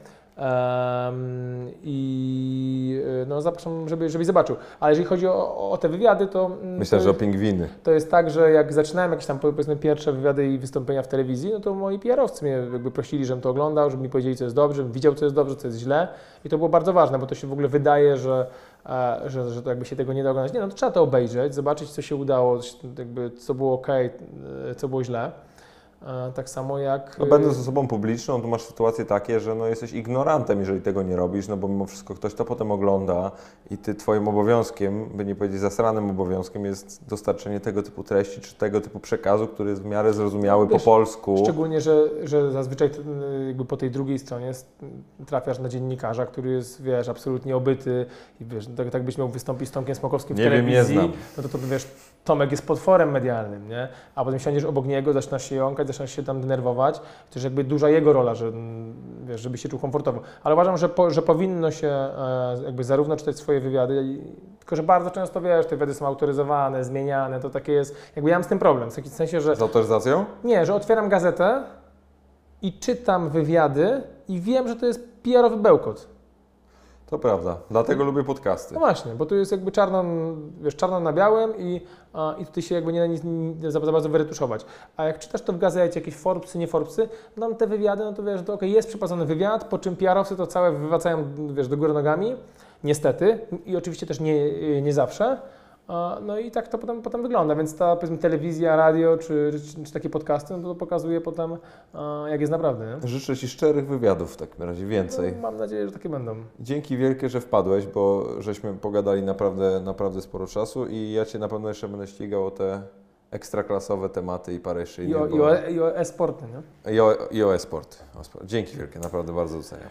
I y, no zapraszam, żeby, żebyś zobaczył. Ale jeżeli chodzi o, o te wywiady, to... mm, Myślę, to że o jest- pingwiny. to jest tak, że jak zaczynałem jakieś tam powiedzmy pierwsze wywiady i wystąpienia w telewizji, no to moi PR-owcy mnie jakby prosili, żebym to oglądał, żeby mi powiedzieli, co jest dobrze, żebym widział, co jest dobrze, co jest źle. I to było bardzo ważne, bo to się w ogóle wydaje, że, e, że, że to jakby się tego nie da oglądać. Nie, no to trzeba to obejrzeć, zobaczyć, co się udało, jakby co było ok, co było źle. Tak samo jak... No, będąc osobą publiczną, to masz sytuacje takie, że no, jesteś ignorantem, jeżeli tego nie robisz, no bo mimo wszystko ktoś to potem ogląda i ty twoim obowiązkiem, by nie powiedzieć zasranym obowiązkiem, jest dostarczenie tego typu treści czy tego typu przekazu, który jest w miarę zrozumiały Wiesz, po polsku. Szczególnie, że, że zazwyczaj jakby po tej drugiej stronie trafiasz na dziennikarza, który jest, wiesz, absolutnie obyty i wiesz, tak, tak byś miał wystąpić z Tomkiem Smokowskim w Nie wiem, nie telewizji, znam. no to, to wiesz, Tomek jest potworem medialnym, nie? A potem siądziesz obok niego, zaczynasz się jąkać, zaczynasz się tam denerwować. To jest jakby duża jego rola, że, mm, wiesz, żeby się czuł komfortowo. Ale uważam, że, po, że powinno się e, jakby zarówno czytać swoje wywiady, i, tylko że bardzo często, wiesz, te wywiady są autoryzowane, zmieniane, to takie jest, jakby ja mam z tym problem, w takim sensie, że Z autoryzacją? nie, że otwieram gazetę i czytam wywiady i wiem, że to jest PR-owy bełkot. To prawda. Dlatego lubię podcasty. No właśnie, bo tu jest jakby czarno, wiesz, czarno na białym i, a, i tutaj się jakby nie da nic za, za bardzo wyretuszować. A jak czytasz to w gazecie, jakieś Forbesy, nie Forbesy, tam te wywiady, no to wiesz, to okej, jest przeprowadzony wywiad, po czym PR-owcy to całe wywracają, wiesz, do góry nogami, niestety, i oczywiście też nie, nie zawsze. No i tak to potem, potem wygląda, więc ta powiedzmy telewizja, radio czy, czy, czy takie podcasty, no to pokazuje potem, jak jest naprawdę. Nie? Życzę Ci szczerych wywiadów w takim razie, więcej. No, mam nadzieję, że takie będą. Dzięki wielkie, że wpadłeś, bo żeśmy pogadali naprawdę, naprawdę sporo czasu i ja Cię na pewno jeszcze będę ścigał o te ekstraklasowe tematy i parę jeszcze I innych. o, bo- i o, i e-sporty, nie? I o, i o e-sport. O sport. Dzięki wielkie, naprawdę bardzo doceniam.